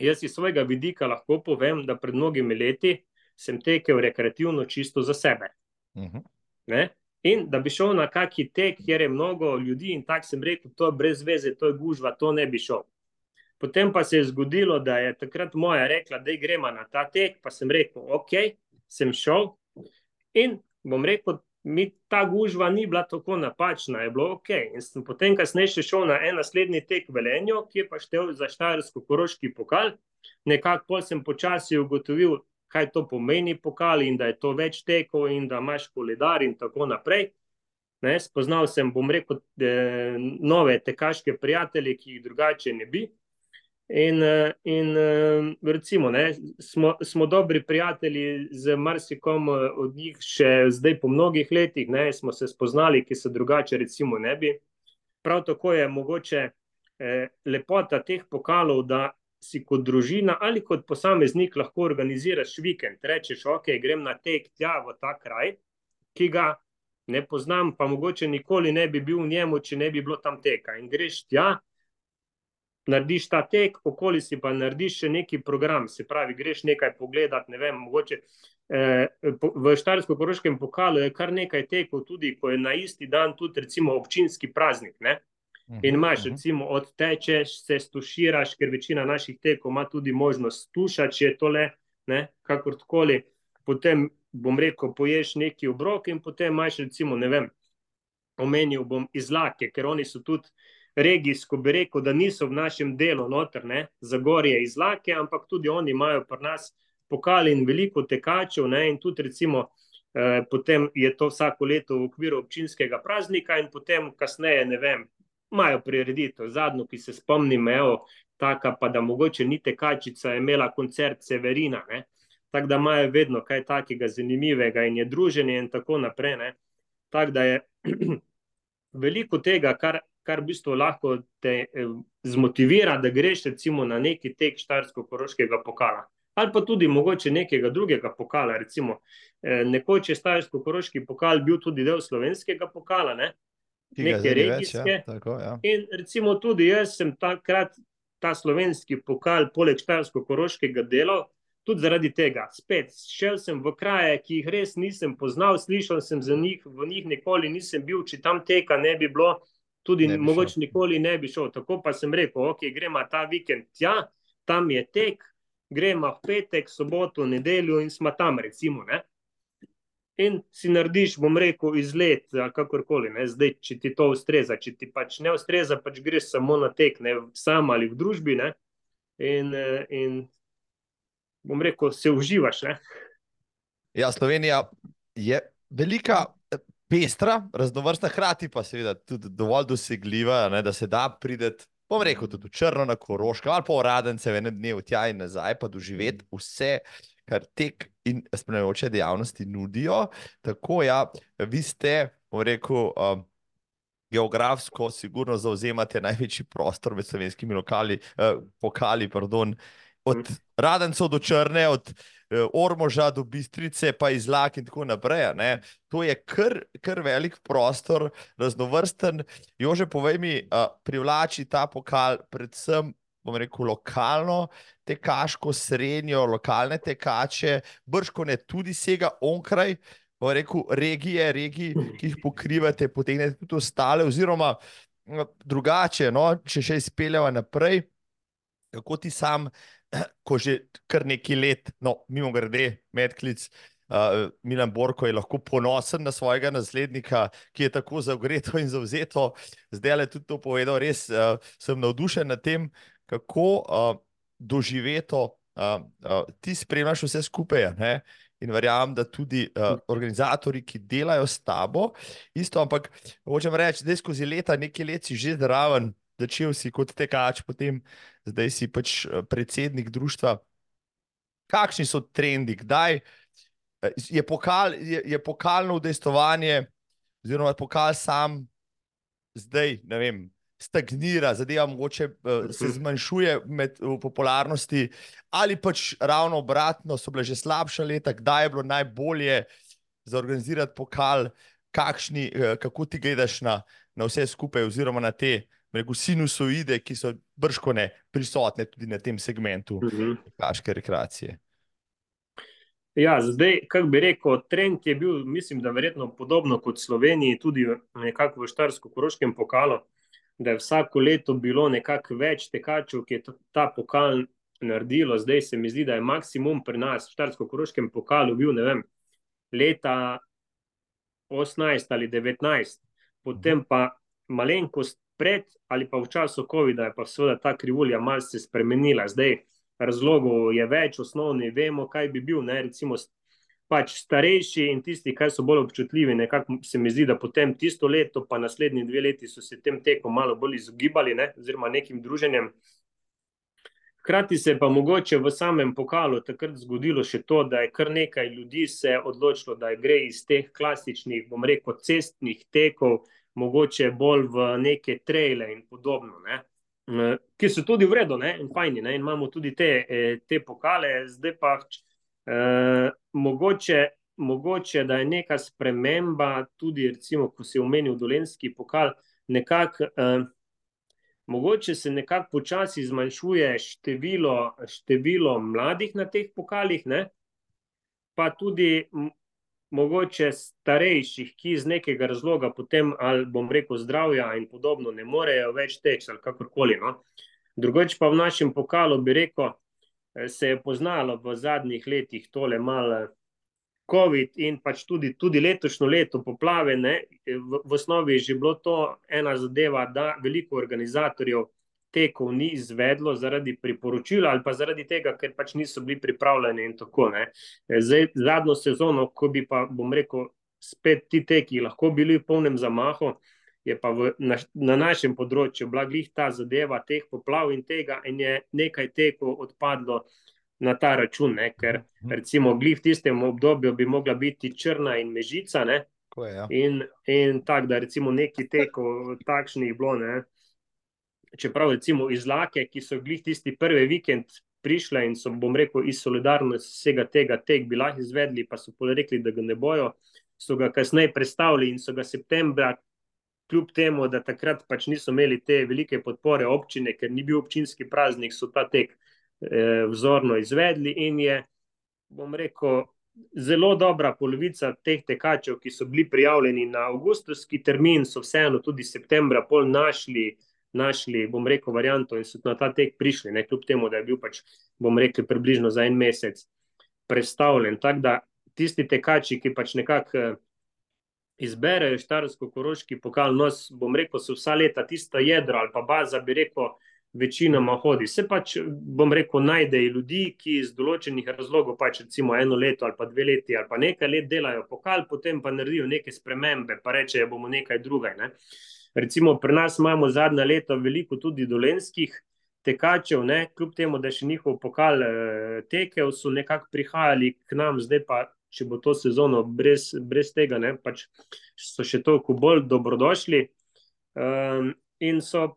Jaz iz svojega vidika lahko povem, da pred mnogimi leti sem tekel rekreativno čisto za sebe. Uh mhm. -huh. In da bi šel na kaki tek, kjer je mnogo ljudi, in tako sem rekel, to je brez veze, to je gužva, to ne bi šel. Potem pa se je zgodilo, da je takrat moja rekla, da gremo na ta tek, pa sem rekel, ok, sem šel. In bom rekel, mi ta gužva ni bila tako napačna, je bilo ok. In sem potem kasneje še šel na en naslednji tek Velenjo, ki je pa štel za Štajersko-Koroški pokal. Nekako pol sem počasi ugotovil, kaj to pomeni pokal in da je to več tekov in da imaš koledar in tako naprej. Ne, spoznal sem, bom rekel, eh, nove tekaške prijatelje, ki jih drugače ne bi. In, in recimo, ne, smo, smo dobri prijatelji z marsikom od njih, še zdaj po mnogih letih, ne, smo se spoznali, ki se drugače, recimo, ne bi. Prav tako je mogoče eh, lepota teh pokalov, da si kot družina ali kot posameznik lahko organiziraš vikend. Rečeš, ok, grem na tek tja v ta kraj, ki ga ne poznam, pa mogoče nikoli ne bi bil v njemu, če ne bi bilo tam teka. In greš tja narediš ta tek, okoli si pa narediš še neki program, se pravi, greš nekaj pogledati, ne vem, mogoče. Eh, v Štajersko-Koroškem pokalu je kar nekaj tekov, tudi ko je na isti dan tudi recimo občinski praznik. Ne? Mhm, In imaš, mhm. recimo, odtečeš, se stuširaš, ker večina naših tekov ima tudi možnost stušati, če je tole, kakorkoli. Potem, bom rekel, poješ neki obrok in potem imaš, recimo, ne vem, omenil bom izlake, ker oni so tudi regijsko, bi rekel, da niso v našem delu noter, ne, Zagorje izlake, ampak tudi oni imajo pri nas pokal in veliko tekačev, ne, in tudi recimo eh, potem je to vsako leto v okviru občinskega praznika in potem kasneje, ne vem, imajo prireditev. Zadnjo, ki se spomnim, evo, taka pa da mogoče ni tekačica, je imela koncert Severina, ne, tako da imajo vedno kaj takega zanimivega in je druženje in tako naprej, tako da je veliko tega, kar, kar v bistvu lahko te eh, zmotivira, da greš recimo na neki tek štarsko-koroškega pokala. Ali pa tudi mogoče nekega drugega pokala, recimo eh, nekoč je štarsko-koroški pokal bil tudi del slovenskega pokala, ne? neke regijske. Več, ja. Tako, ja. In recimo tudi jaz sem takrat ta slovenski pokal, poleg štarsko-koroškega delal, tudi zaradi tega. Spet šel sem v kraje, ki jih res nisem poznal, slišal sem za njih, v njih nikoli nisem bil, če tam teka ne bi bilo, tudi Ne mogoče šel. nikoli ne bi šel. Tako pa sem rekel, ok, gremo ta vikend tja, tam je tek, gremo v petek, soboto, nedeljo in smo tam, recimo. Ne? In si narediš, bom rekel, izlet, kakorkoli, ne? zdaj, če ti to ustreza. Če ti pač ne ustreza, pač greš samo na tek, ne sam ali v družbi. Ne? In, eh, in bom rekel, se uživaš. Ne? Ja, Slovenija je velika, pestra, raznovrstna, hkrati pa seveda tudi dovolj dosegljiva, ne, da se da prideti, bom rekel, tudi v Črno na Koroško ali pa v Radence v enem dnevu tja in nazaj, pa doživeti vse, kar tek in spremljajoče dejavnosti nudijo. Tako ja, vi ste, bom rekel, um, geografsko sigurno zauzemate največji prostor med slovenskimi lokali, eh, pokali, pardon, od Mhm. Radencev do Črne, od eh, Ormoža do Bistrice, pa iz Lak in tako naprej. Ne? To je kar, kar velik prostor, raznovrsten. Jože, povej mi, privlači ta pokal predvsem, bom rekel, lokalno tekaško srednjo, lokalne tekače, brško ne tudi sega onkraj. bom Rekel, regije, regij, ki jih pokrivate, potegnete tudi ostale, oziroma m, drugače, no, če še izpeljava naprej, kako ti sam, ko že kar nekaj let, no, mimo grede, medklic, uh, Milan Borko je lahko ponosen na svojega naslednika, ki je tako zagreto in zavzeto. Zdaj le tudi to povedal, res uh, sem navdušen nad tem, kako uh, doživeto uh, uh, ti spremljaš vse skupaj. Ne? In verjamem, da tudi uh, organizatori, ki delajo s tabo, isto, ampak hočem reči, da skozi leta, nekaj let si že zraven, začel si kot tekač, potem zdaj si pač eh, predsednik društva. Kakšni so trendi, kdaj eh, je, pokal, je, je pokalno udejstovanje, oziroma pokal sam zdaj, ne vem, stagnira, zadeva mogoče uh, se zmanjšuje med, v popularnosti, ali pač ravno obratno, so bile že slabša leta, kdaj je bilo najbolje zorganizirati pokal, kakšni, uh, kako ti gledaš na, na vse skupaj, oziroma na te rekel, sinusoide, ki so brškone prisotne tudi na tem segmentu Mhm. tekaške rekreacije. Ja, zdaj, kako bi rekel, trend je bil, mislim, da verjetno podobno kot Sloveniji, tudi nekako v Štarsko-Koroškem pokalu, da je vsako leto bilo nekako več tekačev, ki je ta pokal naredilo. Zdaj se mi zdi, da je maksimum pri nas v Štarsko-Koroškem pokalu bil, ne vem, leta 18 ali 19, potem pa malenkost pred ali pa v času COVID-a je pa seveda ta krivulja malce spremenila. Zdaj, razlogov je več, osnovni vemo, kaj bi bil, ne, recimo pač starejši in tisti, ki so bolj občutljivi, nekako se mi zdi, da potem tisto leto, pa naslednji dve leti so se tem tekom malo bolj izogibali, ne, oziroma nekim druženjem. Hkrati se je pa mogoče v samem pokalu takrat zgodilo še to, da je kar nekaj ljudi se odločilo, da gre iz teh klasičnih, bom rekel, cestnih tekov, mogoče bolj v neke traile in podobno. Ne ki so tudi v redu ne, in fajni, ne, in imamo tudi te, eh, te pokale, zdaj pa eh, mogoče, mogoče, da je neka sprememba, tudi recimo, ko si omenil dolenski pokal, nekako. Eh, Mogoče se nekako počasi zmanjšuje število, število mladih na teh pokalih, ne? pa tudi mogoče starejših, ki iz nekega razloga, potem, ali bom rekel, zdravja in podobno, ne morejo več teči ali kakorkoli. No? Drugič pa v našem pokalu, bi rekel, eh, se je poznalo v zadnjih letih tole malo COVID in pač tudi, tudi letošnjo leto poplave, ne, v, v osnovi je že bilo to ena zadeva, da veliko organizatorjev tekov ni izvedlo zaradi priporočila ali pa zaradi tega, ker pač niso bili pripravljeni in tako naprej. Zdaj, zadnjo sezono, ko bi pa, bom rekel, spet ti teki lahko bili v polnem zamahu, je pa v, na, na našem področju bila glih ta zadeva teh poplav in tega, in je nekaj tekov odpadlo na ta račun, ne? ker Mhm. recimo glih v tistem obdobju bi mogla biti črna in mežica, ne? Je, ja. In, in tako, da recimo neki tekov takšnih bilo, ne. Čeprav recimo iz Lake, ki so glih tisti prvi vikend prišle in so, bom rekel, iz solidarnosti vsega tega tek bi lahko izvedli, pa so rekli, da ga ne bojo, so ga kasneje predstavili in so ga septembra, kljub temu, da takrat pač niso imeli te velike podpore občine, ker ni bil občinski praznik, so ta tek eh, vzorno izvedli in je, bom rekel, zelo dobra polovica teh tekačev, ki so bili prijavljeni na avgustovski termin, so vseeno tudi septembra pol našli, našli, bom rekel, varianto in so na ta tek prišli, ne kljub temu, da je bil pač, bom rekel, približno za en mesec predstavljen. Tako da tisti tekači, ki pač nekako eh, izberejo Štajersko-Koroški pokal, no, bom rekel, so vsa leta tisto jedro ali pa baza, bi rekel, večinoma hodi. Se pač, bom rekel, najdejo ljudi, ki iz določenih razlogov, pač recimo eno leto ali pa dve leti ali pa nekaj let delajo pokal, potem pa naredijo neke spremembe, pa rečejo, bomo nekaj drugega. Ne? Recimo pri nas imamo zadnja leta veliko tudi dolenskih tekačev, ne? kljub temu, da še njihov pokal eh, tekel, so nekako prihajali k nam, zdaj pa, če bo to sezono brez, brez tega, ne? pač so še toliko bolj dobrodošli. Um, in so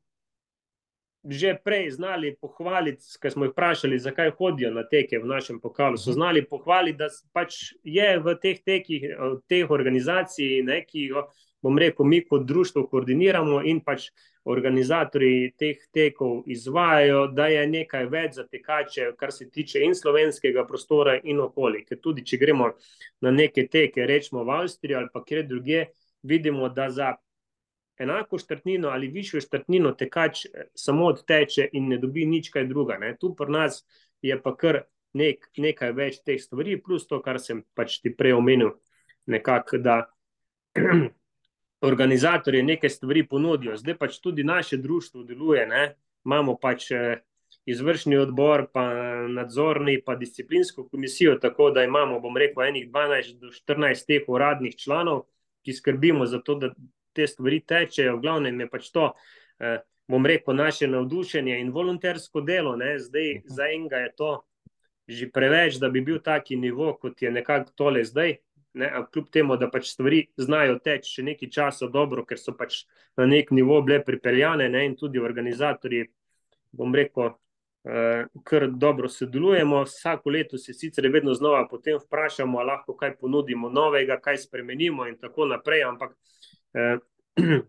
že prej znali pohvaliti, ker smo jih vprašali, zakaj hodijo na teke v našem pokalu. So znali pohvaliti, da pač je v teh tekih, teh organizacij, ne, ki jo, bom rekel, mi kot društvo koordiniramo in pač organizatori teh tekov izvajajo, da je nekaj več za tekače, kar se tiče in slovenskega prostora in okolja. Ker tudi, če gremo na neke teke, rečemo v Avstrijo ali pa kjer druge, vidimo, da za enako štrtnino ali višjo štrtnino tekač samo odteče in ne dobi nič kaj druga. Ne. Tu pri nas je pa kar nek, nekaj več teh stvari, plus to, kar sem pač ti prej omenil, nekako, da organizatorje neke stvari ponudijo. Zdaj pač tudi naše društvo deluje, ne. imamo pač izvršni odbor, pa nadzorni, pa disciplinsko komisijo, tako da imamo, bom rekel, enih 12 do 14 teh uradnih članov, ki skrbimo za to, da te stvari tečejo, v glavnem je pač to, eh, bom rekel, naše navdušenje in volontersko delo. Ne? Zdaj, za enega je to že preveč, da bi bil taki nivo, kot je nekako tole zdaj. Ne? Kljub temu, da pač stvari znajo teči še nekaj časa dobro, ker so pač na nek nivo bile pripeljane ne? in tudi organizatorji, bom rekel, eh, kar dobro sodelujemo. Vsako leto se sicer vedno znova potem vprašamo, ali lahko kaj ponudimo novega, kaj spremenimo in tako naprej, ampak eh,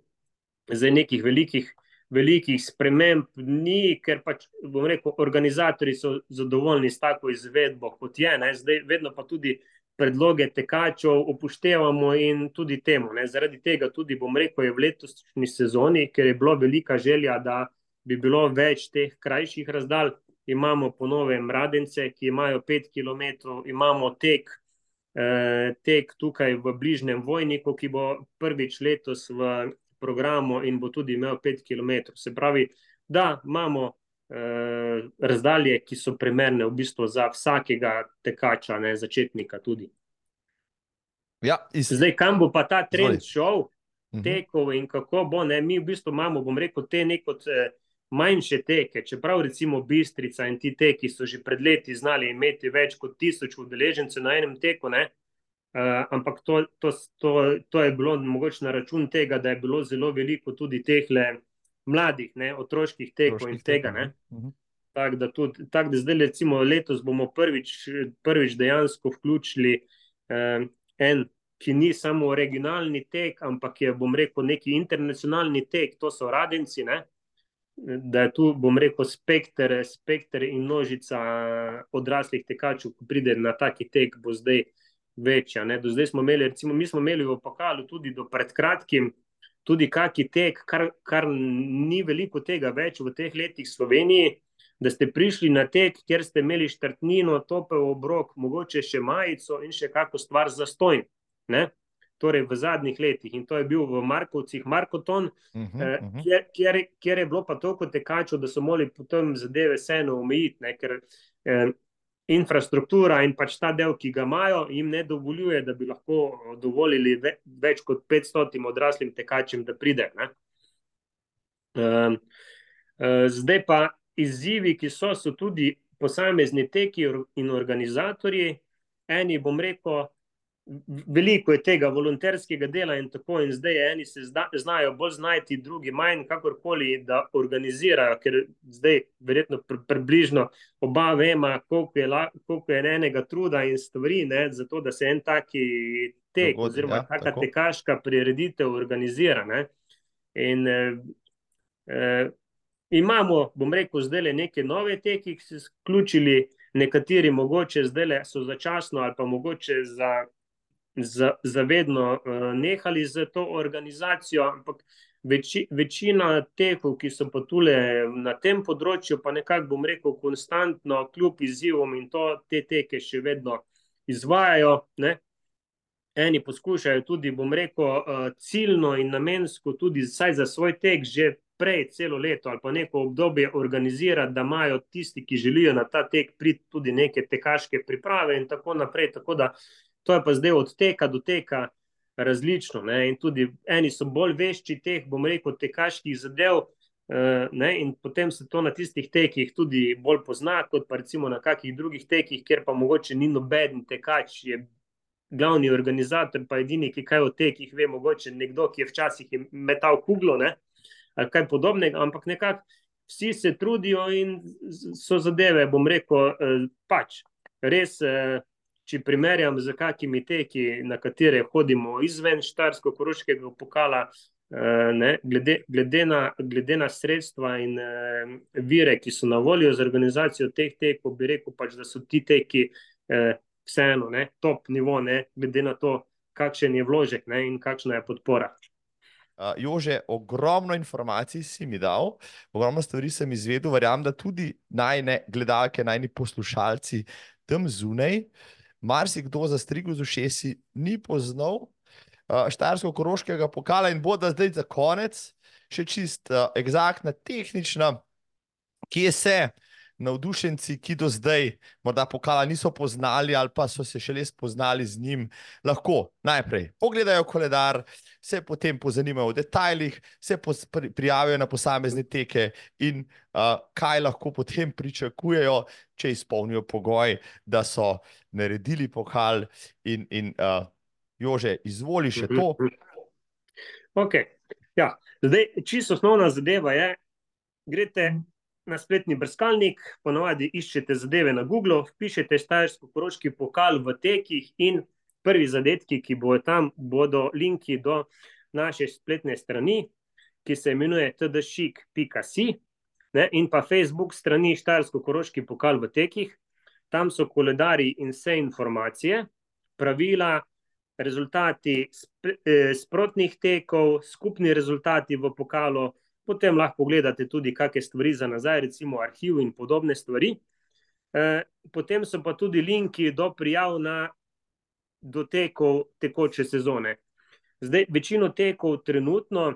zdaj nekih velikih, velikih sprememb ni, ker pač, bom rekel, organizatori so zadovoljni s tako izvedbo, kot je. Zdaj, vedno pa tudi predloge tekačev upoštevamo in tudi temu. Ne? Zaradi tega tudi, bom rekel, je v letošnji sezoni, ker je bila velika želja, da bi bilo več teh krajših razdalj. Imamo ponove mradence, ki imajo 5 km, imamo tek, eh, tek tukaj v bližnjem Vojniku, ki bo prvič letos v programu in bo tudi imel 5 km. Se pravi, da imamo razdalje, ki so primerne v bistvu za vsakega tekača, ne začetnika tudi. Ja, iz... Zdaj, kam bo pa ta trend šel, Mhm. tekov in kako bo, ne, mi v bistvu imamo, bom rekel, te neko eh, manjše teke, čeprav recimo Bistrica in ti teki so že pred leti znali imeti več kot tisoč udeležencev na enem teku, ne, Uh, ampak to, to, to, to je bilo mogoče na račun tega, da je bilo zelo veliko tudi teh mladih, ne, otroških tekov in tega. Uh -huh. Tako da, tak, da zdaj, recimo, letos bomo prvič, prvič dejansko vključili uh, en, ki ni samo originalni tek, ampak je, bom rekel, neki internacionalni tek, to so radenci. Ne, da je tu, bom rekel, spekter, spekter in množica odraslih tekačev, ko pride na taki tek, bo zdaj večja. Ne. Do zdaj smo imeli, recimo, mi smo imeli v pokalu tudi do pred kratkim, tudi kaki tek, kar, kar ni veliko tega več v teh letih Sloveniji, da ste prišli na tek, kjer ste imeli štrtnino, topel obrok, mogoče še majico in še kakšno stvar za stojn. Torej, v zadnjih letih in to je bil v Markovcih Markoton, uh -huh, uh -huh. Kjer, kjer, kjer je bilo pa toliko tekačev, da so morali potem zadeve vseeno omejiti, ne? ker eh, infrastruktura in pač ta del, ki ga imajo, jim ne dovoljuje, da bi lahko dovolili ve, več kot 500 odraslim tekačem, da pride. Eh, eh, zdaj pa izzivi, ki so, so tudi posamezni teki in organizatorji. Eni, bom rekel, veliko je tega volonterskega dela in tako, in zdaj eni se zda, znajo bolj znajti, drugi manj, kakorkoli, da organizirajo, ker zdaj verjetno pr približno oba vema, koliko je, koliko je enega truda in stvari, ne, zato da se en taki tek, Dogodi, oziroma ja, taka tako. tekaška prireditev organizira. Ne. In eh, eh, imamo, bom rekel, zdaj le neke nove teke, ki so se vključili. Nekateri mogoče zdaj so začasno, ali pa mogoče za zavedno uh, nehali z to organizacijo, ampak veči, večina tekov, ki so pa tule na tem področju, pa nekako bom rekel, konstantno, kljub izzivom in to te teke še vedno izvajajo. Ne? Eni poskušajo tudi, bom rekel, uh, ciljno in namensko, tudi za svoj tek, že prej celo leto ali pa neko obdobje organizirati, da imajo tisti, ki želijo na ta tek priti, tudi neke tekaške priprave in tako naprej. Tako da To je pa zdaj od teka do teka različno. Ne? In tudi eni so bolj vešči teh, bom rekel, tekaških zadev, uh, in potem se to na tistih tekih tudi bolj pozna, kot pa recimo na kakih drugih tekih, kjer pa mogoče ni noben tekač, je glavni organizator, pa edini, ki kaj o tekih ve, mogoče nekdo, ki je včasih je metal kuglo ne? ali kaj podobnega, ampak nekako vsi se trudijo in so zadeve, bom rekel, uh, pač res. Če primerjam z kakimi teki, na katere hodimo izven Štarsko-Koroškega pokala, eh, ne, glede, glede, na, glede na sredstva in eh, vire, ki so na voljo za organizacijo teh tekov, bi rekel, pač, da so ti teki eh, vseeno ne, top nivo, ne, glede na to, kakšen je vložek ne, in kakšna je podpora. Uh, Jože, ogromno informacij si mi dal, ogromno stvari sem izvedel, verjamem, da tudi najne gledalke, najni poslušalci tam zunaj uh, marsikdo za strigo z ušesi ni poznal uh, Štajersko-Koroškega pokala in bo da zdaj za konec, še čist uh, eksaktna, tehnična, kje se navdušenci, ki do zdaj morda pokala niso poznali ali pa so se šele spoznali z njim, lahko najprej pogledajo koledar, se potem pozanimajo o detajlih, se prijavijo na posamezne teke in uh, kaj lahko potem pričakujejo, če izpolnijo pogoj, da so naredili pokal. In, in uh, Jože, izvoli še to. Okay. Ja. Zdaj, čisto osnovna zadeva je, greste na spletni brskalnik, ponovadi iščete zadeve na Google, pišete Štajersko-Koroški pokal v tekih in prvi zadetki, ki bodo tam, bodo linki do naše spletne strani, ki se imenuje tdšik.si in pa Facebook strani Štajersko-Koroški pokal v tekih tam so koledari in vse informacije, pravila, rezultati eh, sprotnih tekov, skupni rezultati v pokalu. Potem lahko pogledate tudi, kakšne stvari za nazaj, recimo arhiv in podobne stvari. Eh, potem so pa tudi linki do prijav na dotekov tekoče sezone. Zdaj, večino tekov trenutno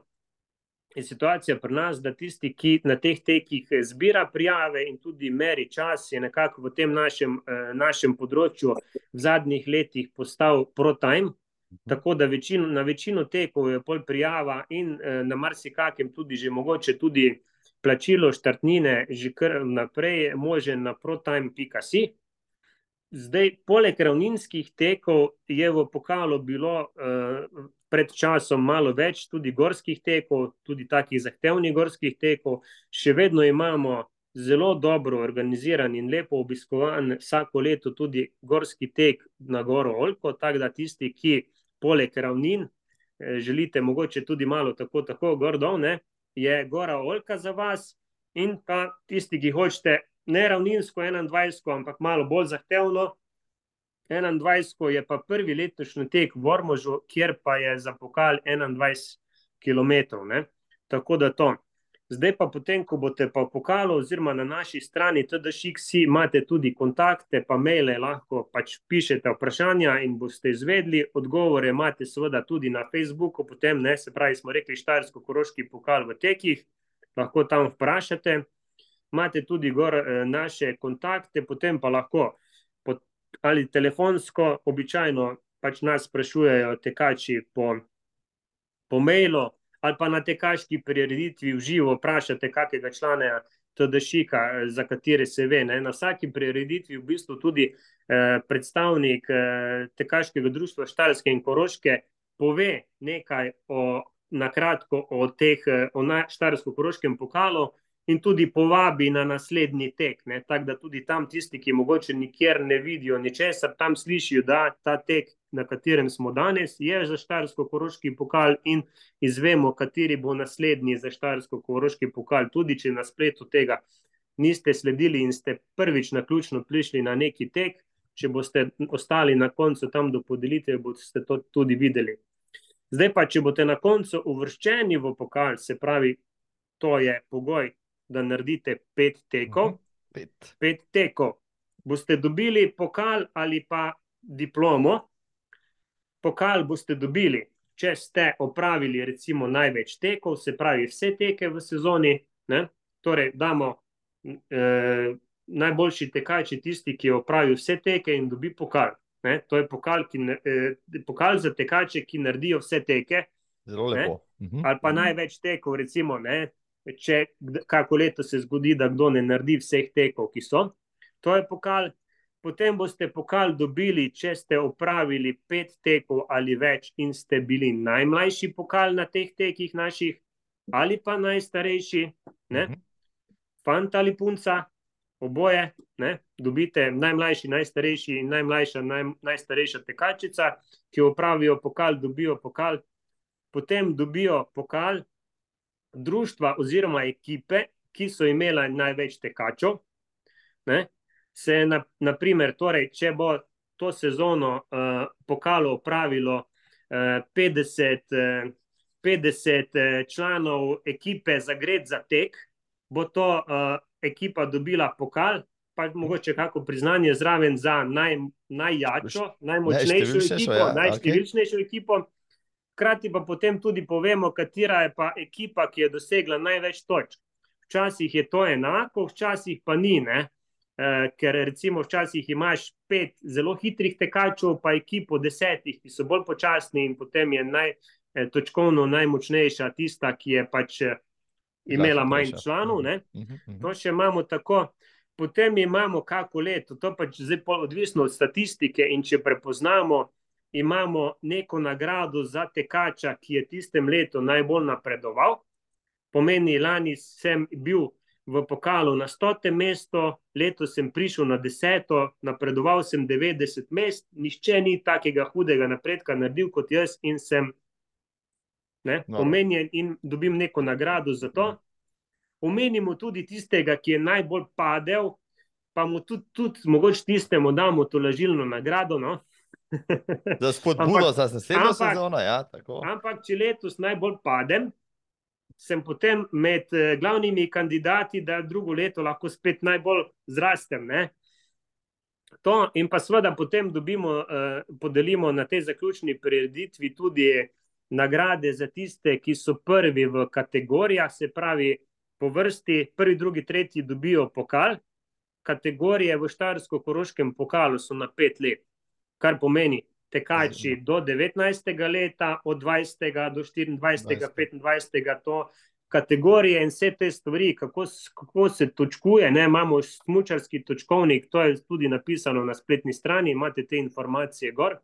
je situacija pri nas, da tisti, ki na teh tekih zbira prijave in tudi meri čas, je nekako v tem našem, eh, našem področju v zadnjih letih postal pro-time. Tako da večino, na večino tekov je pol prijava in eh, na marsikakem tudi že mogoče tudi plačilo štartnine, že kar naprej, može na protime.si. Zdaj, poleg ravninskih tekov je v pokalu bilo uh, pred časom malo več tudi gorskih tekov, tudi takih zahtevnih gorskih tekov. Še vedno imamo zelo dobro organiziran in lepo obiskovan vsako leto tudi gorski tek na Goro Olko. Tako da tisti, ki poleg ravnin eh, želite, mogoče tudi malo tako, tako gordov, ne, je Gora Olka za vas. In pa tisti, ki hočete ne ravninsko 21, ampak malo bolj zahtevno. 21 je pa prvi letošnji tek v Ormožu, kjer pa je za pokal 21 km. Ne? Tako da to. Zdaj pa potem, ko boste pa v pokalu oziroma na naši strani TDŠX, imate tudi kontakte, pa maile, lahko pač pišete vprašanja in boste izvedli. Odgovore imate seveda tudi na Facebooku, potem ne, se pravi, smo rekli Štajersko-Koroški pokal v tekih, lahko tam vprašate. Imate tudi gor eh, naše kontakte, potem pa lahko pot, ali telefonsko, običajno pač nas sprašujejo tekači po, po mailu, ali pa na tekaški prireditvi v živo vprašate kakega člana TDŠika, za katere se ve. Ne? Na vsaki prireditvi v bistvu tudi eh, predstavnik eh, tekaškega društva Štalske in Koroške pove nekaj o, na kratko o teh, eh, o Štarsko-Koroškem pokalu, in tudi povabi na naslednji tek. Tako da tudi tam tisti, ki mogoče nikjer ne vidijo ničesar, tam slišijo, da ta tek, na katerem smo danes, je za Štarsko-Koroški pokal in izvemo, kateri bo naslednji za Štarsko-Koroški pokal. Tudi če na spletu tega niste sledili in ste prvič na ključno prišli na neki tek, če boste ostali na koncu tam do podelitve, boste to tudi videli. Zdaj pa, če boste na koncu uvrščeni v pokal, se pravi, to je pogoj, da naredite pet tekov. Uh -huh. pet. pet tekov. Boste dobili pokal ali pa diplomo. Pokal boste dobili, če ste opravili, recimo, največ tekov, se pravi, vse teke v sezoni. Ne? Torej, damo eh, najboljši tekači, tisti, ki opravi vse teke in dobi pokal. Ne? To je pokal, ki, eh, pokal za tekače, ki naredijo vse teke. Zelo lepo. Uh -huh. Ali pa največ tekov, recimo, ne, če kako leto se zgodi, da kdo ne naredi vseh tekov, ki so. To je pokal. Potem boste pokal dobili, če ste opravili pet tekov ali več in ste bili najmlajši pokal na teh tekih naših, ali pa najstarejši, ne? Mhm. fant ali punca, oboje, ne? dobite najmlajši, najstarejši in najmlajša, naj, najstarejša tekačica, ki opravijo pokal, dobijo pokal, potem dobijo pokal, društva oziroma ekipe, ki so imela največ tekačev. Ne, se na, naprimer, torej, če bo to sezono uh, pokalo opravilo uh, 50, uh, 50 članov ekipe za gred za tek, bo to uh, ekipa dobila pokal, pa mogoče kako priznanje zraven za naj, najjačo, najmočnejšo ekipo, ja, najštevilčnejšo okay. ekipo. Hkrati pa potem tudi povemo, katera je pa ekipa, ki je dosegla največ točk. Včasih je to enako, včasih pa ni. Ne? E, ker recimo včasih imaš pet zelo hitrih tekačev, pa ekipo desetih, ki so bolj počasni, in potem je naj, e, točkovno najmočnejša tista, ki je pač eh, imela manj članov. Ne? Mhm, mhm. To še imamo tako. Potem imamo kako leto, to pač zdaj odvisno od statistike, in če prepoznamo imamo neko nagrado za tekača, ki je tistem letu najbolj napredoval. Pomeni, lani sem bil v pokalu na stotem mestu, letos sem prišel na deseto, napredoval sem 90 mest, nišče ni takega hudega napredka naredil kot jaz in sem ne, no. omenjen in dobim neko nagrado za to. Omenimo tudi tistega, ki je najbolj padel, pa mu tudi, tudi mogoče tistemu damo to lažilno nagrado. No? Za spodbudo za naslednjo sezono. Ja, ampak, če letos najbolj padem, sem potem med eh, glavnimi kandidati, da drugo leto lahko spet najbolj zrastem. Ne? To in pa seveda potem dobimo, eh, podelimo na tej zaključni prireditvi tudi nagrade za tiste, ki so prvi v kategorijah, se pravi, po vrsti, prvi, drugi, tretji dobijo pokal. Kategorije v Štajersko-Koroškem pokalu so na pet let kar pomeni tekači do 19. leta, od 20. do 24. 20. 25. to kategorije in vse te stvari, kako, kako se točkuje. Ne? Imamo smučarski točkovnik, to je tudi napisano na spletni strani, imate te informacije gor.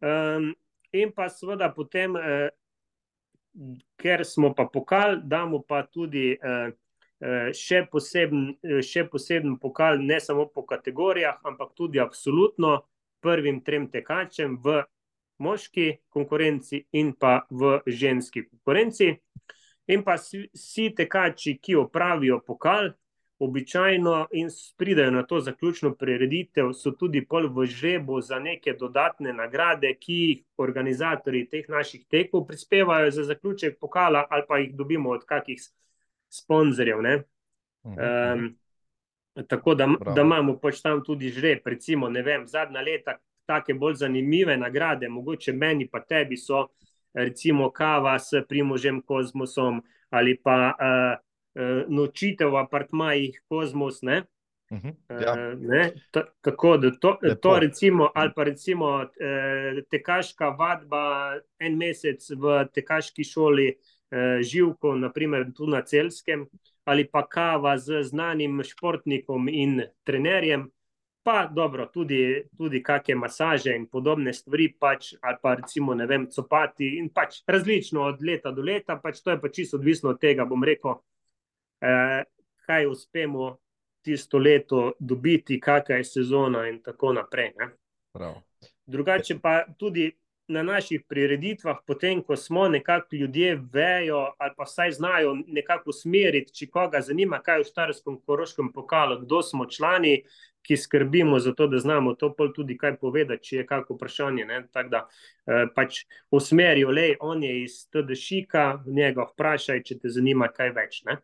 Um, in pa seveda potem, eh, ker smo pa pokal, damo pa tudi eh, eh še, poseben, eh, še poseben pokal, ne samo po kategorijah, ampak tudi absolutno prvim trem tekačem v moški konkurenci in pa v ženski konkurenci. In pa vsi tekači, ki opravijo pokal, običajno in pridajo na to zaključno prireditev, so tudi pol v žrebu za neke dodatne nagrade, ki jih organizatori teh naših tekov prispevajo za zaključek pokala, ali pa jih dobimo od kakih sponzorjev. ne. Mhm. Um, tako da, Bravo. da imamo pač tam tudi žreb, recimo, vem, zadnja leta, take bolj zanimive nagrade, mogoče meni pa tebi so, recimo, kava s Primožem Kozmosom ali pa uh, uh, nočitev v apartmajih Kozmos. Ne? Mhm. Uh, Ja. ne, ta, tako da to, Lepo. to recimo, ali pa recimo eh, tekaška vadba en mesec v tekaški šoli eh, Živko, naprimer tu na Celskem, ali pa kava z znanim športnikom in trenerjem, pa dobro, tudi, tudi kakšne masaže in podobne stvari, pač, ali pa recimo, ne vem, copati in pač različno od leta do leta, pač to je pa čisto odvisno od tega, bom rekel, eh, kaj uspemo tisto leto dobiti, kakšna je sezona in tako naprej. Drugače pa tudi na naših prireditvah, potem ko smo nekako ljudje vejo ali pa vsaj znajo nekako usmeriti, če koga zanima, kaj je v Štarskem koroškem pokalu, kdo smo člani, ki skrbimo za to, da znamo to pol tudi kaj povedati, če je kako vprašanje. ne. Tako da eh, pač usmerijo, le on je iz TDŠika, njega vprašaj, če te zanima kaj več. Ne.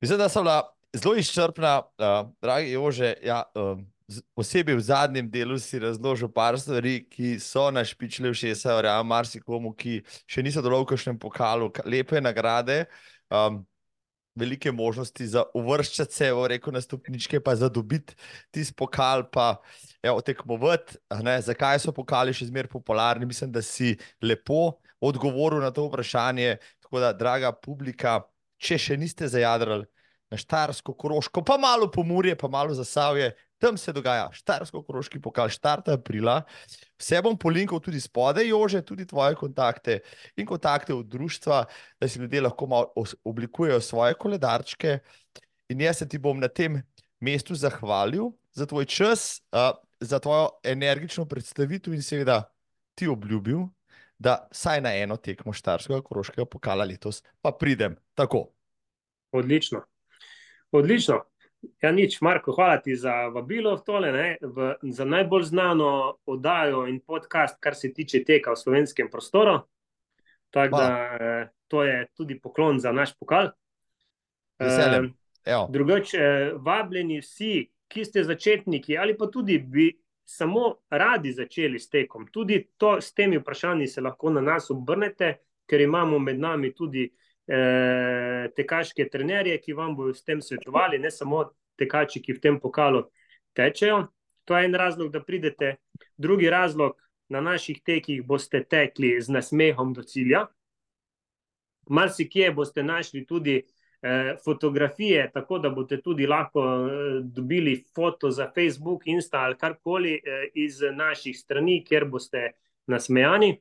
Mislim, da so bila zelo izčrpna, uh, dragi Jože. Ja, um, posebej v zadnjem delu si razložil par stvari, ki so našpičile v šesa, verjamem, marsikomu, ki še niso dolgo v kakšnem pokalu, ka- lepe nagrade. Um, Velike možnosti za uvrščati se, v reko na stopničke, pa za dobiti tisti pokal, pa evo, tekmovati. a ne. Zakaj so pokali še zmeraj popularni? Mislim, da si lepo odgovoril na to vprašanje. Tako da, draga publika, če še niste zajadrali na Štarsko, Koroško, pa malo pomorje, pa malo zasavje, tam se dogaja Štarsko-Koroški pokal, štart aprila. Vse bom polinkal tudi spodaj, Jože, tudi tvoje kontakte in kontakte od društva, da si ljudje lahko oblikujejo svoje koledarčke. In jaz se ti bom na tem mestu zahvalil za tvoj čas, uh, za tvojo energično predstavitev in seveda ti obljubil, da saj na eno tekmo Štarskega koroškega pokala letos pa pridem. Tako. Odlično. Odlično. Ja, nič, Marko, hvala ti za vabilo v tole, ne, v, za najbolj znano oddajo in podcast, kar se tiče teka v slovenskem prostoru. Tako da eh, to je tudi poklon za naš pokal. Z veseljem. Eh. Drugače, eh, vabljeni vsi, ki ste začetniki ali pa tudi bi samo radi začeli s tekom. Tudi to, s temi vprašanji se lahko na nas obrnete, ker imamo med nami tudi tekaške trenerje, ki vam bodo s tem svetovali, ne samo tekači, ki v tem pokalu tečejo. To je en razlog, da pridete. Drugi razlog, na naših tekih boste tekli z nasmehom do cilja. Marsikje boste našli tudi eh, fotografije, tako da boste tudi lahko eh, dobili foto za Facebook, Insta ali karkoli eh, iz naših strani, kjer boste nasmejani.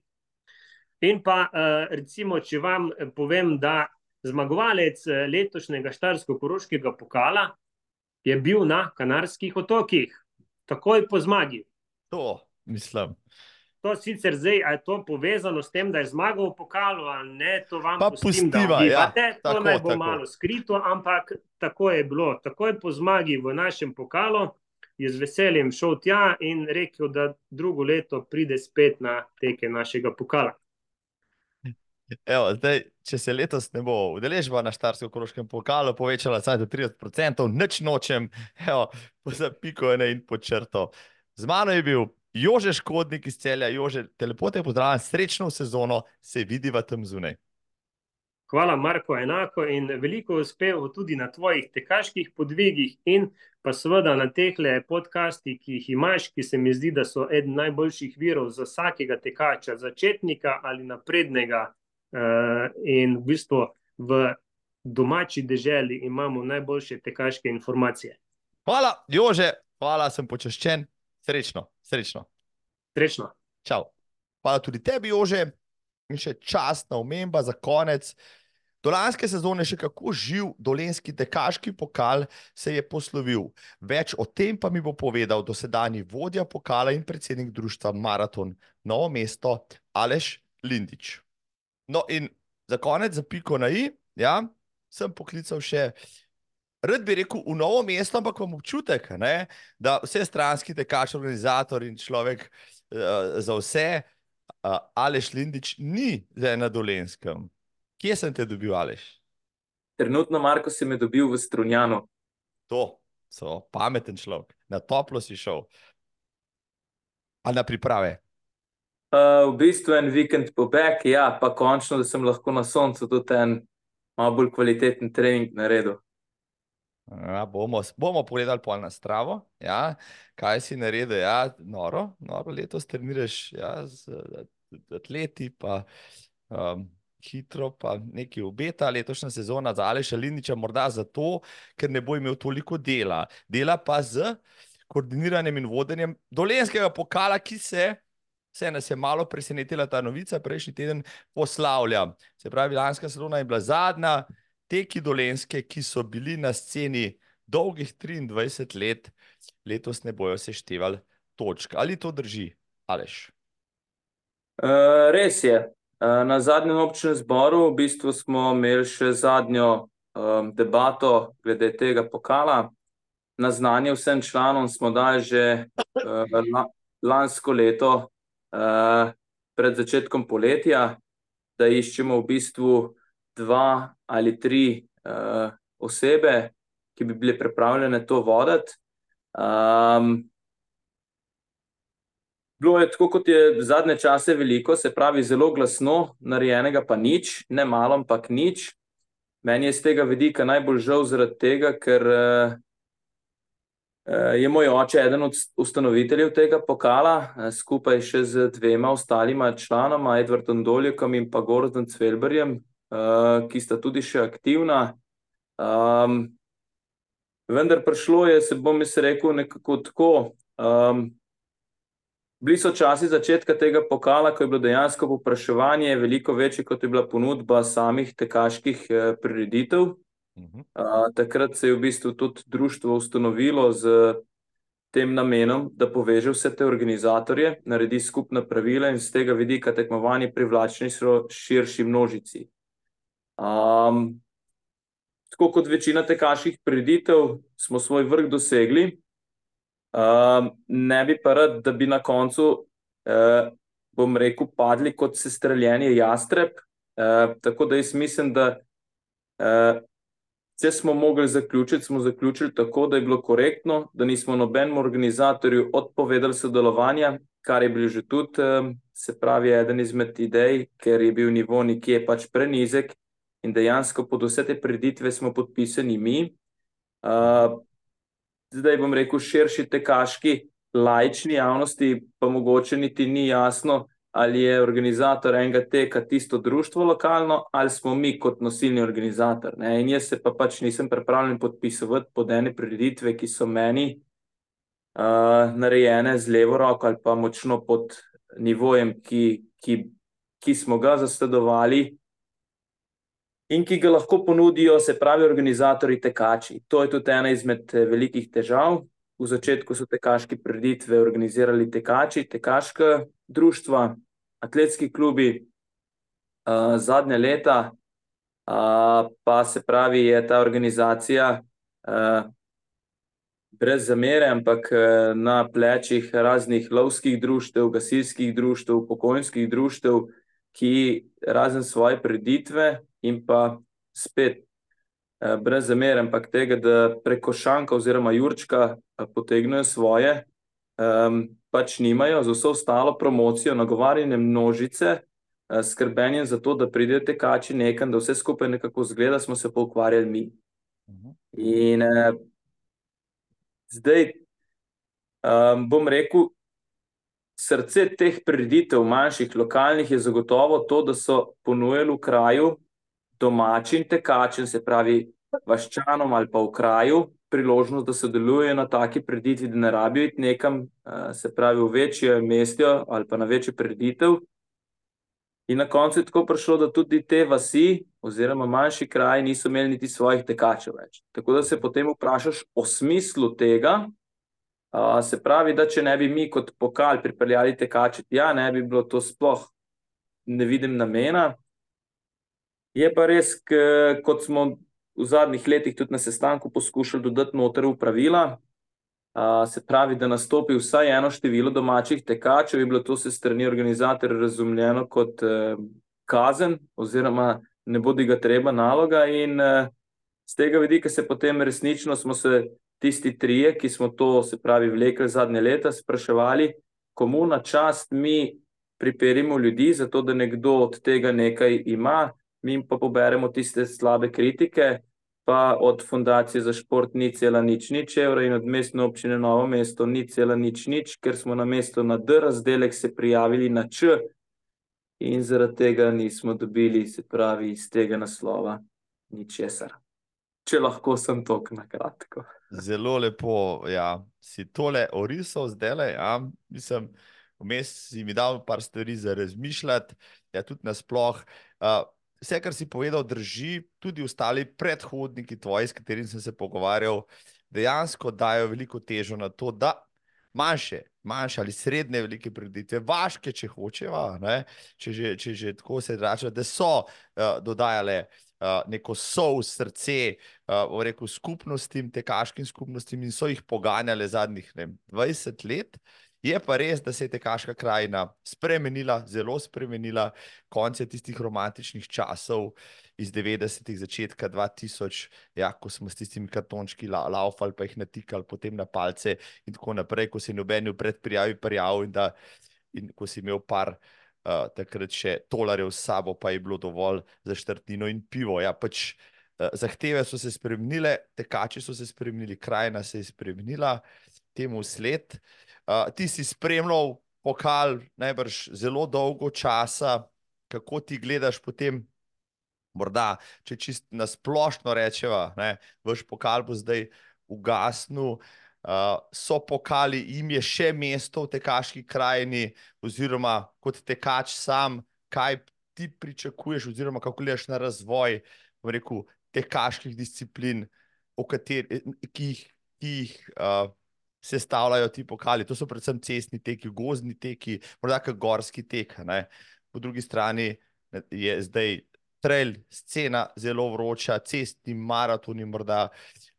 In pa, eh, recimo, če vam eh, povem, da zmagovalec eh, letošnjega Štarsko-Koroškega pokala je bil na Kanarskih otokih, takoj po zmagi. To mislim. To sicer zdaj, a je to povezano s tem, da je zmagal v pokalu, ali ne, to vam Pa pustim, da pustiva, ja. to naj bo tako. malo skrito, ampak tako je bilo. Takoj po zmagi v našem pokalu je z veseljem šel tja in rekel, da drugo leto pride spet na teke našega pokala. Evo, zdaj, če se letos ne bo udeležba na Štarsko-Koroškem pokalu povečala za 30%, nič nočem, evo, za piko ene in pod črto. Z mano je bil Jože Škodnik iz celja, Jože, te lepo te pozdravljam, srečno sezono, se vidiva tam zunaj. Hvala, Marko, enako in veliko uspehov tudi na tvojih tekaških podvigih in pa seveda na teh podcastih, ki jih imaš, ki se mi zdi, da so eden najboljših virov za vsakega tekača, začetnika ali naprednega. Uh, in v bistvu v domači deželi imamo najboljše tekaške informacije. Hvala, Jože, hvala, sem počaščen, srečno, srečno. Srečno. Čau. Hvala tudi tebi, Jože, in še častna omemba za konec. Do lanske sezone še kako živ dolenski tekaški pokal se je poslovil. Več o tem pa mi bo povedal dosedanji vodja pokala in predsednik društva Maraton Novo mesto Aleš Lindič. No in za konec, za piko na i, ja, sem poklical še, rad bi rekel, v novo mesto, ampak imam občutek, ne, da vse stranski tekač, organizator in človek uh, za vse, uh, Aleš Lindič ni zdaj na dolenskem. Kje sem te dobil, Aleš? Trenutno, Marko, si me dobil v Strunjanu. To so pameten človek, na toplo si šel. A na priprave. Uh, v bistvu en vikend pobeg, ja, pa končno, da sem lahko na soncu tudi en malo bolj kvaliteten trening naredil. Ja, bomo, bomo pogledali pol na stravo, ja, kaj si naredil. Ja, noro, noro letos treniraš ja, z atleti, pa um, hitro, pa nekaj obeta letošnja sezona za Aleša Liniča, morda zato, ker ne bo imel toliko dela. Dela pa z koordiniranjem in vodenjem dolenskega pokala, ki se. Vse nas je malo presenetila ta novica, prejšnji teden poslavlja. Se pravi, lanska sezona je bila zadnja, teki dolenske, ki so bili na sceni dolgih 23 let, letos ne bojo seštevali točk. Ali to drži, Aleš? Uh, res je. Uh, na zadnjem občnem zboru v bistvu smo imeli še zadnjo um, debato glede tega pokala. Na znanje vsem članom smo dali že uh, la, lansko leto, pred začetkom poletja, da iščemo v bistvu dva ali tri uh, osebe, ki bi bile pripravljene to voditi. Um, bilo je tako, kot je zadnje čase veliko, se pravi, zelo glasno, narejenega pa nič, ne malo, ampak nič. Meni je z tega vidika najbolj žal zaradi tega, ker uh, je moj oče eden od ustanoviteljev tega pokala, uh, skupaj še z dvema ostalima članoma, Edwardom Doljekom in pa Gordon Cvelberjem, uh, ki sta tudi še aktivna. Um, vendar prišlo je, se bom jaz rekel, nekako tako. Um, bili so časi začetka tega pokala, ko je bilo dejansko popraševanje veliko večje, kot je bila ponudba samih tekaških eh, prireditev. Uh, takrat se je v bistvu tudi društvo ustanovilo z tem namenom, da poveže vse te organizatorje, naredi skupna pravila in z tega vidika tekmovanje privlačni širši množici. Um, tako kot večina tekaških preditev, smo svoj vrh dosegli. Um, ne bi pa rad, da bi na koncu, uh, bom rekel, padli kot sestreljeni jastreb. Uh, tako da jaz mislim, da uh, če smo mogli zaključiti, smo zaključili tako, da je bilo korektno, da nismo nobenemu organizatorju odpovedali sodelovanja, kar je bil že tudi, um, se pravi, eden izmed idej, ker je bil nivo nekje pač prenizek in dejansko pod vse te preditve smo podpisani mi. Uh, zdaj bom rekel, širši tekaški, lajčni javnosti, pa mogoče niti ni jasno, ali je organizator enega teka tisto društvo lokalno, ali smo mi kot nosilni organizator. Ne? In jaz se pa pač nisem pripravljen podpisovati pod ene preditve, ki so meni uh, narejene z levo roko ali pa močno pod nivojem, ki, ki, ki smo ga zasledovali in ki ga lahko ponudijo, se pravi, organizatori tekači. To je tudi ena izmed eh, velikih težav. V začetku so tekaške preditve organizirali tekači, tekaška društva, atletski klubi, uh, zadnje leta, uh, pa se pravi, je ta organizacija uh, brez zamere, ampak uh, na plečih raznih lovskih društev, gasilskih društev, pokojninskih društev, ki razen svoje preditve in pa spet, eh, brez zamere, ampak tega, da preko šanka oziroma jurčka eh, potegnejo svoje, eh, pač nimajo za vso ostalo promocijo, nagovarjanje množice, eh, skrbenje za to, da pridejo tekači nekam, da vse skupaj nekako zgleda, smo se pa ukvarjali mi. In eh, zdaj um, bom rekel, srce teh prireditev, manjših, lokalnih, je zagotovo to, da so ponujali v kraju domačim tekačem, se pravi vaščanom ali pa v kraju, priložnost, da sodelujejo na taki preditvi, da ne rabijo iti nekam, eh, se pravi v večje mestjo ali pa na večjo preditev. In na koncu je tako prišlo, da tudi te vasi oziroma manjši kraji niso imeli niti svojih tekačev več. Tako da se potem vprašaš o smislu tega, se pravi, da če ne bi mi kot pokal pripeljali tekače, ja, ne bi bilo to sploh, ne vidim namena. Je pa res, kot smo v zadnjih letih tudi na sestanku poskušali dodati noter v pravila, se pravi, da nastopi vsaj eno število domačih tekačev, je bilo to se strani organizatorja razumljeno kot kazen oziroma ne bodi ga treba naloga in Z tega vidika se potem resnično smo se tisti trije, ki smo to, se pravi, vlekli zadnje leta, spraševali, komu na čast mi pripeljemo ljudi, zato da nekdo od tega nekaj ima, mi pa poberemo tiste slabe kritike, pa od Fundacije za šport ni cela nič nič evra in od mestne občine Novo mesto ni cela nič nič, ker smo na mesto na D razdelek se prijavili na Č in zaradi tega nismo dobili, se pravi, iz tega naslova ničesar. Če lahko sem tok na kratko. Zelo lepo, ja, si tole orisal zdaj, ja, mislim, vmes si mi dal par stvari za razmišljati, ja, tudi nasploh. Uh, vse, kar si povedal, drži, tudi ostali predhodniki tvoji, s katerimi sem se pogovarjal, dejansko dajo veliko težo na to, da manjše, manjše ali srednje velike preditve, vaške, če hočeva, ne, če, že, če že tako se reče, da so uh, dodajale uh, neko sov srce, uh, rekel, skupnostim, tekaškim skupnostim in so jih poganjale zadnjih ne, 20 let. Je pa res, da se je tekaška krajina spremenila, zelo spremenila, konce tistih romantičnih časov iz 90-ih, začetka 2000, ja, ko smo s tistimi kartončki la, laufali, pa jih natikali potem na palce in tako naprej, ko si noben v predprijavi prijavil in, in ko si imel par uh, takrat še tolarjev s sabo, pa je bilo dovolj za štrtnino in pivo. Ja, pač, uh, zahteve so se spremenile, tekači so se spremenili, krajina se je spremenila temu sled. Uh, ti si spremljal pokal najbrž zelo dolgo časa, kako ti gledaš potem, morda, če čist na splošno rečeva, ne, vaš pokal bo zdaj ugasnil. Uh, so pokali, jim je še mesto v tekaški krajini, oziroma kot tekač sam, kaj ti pričakuješ, oziroma kako gledaš na razvoj rekel, tekaških disciplin, kateri, ki jih, ki jih uh, sestavljajo ti pokali. To so predvsem cestni teki, gozdni teki, morda kot gorski tek. Ne. Po drugi strani je zdaj trail scena zelo vroča, cestni maratoni, morda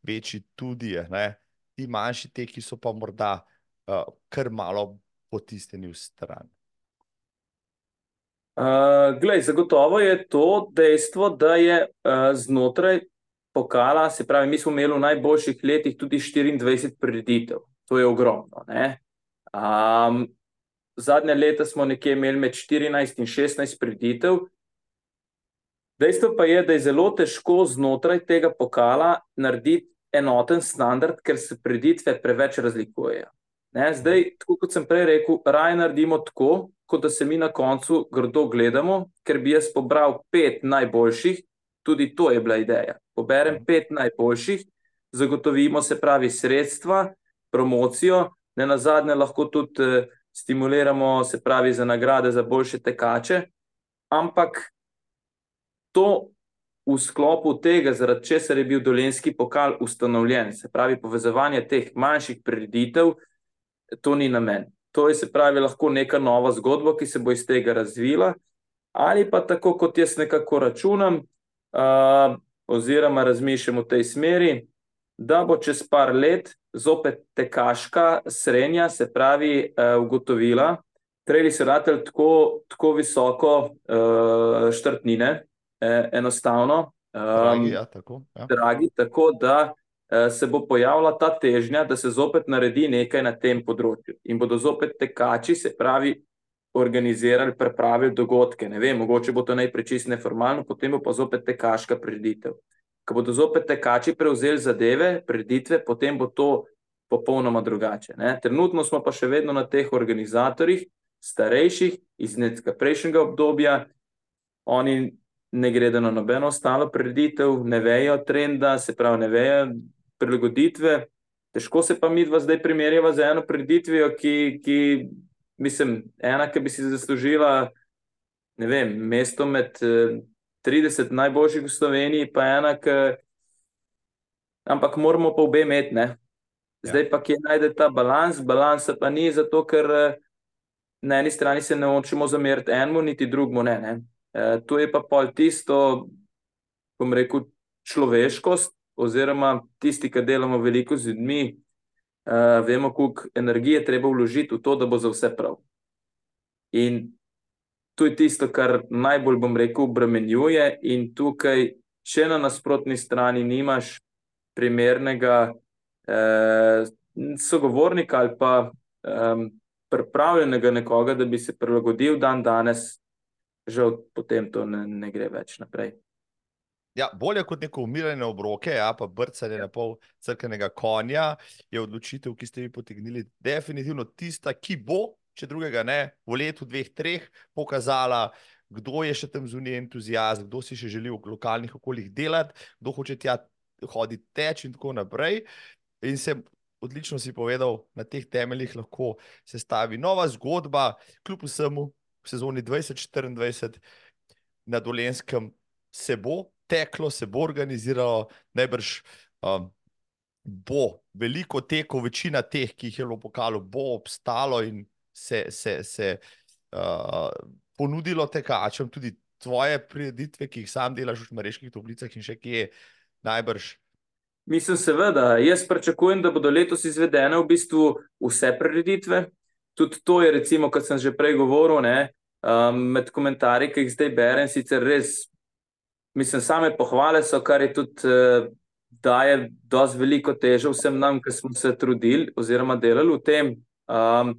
večji tudi. Ne. Ti manjši teki so pa morda uh, kar malo potisnjeni v stran. Uh, glej, zagotovo je to dejstvo, da je uh, znotraj pokala, se pravi, mi smo imeli v najboljših letih tudi 24 prireditev to je ogromno. Um, zadnje leta smo nekje imeli med 14 in 16 preditev. Dejstvo pa je, da je zelo težko znotraj tega pokala narediti enoten standard, ker se preditve preveč razlikujejo. Ne? Zdaj, tako kot sem prej rekel, raje naredimo tako, kot da se mi na koncu grdo gledamo, ker bi jaz pobral pet najboljših, tudi to je bila ideja. Poberem pet najboljših, zagotovimo se pravi sredstva, promocijo, ne na zadnje lahko tudi eh, stimuliramo, se pravi, za nagrade za boljše tekače. Ampak to v sklopu tega, zaradi česar je bil dolenski pokal ustanovljen, se pravi, povezovanje teh manjših prireditev, to ni namen. To je, se pravi, lahko neka nova zgodba, ki se bo iz tega razvila, ali pa tako, kot jaz nekako računam, uh, oziroma razmišljam v tej smeri, da bo čez par let zopet tekaška srednja, se pravi, uh, ugotovila, treli so ratelj tako, tako visoko uh, štrtnine, eh, enostavno. Um, dragi, ja, tako, ja. dragi, tako da uh, se bo pojavila ta težnja, da se zopet naredi nekaj na tem področju. In bodo zopet tekači, se pravi, organizirali, pripravili dogodke. Ne vem, mogoče bo to najprej čisto neformalno, potem bo pa zopet tekaška preditev ko bodo zopet tekači prevzeli zadeve, preditve, potem bo to popolnoma drugače. Ne? Trenutno smo pa še vedno na teh organizatorjih, starejših, iz nekega prejšnjega obdobja, oni ne gredo na nobeno ostalo preditev, ne vejo trenda, se pravi, ne vejo prilagoditve. Težko se pa mi dva zdaj primerjava z eno preditvijo, ki, ki mislim, ena, ki bi si zaslužila, ne vem, mesto med. 30 najboljših v Sloveniji, pa ena, ki. Ampak moramo pa obe imeti. Ne? Zdaj ja. pa kje najde ta balans? Balans pa ni zato, ker na eni strani se ne hočemo zameriti enemu, niti drugemu. Ne, ne. E, to je pa pol tisto, bom rekel, človeškost, oziroma tisti, ki delamo veliko z ljudmi, e, vemo, koliko energije treba vložiti v to, da bo za vse prav. In to je tisto, kar najbolj, bom rekel, obremenjuje. In tukaj, če na nasprotni strani nimaš primernega eh, sogovornika ali pa eh, pripravljenega nekoga, da bi se prilagodil dan danes, žal potem to ne, ne gre več naprej. Ja, bolje kot neko umiranje obroke, ja, pa brcanje na pol crkvenega konja, je odločitev, ki ste vi potegnili, definitivno tista, ki bo, če drugega ne, v letu, dveh, treh pokazala, kdo je še tam zunaj entuzijazm, kdo si še želi v lokalnih okoljih delati, kdo hoče tja hoditi teč in tako naprej. In se odlično si povedal, na teh temeljih lahko se stavi nova zgodba, kljub vsemu v sezoni 2024 na Dolenskem se bo teklo, se bo organiziralo, najbrž um, bo veliko tekov, večina teh, ki jih je bilo pokalo, bo obstalo in se, se, se uh, ponudilo tekačem tudi tvoje prireditve, ki jih sam delaš v Šmareških toplicah in še kje najbrž. Mislim, seveda, jaz pričakujem, da bodo letos izvedene v bistvu vse prireditve. Tudi to je, recimo, kot sem že prej govoril, ne, um, med komentarji, ki jih zdaj berem, sicer res mislim, same pohvale so, kar je tudi uh, daje dosti veliko težo vsem nam, ki smo se trudili oziroma delali v tem. Um,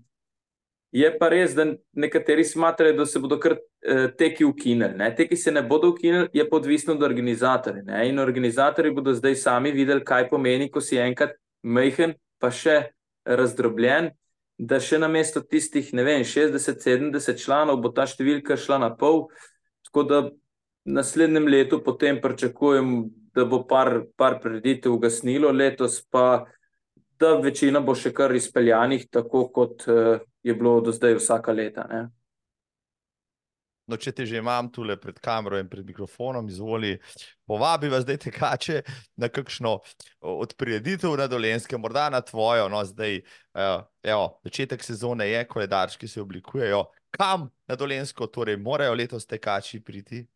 je pa res, da nekateri smatrajo, da se bodo kar uh, teki ukinili. Teki se ne bodo ukinili, je pa odvisno od organizatorja. In organizatorji bodo zdaj sami videli, kaj pomeni, ko si enkrat majhen, pa še razdrobljen. Da še na mesto tistih, ne vem, 60-70 članov bo ta številka šla na pol, tako da naslednjem letu potem pričakujem, da bo par, par preditev ugasnilo, letos pa da večina bo še kar izpeljanih, tako kot uh, je bilo do zdaj vsaka leta. No, če te že imam tukaj pred kamero in pred mikrofonom, izvoli, povabi vas zdaj tekače na kakšno od prireditev na Dolenskem, morda na tvojo, no zdaj, evo, začetek sezone je, koledarčki se oblikujejo. Kam na Dolensko torej morajo letos tekači priti?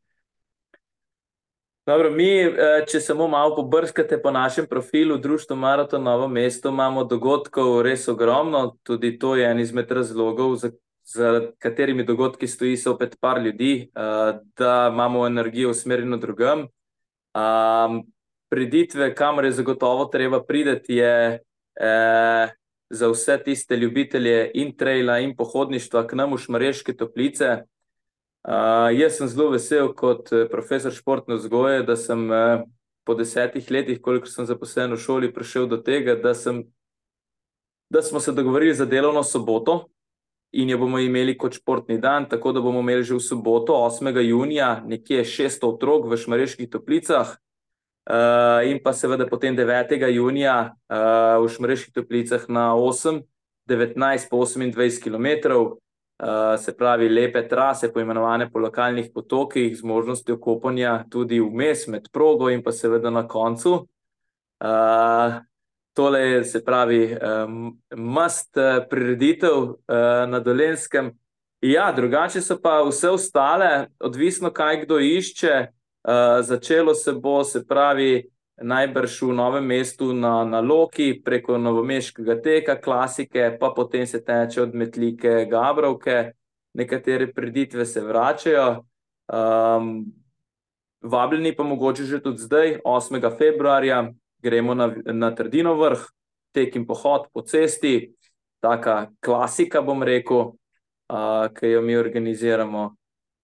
Dobro, mi, eh, če samo malo pobrskate po našem profilu, Društvo Maraton Novo mesto, imamo dogodkov res ogromno. Tudi to je en izmed razlogov, za, za katerimi dogodki stoji se opet par ljudi, uh, da imamo energijo usmerjeno drugam. Um, priditve, kamor je zagotovo treba prideti, je eh, za vse tiste ljubitelje in traila in pohodništva k nam v Šmareške toplice. Uh, jaz sem zelo vesel kot eh, profesor športne vzgoje, da sem uh, po desetih letih, koliko sem zaposlen v šoli, prišel do tega, da, sem, da smo se dogovorili za delovno soboto in jo bomo imeli kot športni dan, tako da bomo imeli že v soboto, 8. junija, nekje 600 otrok v Šmareških toplicah. Uh, in pa seveda potem 9. junija uh, v Šmareških toplicah na 8, 19 pa 28 km. Eh, se pravi, lepe trase, poimenovane po lokalnih potokih, z možnostjo kopanja tudi vmes med progo in pa seveda na koncu. Uh, tole je, se pravi, um, must uh, prireditev uh, na Dolenskem. Ja, drugače so pa vse ostale, odvisno kaj kdo išče. Uh, začelo se bo, se pravi, najbrž v novem mestu na, na Loki, preko novomeškega teka, klasike, pa potem se teče od Metlike, Gabrovke, nekatere preditve se vračajo. Um, vabljeni pa mogoče že tudi zdaj, 8. februarja, gremo na, na Trdino vrh, tek in pohod po cesti, taka klasika, bom rekel, uh, ki jo mi organiziramo.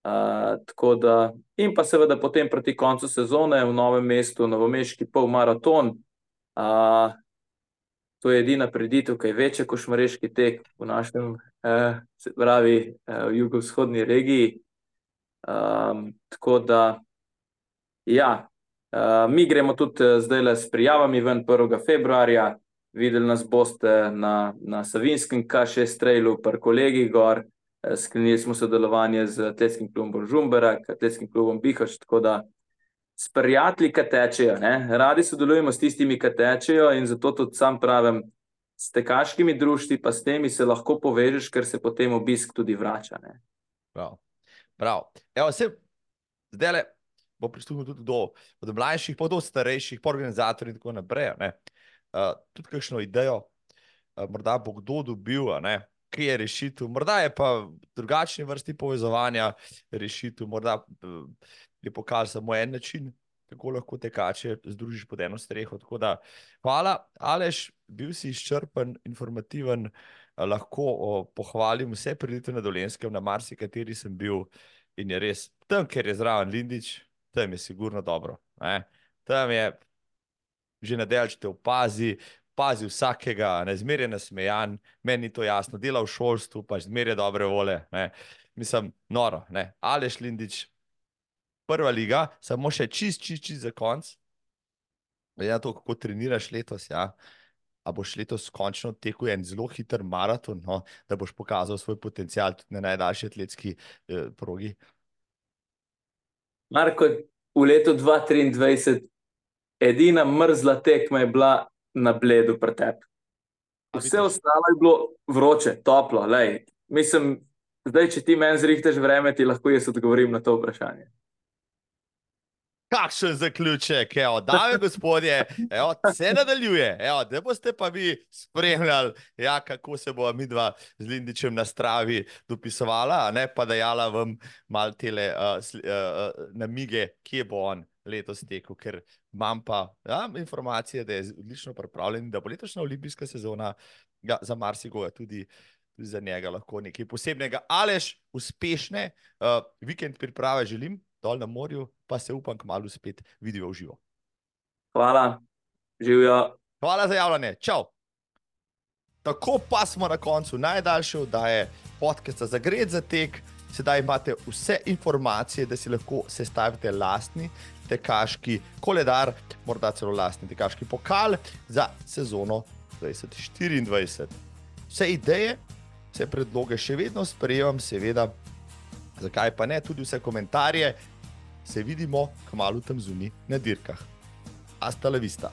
Uh, tako da, in pa seveda potem proti koncu sezone v novem mestu, novomeški polmaraton. Uh, to je edina preditev, ki je večja kot šmareški tek v našem, uh, se pravi, uh, v jugovzhodni regiji. Um, tako da, ja, uh, mi gremo tudi zdaj le s prijavami ven 1. februarja. Videli nas boste na, na Savinskem, K6 trailu, par kolegih gor. Eh, sklenili smo sodelovanje z atletskim klubom Žumbera, atletskim klubom Bihoč, tako da s prijatelji, ki tečejo, ne? radi sodelujemo s tistimi, ki tečejo in zato tudi sam pravim, s tekaškimi društvi, pa s temi se lahko povežeš, ker se potem obisk tudi vrača. Ne? Prav. Prav. Evo, se, zdaj le bo pristopil tudi do, do mlajših, pa do starejših, pa organizatorjev in tako naprej. Uh, tudi kakšno idejo, uh, morda bo kdo dobil, ne? Ki je rešitev. Morda je pa drugačni vrsti povezovanja rešitev, morda eh, je pokazal samo en način kako lahko tekače združiš pod eno streho. Da, hvala, Aleš, bil si izčrpen, informativen. Lahko o, pohvalim vse pridite na Dolenskem, na marsikateri sem bil in je res tam, ker je zraven Lindič, tam je sigurno dobro. Ne? Tam je že na delč te opazi, pazi vsakega, ne zmeraj nasmejan, meni to jasno, dela v šolstvu, pa zmeraj dobre vole. Ne? Mislim, noro, ne. Aleš Lindič, prva liga, samo še čist, čist, čist za konc. Glede na to, kako treniraš letos, ja. A boš letos končno tekel en zelo hiter maraton, no, da boš pokazal svoj potencial tudi na najdaljši atletski eh, progi? Marko, v letu 2023 edina mrzla tekma je bila na bledu pretep. Vse ostalo je bilo vroče, toplo. Lej. Mislim, zdaj, če ti meni zrihteš vreme, ti lahko jaz odgovorim na to vprašanje. Kakšen zaključek, evo, dame gospodje, evo, se nadaljuje, evo, da boste pa vi spremljali, ja, kako se bo mi dva z Lindičem na stravi dopisovala, ne pa dajala vam mal tele uh, uh, namige, kje bo on letos tekel, ker imam pa ja, informacije, da je odlično pripravljen, da bo letošnja olimpijska sezona ja, za marsikoga tudi, tudi za njega lahko nekaj posebnega. Alež, uspešne uh, vikend priprave želim dol na morju, pa se upam, kmalo spet vidijo v živo. Hvala, živijo. Hvala za javljanje, čau. Tako pa smo na koncu najdaljše oddaje podcasta za Gred za tek. Sedaj imate vse informacije, da si lahko sestavite lastni tekaški koledar, morda celo lastni tekaški pokal za sezono 2024. Vse ideje, vse predloge še vedno sprejemam, seveda zakaj pa ne, tudi vse komentarje, se vidimo, kmalo tam zunaj na dirkah. Asta la vista.